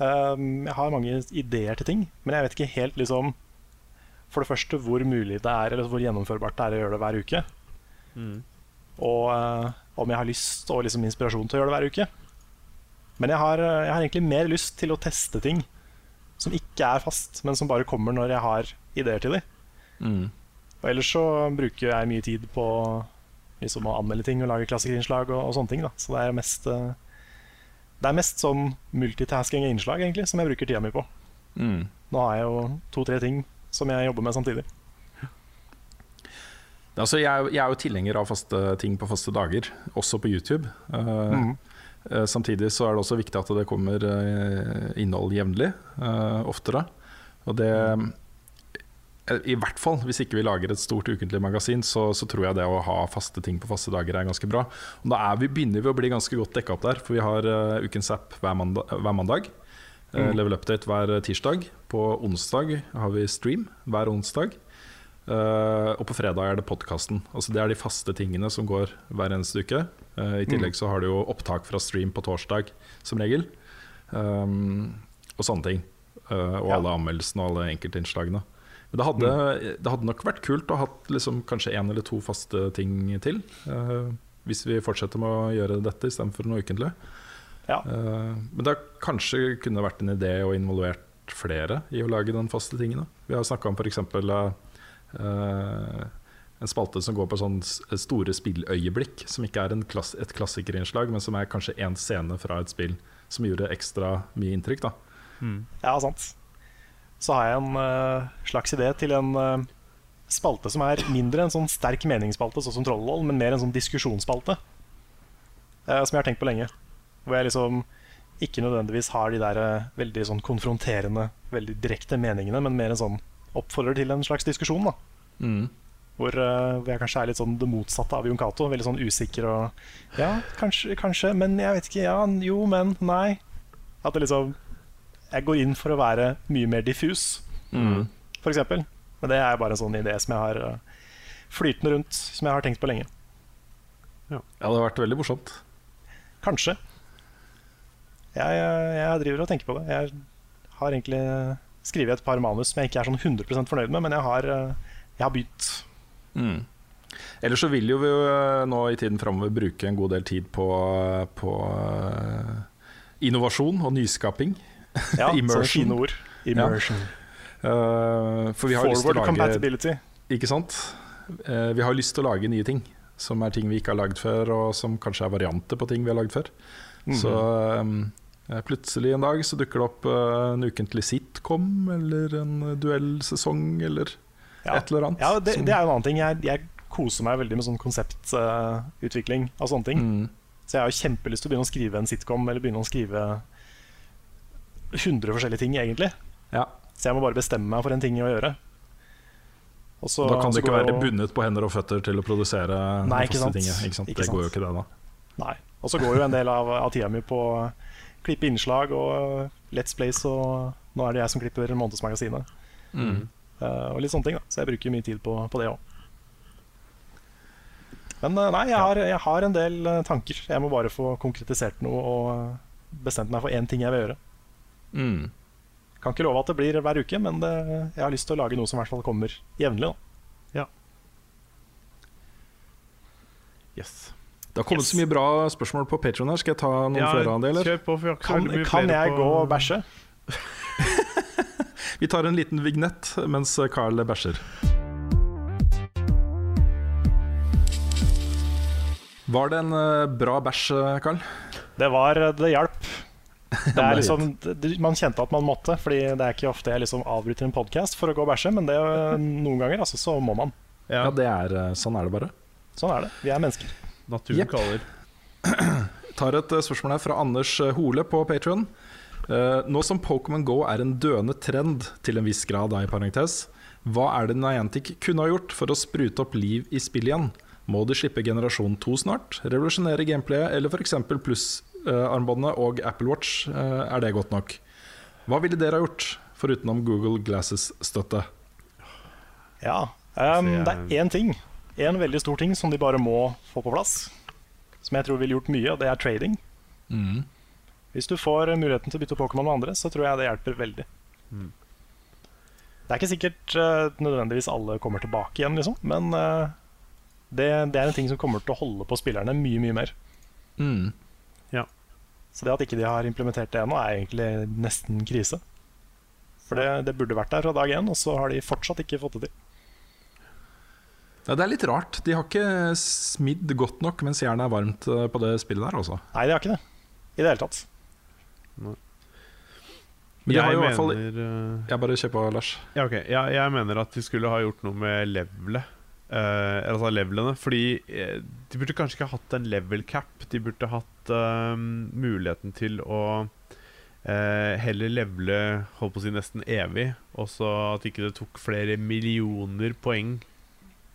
Um, jeg har mange ideer til ting, men jeg vet ikke helt liksom For det første hvor mulig det er, eller hvor gjennomførbart det er å gjøre det hver uke. Mm. Og uh, om jeg har lyst og liksom inspirasjon til å gjøre det hver uke. Men jeg har, eh, jeg har egentlig mer lyst til å teste ting som ikke er fast, men som bare kommer når jeg har ideer til dem. Mm. Og ellers så bruker jeg mye tid på liksom å anmelde ting og lage klassikerinnslag og, og sånne ting. Da. Så det er mest eh, Det er mest sånn multitasking innslag egentlig som jeg bruker tida mi på. Mm. Nå har jeg jo to-tre ting som jeg jobber med samtidig. Altså, jeg, jeg er jo tilhenger av faste ting på faste dager, også på YouTube. Uh, mm. uh, samtidig så er det også viktig at det kommer uh, innhold jevnlig, oftere. Og det I hvert fall hvis ikke vi lager et stort ukentlig magasin, så, så tror jeg det å ha faste ting på faste dager er ganske bra. Og da er vi, begynner vi å bli ganske godt dekka opp der, for vi har ukens app hver mandag. Hver mandag. Eh, Mhm. Level Update hver tirsdag. På onsdag har vi stream hver onsdag. Uh, og på fredag er det podkasten. Altså det er de faste tingene som går hver eneste uke. Uh, I tillegg så har du jo opptak fra stream på torsdag, som regel. Um, og sånne ting. Uh, og alle anmeldelsene og alle enkeltinnslagene. Men det hadde, Mm. det hadde nok vært kult å ha liksom kanskje én eller to faste ting til. hvis vi fortsetter med å gjøre dette istedenfor noe ukentlig. Ja. Eh, men det kanskje kunne vært en idé å involvert flere i å lage den faste tingen Vi har snakka om f.eks. Uh, en spalte som går på sånn store spilløyeblikk, som ikke er en klass et klassikerinnslag, men som er kanskje én scene fra et spill som gjorde ekstra mye inntrykk. da Ja, sant. Så har jeg en uh, slags idé til en uh, spalte som er mindre en sånn sterk meningsspalte, sånn som Trollvoll, men mer en sånn diskusjonsspalte. uh, som jeg har tenkt på lenge. Hvor jeg liksom ikke nødvendigvis har de der eh, veldig sånn konfronterende, veldig direkte meningene, men mer en sånn oppfordrer til en slags diskusjon. da hvor, uh, hvor jeg kanskje er litt sånn det motsatte av Jon Cato. Veldig sånn usikker og Ja, kanskje, kanskje, men jeg vet ikke. Ja, jo, men, nei. At det liksom Jeg går inn for å være mye mer diffus, Mm. for eksempel. Men det er bare en sånn idé som jeg har eh, flytende rundt, som jeg har tenkt på lenge. Ja, det hadde vært veldig morsomt. Kanskje. Jeg, jeg driver og tenker på det. Jeg har egentlig skrevet et par manus som jeg ikke er sånn 100% fornøyd med, men jeg har, eh, jeg har begynt. Mm. Ellers så vil jo vi jo eh, nå i tiden framover bruke en god del tid på, på eh, innovasjon og nyskaping. Ja, Immersion. fine ord. Immersion. Eh, for vi har lyst til å lage compatibility. Ikke sant? Vi har lyst til å lage nye ting. Som er ting vi ikke har lagd før, og som kanskje er varianter på ting vi har lagd før. Mhm. Så eh, plutselig en dag så dukker det opp eh, en ukentlig sitcom, eller en duellsesong, eller Ja. et eller annet. Ja, det, det er en annen ting. Jeg, jeg koser meg veldig med sånn konseptutvikling av sånne ting. Mm. Så jeg har jo kjempelyst til å begynne å skrive en sitcom, eller begynne å skrive 100 forskjellige ting, egentlig. Ja. Så jeg må bare bestemme meg for en ting å gjøre. Og så- da kan du ikke være og... bundet på hender og føtter til å produsere Nei, ikke sant. tingene, Ikke sant? Ikke det går jo ikke det, da. Nei. Og så går jo en del av, av tida mi på klippe innslag og Let's Plays, og nå er det jeg som klipper Månedsmagasinet. Mm. Uh, og litt sånne ting, da. Så jeg bruker mye tid på, på det òg. Men uh, nei, jeg har, jeg har en del uh, tanker. Jeg må bare få konkretisert noe og bestemt meg for én ting jeg vil gjøre. Mm. Kan ikke love at det blir hver uke, men det, jeg har lyst til å lage noe som i hvert fall kommer jevnlig. Ja. Yes. Det har kommet Yes. så mye bra spørsmål på Patreon her. Skal jeg ta noen flere av det, eller? Kjør på, Kan, kan flere jeg på- gå og bæsje? Vi tar en liten vignett mens Carl bæsjer. Var det en eh, bra bæsj, eh, Carl? Det var Det hjalp. Det er er liksom, man kjente at man måtte, Fordi det er ikke ofte jeg liksom avbryter en podkast for å gå og bæsje, men det, noen ganger altså, så må man. Ja, Ja, det er, eh, Sånn er det bare. Sånn er det. Vi er mennesker. Naturen yep. kaller. tar et eh, spørsmål her fra Anders eh, Hole på Patreon. Uh, nå som Pokémon Go er en døende trend, til en viss grad, da, i parentes, hva er det Niantic kunne ha gjort for å sprute opp liv i spill igjen? Må de slippe generasjon 2 snart? Revolusjonere gameplayet, eller f.eks. plussarmbåndet uh, og Apple Watch? Uh, er det godt nok? Hva ville dere ha gjort, forutenom Google Glasses-støtte? Ja. Um, det er én ting, en veldig stor ting, som de bare må få på plass. Som jeg tror ville gjort mye, og det er trading. Hvis du får muligheten til å bytte Pokémon med andre, så tror jeg det hjelper veldig. Mm. Det er ikke sikkert uh, nødvendigvis alle kommer tilbake igjen, liksom, men uh, det, det er en ting som kommer til å holde på spillerne mye, mye mer. Mm. Så det at ikke de har implementert det ennå, er egentlig nesten krise. For det, det burde vært der fra dag én, og så har de fortsatt ikke fått det til. Ja, det er litt rart. De har ikke smidd godt nok mens jernet er varmt eh, på det spillet der, altså. Nei, de har ikke det. I det hele tatt. Men jeg, har jeg jo i hvert fall mener eh, Jeg bare kjør på, Lars. Ja, okay. jeg, jeg mener at de skulle ha gjort noe med levelet. Uh, altså levelene. Fordi de burde kanskje ikke ha hatt en level cap. De burde hatt uh, muligheten til å uh, heller levele holdt på å si nesten evig. Og så at ikke det tok flere millioner poeng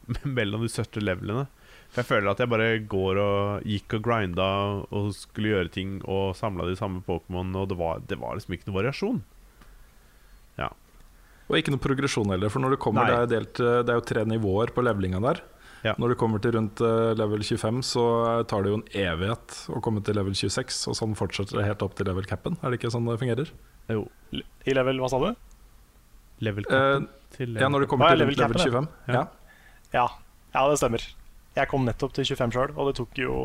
mellom de 70 levelene. For jeg føler at jeg bare går og gikk og grinda og skulle gjøre ting og samla de samme Pokémon, og det var, det var liksom ikke noe variasjon. Ja. Og ikke noe progresjon heller, for når du kommer, det er, delt, eh, det er jo tre nivåer på levelinga der. Ja. Når du kommer til rundt eh, level 25, så tar det jo en evighet å komme til level 26, og sånn fortsetter det helt opp til level capen. Er det ikke sånn det fungerer? Jo. I level, hva sa du? Level Eh, til Ja, når du kommer er til level level 25. Ja. Ja. Ja, ja det stemmer. Jeg kom nettopp til 25 sjøl, og det tok jo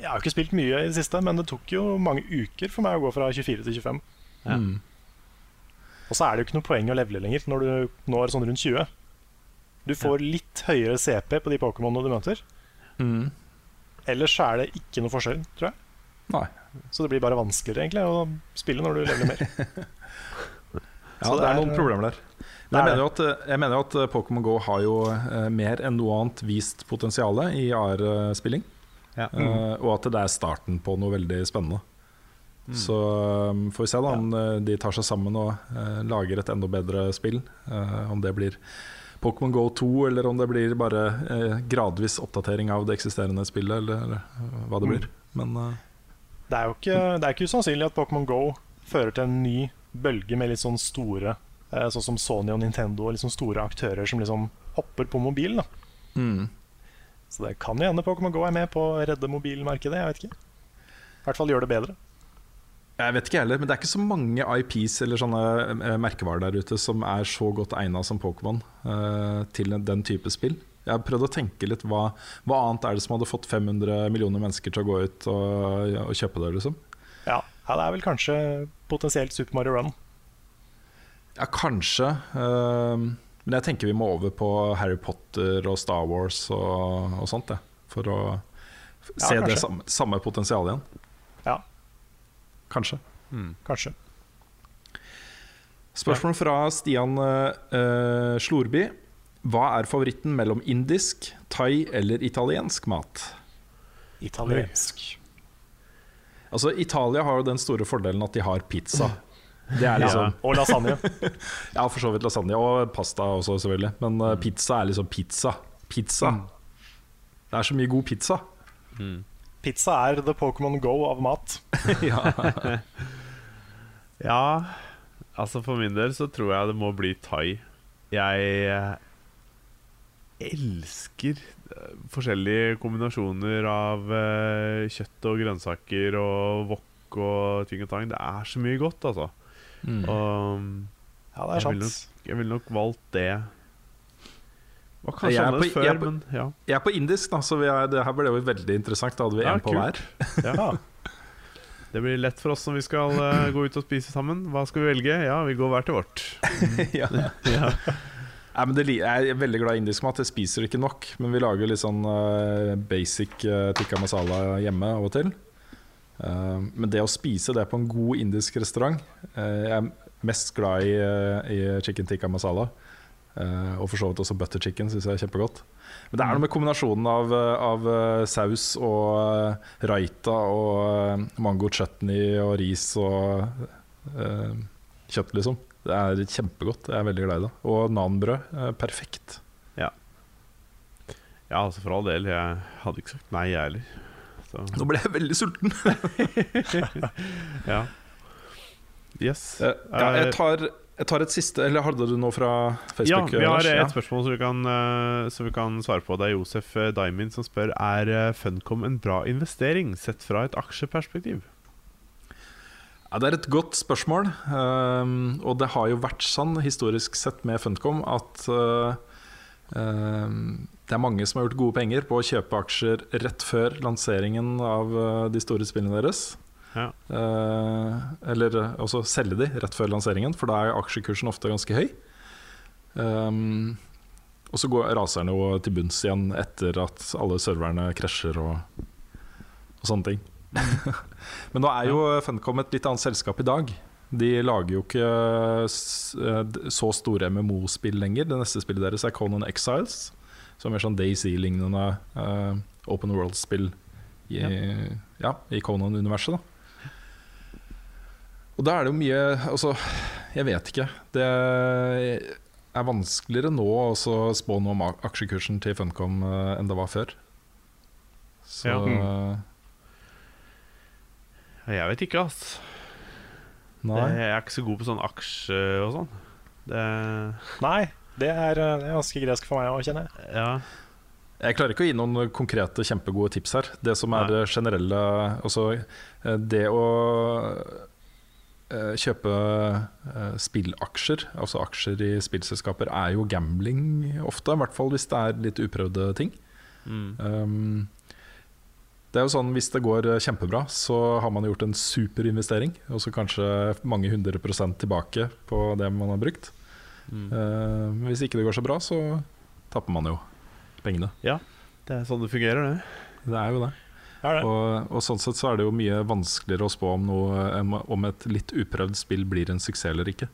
Jeg har jo ikke spilt mye i det siste, men det tok jo mange uker for meg å gå fra 24 til 25. Ja. Mm. Og så er det jo ikke noe poeng å levele lenger når du når sånn rundt 20. Du får litt høyere CP på de Pokémonene du møter. Mm. Ellers er det ikke noe forskjell, tror jeg. Nei. Så det blir bare vanskeligere egentlig å spille når du leveler mer. Ja, Så det, det er er- noen problemer der. Men jeg er mener jo at, mener jo at eh, Pokémon GO har jo eh, mer enn noe annet vist potensialet i AR-spilling. Ja. Eh, og at det er starten på noe veldig spennende. Så um, får vi se da om eh, de tar seg sammen og eh, lager et enda bedre spill. Eh, om det blir Pokémon GO 2, eller om det blir bare eh, gradvis oppdatering av det eksisterende spillet, eller, eller eh, hva det blir. Men eh, Det er jo ikke, det er ikke usannsynlig at Pokémon Go fører til en ny bølge med litt sånn store eh, Sånn som Sony og Nintendo sånn store aktører som liksom hopper på mobil. mm. Så det kan jo hende Pokémon Go er med på å redde mobilmarkedet. Jeg vet ikke. I hvert fall gjør det bedre. Jeg vet ikke heller, men det er ikke så mange IPs eller sånne eh, merkevarer der ute som er så godt egna som Pokémon uh, til den type spill. Jeg har prøvd å tenke litt hva, hva annet er det som hadde fått 500 millioner mennesker til å gå ut og, og kjøpe det, liksom. Ja, ja, det er vel kanskje potensielt Super Mario Run. Ja, kanskje. eh, men jeg tenker vi må over på Harry Potter og Star Wars og, og sånt, jeg. For å f- Ja, se det samme, samme potensialet igjen. Ja, Kanskje. kanskje. Spørsmål fra Stian uh, Slorby. Hva er favoritten mellom indisk, thai eller italiensk mat? Italiensk. Altså, Italia har jo den store fordelen at de har pizza. Det er liksom Og lasagne. Ja, for så vidt lasagne og pasta også, selvfølgelig. Men uh, pizza er liksom pizza. Pizza. Det er så mye god pizza. Pizza er the Pokémon Go av mat. ja. Ja, altså for min del så tror jeg det må bli thai. Jeg eh, elsker eh, forskjellige kombinasjoner av kjøtt og grønnsaker og wok og ting og tang. Det er så mye godt, altså. Mm. Og Ja, det er jeg ville nok, vil nok valgt det. Var kanskje Jeg er på- annerledes jeg er på- men ja. Jeg er på indisk, da, så vi er, det her ble jo veldig interessant. Da hadde vi Ja, på hver. ja. Det blir lett for oss når vi skal uh, gå ut og spise sammen. Hva skal vi velge? Ja, vi går hver til vårt. ja. Ja. Nei, men det, jeg er veldig glad i indisk mat. Jeg spiser ikke nok, men vi lager litt sånn uh, basic uh, tikka masala hjemme av og til. Eh, men det å spise det på en god indisk restaurant eh, Jeg er mest glad i, eh, i chicken tikka masala. Og for så vidt også butter chicken syns jeg er kjempegodt. Men det er noe med kombinasjonen av, av saus og raita og mango chutney og ris og uh, kjøtt, liksom. Det er kjempegodt. Jeg er veldig glad i det. Og nanbrød. Perfekt. Perfekt. Ja, altså for all del. Jeg hadde ikke sagt nei, jeg heller. Så, Nå ble jeg veldig sulten. ja. Yes. Eh, ja, jeg, tar, jeg tar et siste Eller hadde du noe fra Facebook? Ja, vi har et Ja. spørsmål som vi, kan, eh, som vi kan svare på. Det er Josef Diamond som spør Er eh, Funcom en bra investering sett fra et aksjeperspektiv. Ja, det er et godt spørsmål. ehm, og det har jo vært sånn historisk sett med Funcom at eh, ehm, det er mange som har gjort gode penger på å kjøpe aksjer rett før lanseringen av eh, de store spillene deres. Ja. Eh, eller eh, også selge de rett før lanseringen, for da er aksjekursen ofte ganske høy. Um, og så går, raser den jo til bunns igjen etter at alle serverne krasjer og, og sånne ting. Men nå er jo Funcom et litt annet selskap i dag. De lager jo ikke så store MMO-spill lenger. Det neste spillet deres er Conan Exiles, som er sånn Daisy-lignende uh, open world-spill i, ja. i Conan-universet. da og da er det jo mye Altså, jeg vet ikke. Det er vanskeligere nå å spå noe om aksjekursen til Funcom eh, enn det var før. Så Ja. mm. Jeg vet ikke, altså. Nei. Jeg er ikke så god på sånn aksje og sånn. Det Nei, det er, eh, det er ganske gresk for meg å kjenne. jeg. Ja. Jeg klarer ikke å gi noen konkrete, kjempegode tips her. Det som er Nei. det generelle Altså, eh, det å eh, kjøpe spillaksjer, altså aksjer i spillselskaper, er jo gambling ofte. I hvert fall hvis det er litt uprøvde ting. Um, det er jo sånn Hvis det går kjempebra, så har man gjort en super investering. Og så kanskje mange hundre prosent tilbake på det man har brukt. Eh, men hvis ikke det går så bra, så tapper man jo pengene. Ja, Det er sånn det fungerer, det. Det er jo det. Er det? Og, og sånn sett så er det jo mye vanskeligere å spå om, noe, om et litt uprøvd spill blir en suksess eller ikke.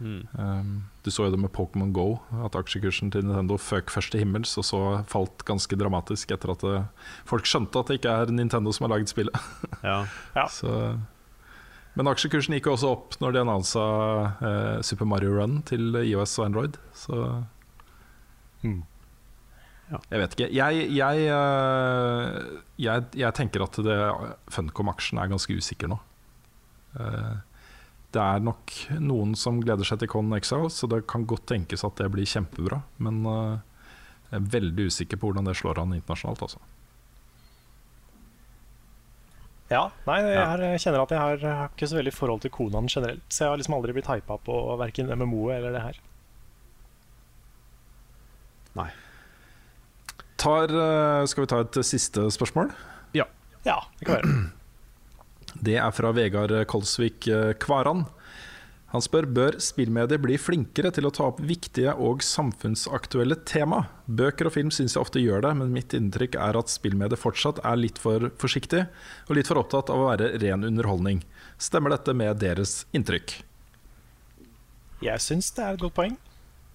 Um, du så jo det med Pokémon Go, at aksjekursen til Nintendo føk først til himmels, og så falt ganske dramatisk etter at det, folk skjønte at det ikke er Nintendo som har laget spillet. Ja. Ja. Så, men aksjekursen gikk jo også opp når de annonsa eh, Super Mario Run til IOS og Android. Så Mm. Ja. jeg vet ikke. Jeg, jeg, eh, jeg, jeg tenker at Funcom-aksjen er ganske usikker nå. Eh, det er nok noen som gleder seg til Con Exile, så det kan godt tenkes at det blir kjempebra. Men eh, jeg er veldig usikker på hvordan det slår an internasjonalt. Altså. Ja, nei, jeg, Ja. kjenner at jeg har, jeg har ikke så veldig forhold til Konan generelt. Så jeg har liksom aldri blitt hypa på verken MMO eller det her. Nei. Tar, eh, skal vi ta et siste spørsmål? Ja, det kan være. Det er fra Vegard Kolsvik eh, Kvaran. Han spør bør spillmedier bli flinkere til å ta opp viktige og samfunnsaktuelle tema. Bøker og film syns jeg ofte gjør det, men mitt inntrykk er at spillmedier fortsatt er litt for forsiktig og litt for opptatt av å være ren underholdning. Stemmer dette med deres inntrykk? Jeg syns det er et godt poeng.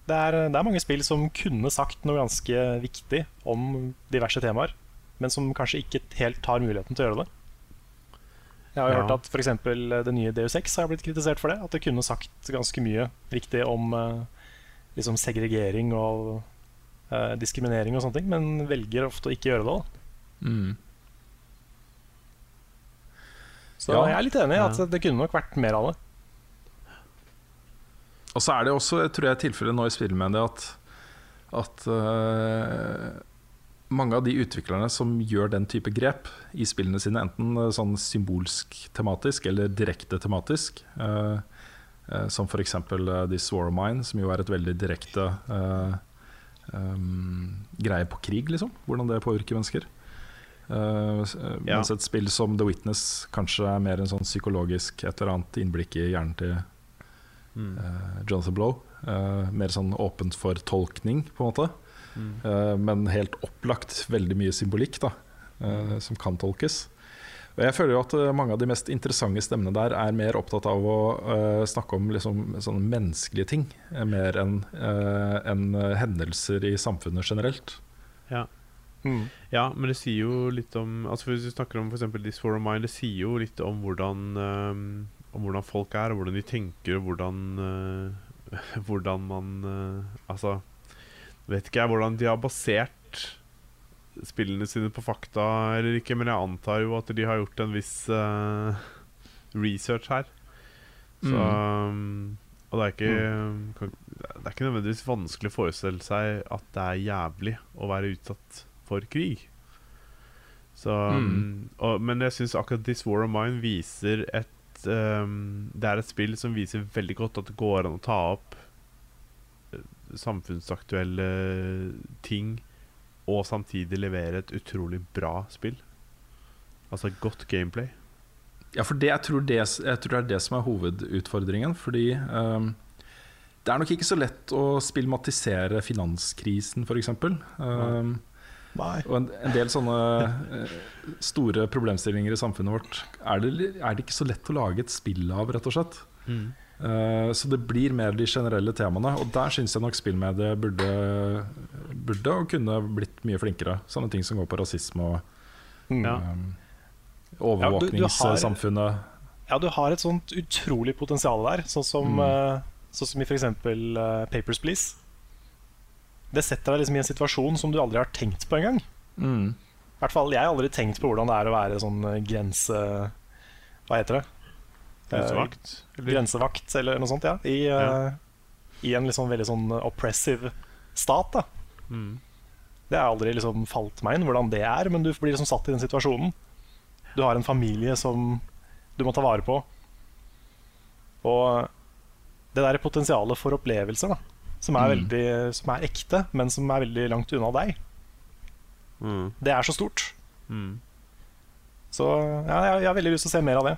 Det er, det er mange spill som kunne sagt noe ganske viktig om diverse temaer, men som kanskje ikke helt har muligheten til å gjøre det. Jeg har jo Ja. hørt at f.eks. det nye DU6 har blitt kritisert for det. At det kunne sagt ganske mye riktig om eh, liksom segregering og eh, diskriminering og sånne ting, men velger ofte å ikke gjøre det. da. Så Ja. jeg er litt enig i at det kunne nok vært mer av det. Og så er det også, jeg tror jeg, tilfellet nå i spillmediet at, at eh, mange av de utviklerne som gjør den type grep i spillene sine, enten eh, sånn symbolsk tematisk eller direkte tematisk, eh, eh, som f.eks. Uh, This War of Mine, som jo er et veldig direkte eh, um, greie på krig, liksom. Hvordan det påvirker mennesker. Ja. Mens et spill som The Witness kanskje er mer en sånn psykologisk et eller annet innblikk i hjernen til eh, Jonathan Blow. Mer sånn åpent for tolkning, på en måte. Eh, men helt opplagt veldig mye symbolikk da, eh, som kan tolkes. Og jeg føler jo at eh, mange av de mest interessante stemmene der er mer opptatt av å uh, snakke om liksom, sånne menneskelige ting, mer enn eh, hendelser i samfunnet generelt. Ja. Mm. Ja, men det sier jo litt om Altså Hvis du snakker om for eksempel This War of Mine, det sier jo litt om hvordan Om hvordan folk er, og hvordan de tenker, og hvordan Hvordan man Altså Vet ikke jeg hvordan de har basert spillene sine på fakta eller ikke, men jeg antar jo at de har gjort en viss uh, research her. Så um, Og det er ikke kan, Det er ikke nødvendigvis vanskelig å forestille seg at det er jævlig å være utsatt for krig. Så, mm. og, men jeg syns akkurat This War of Mine viser et um, Det er et spill som viser veldig godt at det går an å ta opp samfunnsaktuelle ting og samtidig levere et utrolig bra spill. Altså godt gameplay. Ja, for det, jeg, tror det, jeg tror det er det som er hovedutfordringen. Fordi um, det er nok ikke så lett å spillmatisere finanskrisen, f.eks. Um, Nei. og en, en del sånne eh, store problemstillinger i samfunnet vårt er det, er det ikke så lett å lage et spill av, rett og slett. Eh, så det blir mer de generelle temaene, og der syns jeg nok spillmediet burde, burde og kunne blitt mye flinkere. Sånne ting som går på rasisme og Mm. Ja. um, Ja, du- du har- overvåkningssamfunnet. Ja, du har et sånt utrolig potensial der, sånn som, Mm. eh, sånn som i f.eks. Uh, Papers, Please. Det setter deg liksom i en situasjon som du aldri har tenkt på engang. Mm. I hvert fall, Jeg har aldri tenkt på hvordan det er å være sånn eh, grense... Hva heter det? Grensevakt? Eller? grensevakt, eller noe sånt, ja. I, eh, i en liksom veldig sånn oppressive stat. da Mm. Det har aldri liksom falt meg inn hvordan det er, men du blir liksom satt i den situasjonen. Du har en familie som du må ta vare på. Og det der potensialet for opplevelser, da, som er, veldig, som er ekte, men som er veldig langt unna deg, Mm. det er så stort. Mm. Så ja, jeg, jeg har veldig lyst til å se mer av det.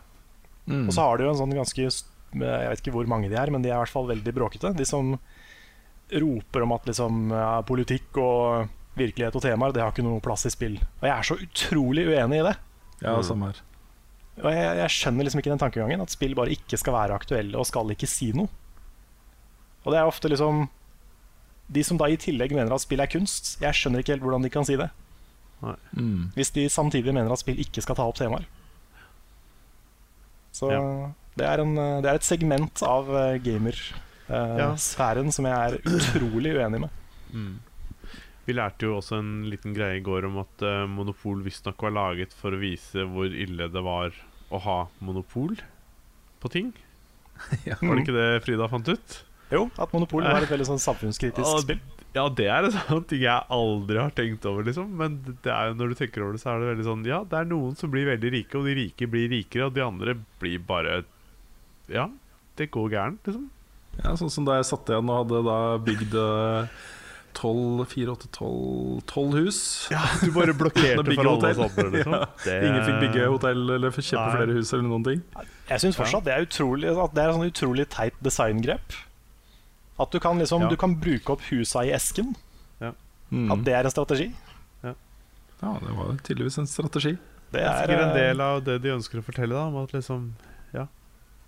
Mm. Og så har du jo en sånn ganske Jeg vet ikke hvor mange de er, men de er i hvert fall veldig bråkete. De som roper om at liksom, ja, politikk og virkelighet og temaer Det har ikke noe plass i spill. Og jeg er så utrolig uenig i det. Ja, samme her. Og jeg, jeg skjønner liksom ikke den tankegangen. At spill bare ikke skal være aktuelle og skal ikke si noe. Og det er ofte liksom De som da i tillegg mener at spill er kunst, jeg skjønner ikke helt hvordan de kan si det. Mm. Hvis de samtidig mener at spill ikke skal ta opp temaer. Så Ja. det, er en, det er et segment av Ja. gamersfæren som jeg er utrolig uenig med. Mm. Vi lærte jo også en liten greie i går om at uh, Monopol visstnok var laget for å vise hvor ille det var å ha monopol på ting. Ja. Var det ikke det Frida fant ut? Jo, at Monopol var et veldig sånn samfunnskritisk Og- spill. Ja, det er en sånn ting jeg aldri har tenkt over, liksom. Men det er jo, når du tenker over det, så er det veldig sånn Ja, det er noen som blir veldig rike, og de rike blir rikere, og de andre blir bare Ja, det går gærent, liksom. Ja, sånn som da jeg satt igjen og hadde da bygd eh, 12, 4, 8, 12, 12 hus. Ja, Du bare blokkerte for alle andre, liksom. Ja. Det- Ingen fikk bygge hotell eller kjøpe Nei. flere hus eller noen ting. Jeg syns fortsatt det er utrolig At det er et sånn utrolig teit designgrep. At du kan liksom Ja. Du kan bruke opp husa i esken. Mm. At det er en strategi. Ja, det var tydeligvis en strategi. Det Det er er, sikkert en eh, del av det de ønsker å fortelle, da. Om at liksom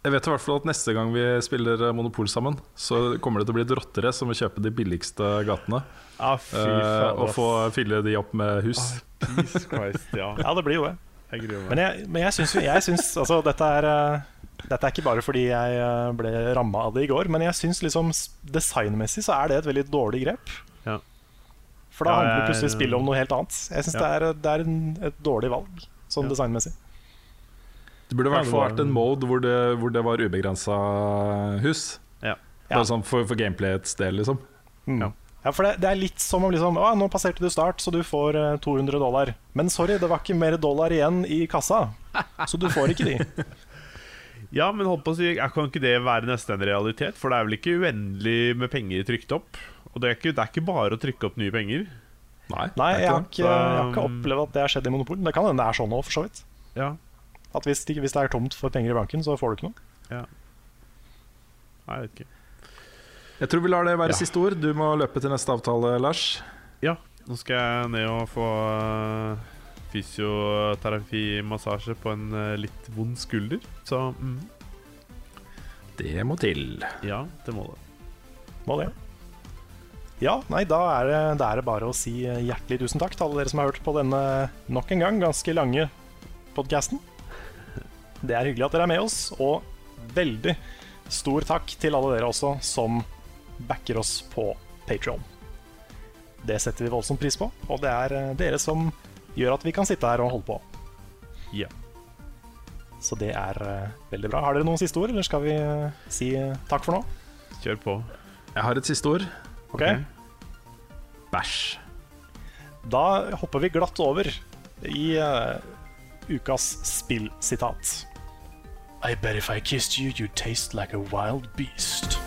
Jeg vet i hvert fall at neste gang vi spiller eh, Monopol sammen, så kommer det til å bli et rotterace som vil kjøpe de billigste gatene. ah, Fy faen, uh, og få fylle de opp med hus. Jesus Christ, ja. Ja, det blir jo det. Jeg gruer meg. Men jeg, men jeg syns jeg syns, altså, dette, er, eh, dette er ikke bare fordi jeg eh, ble ramma av det i går, men jeg syns liksom designmessig så er det et veldig dårlig grep. Ja. For da Ja, handler plutselig spillet om noe helt annet. Jeg syns Ja. det er, det er en, et dårlig valg, sånn Ja. designmessig. Det burde i hvert fall vært en mode hvor det, hvor det var ubegrensa hus. Ja. Ja. Bare sånn for, for gameplayets del, liksom. Mm. Ja. Ja. for det, det er litt som om liksom Å, nå passerte du start, så du får eh, 200 dollar. Men sorry, det var ikke mer dollar igjen i kassa, så du får ikke de. Ja, men holdt på å si, er- kan ikke det være nesten en realitet? For det er vel ikke uendelig med penger trykt opp? Og det er ikke, det er ikke bare å trykke opp nye penger. Nei, Nei, jeg har ikke, jeg har ikke um, opplevd at det har skjedd i Monopol. Det kan hende det er sånn nå, for så vidt. Ja, At hvis hvis det er tomt for penger i banken, så får du ikke noe. Nei, jeg vet ikke. Jeg tror vi lar det være Ja. siste ord. Du må løpe til neste avtale, Lars. Ja, nå skal jeg ned og få uh, fysioterapimassasje på en uh, litt vond skulder. Så mm, Det må til. ja, det må det. Må det. Ja, nei, da er det, da er det bare å si eh, hjertelig tusen takk til alle dere som har hørt på denne nok en gang ganske lange podkasten. Det er hyggelig at dere er med oss, og veldig stor takk til alle dere også som backer oss på Patreon. Det setter vi voldsomt pris på, og det er eh, dere som gjør at vi kan sitte her og holde på. Ja. Så det er eh, veldig bra. Har dere noen siste ord, eller skal vi eh, si takk for nå? Kjør på. Jeg har et siste ord. Ok? Bæsj. Da hopper vi glatt over i uh, ukas spillsitat. I bet if I kissed you, you'd taste like a wild beast.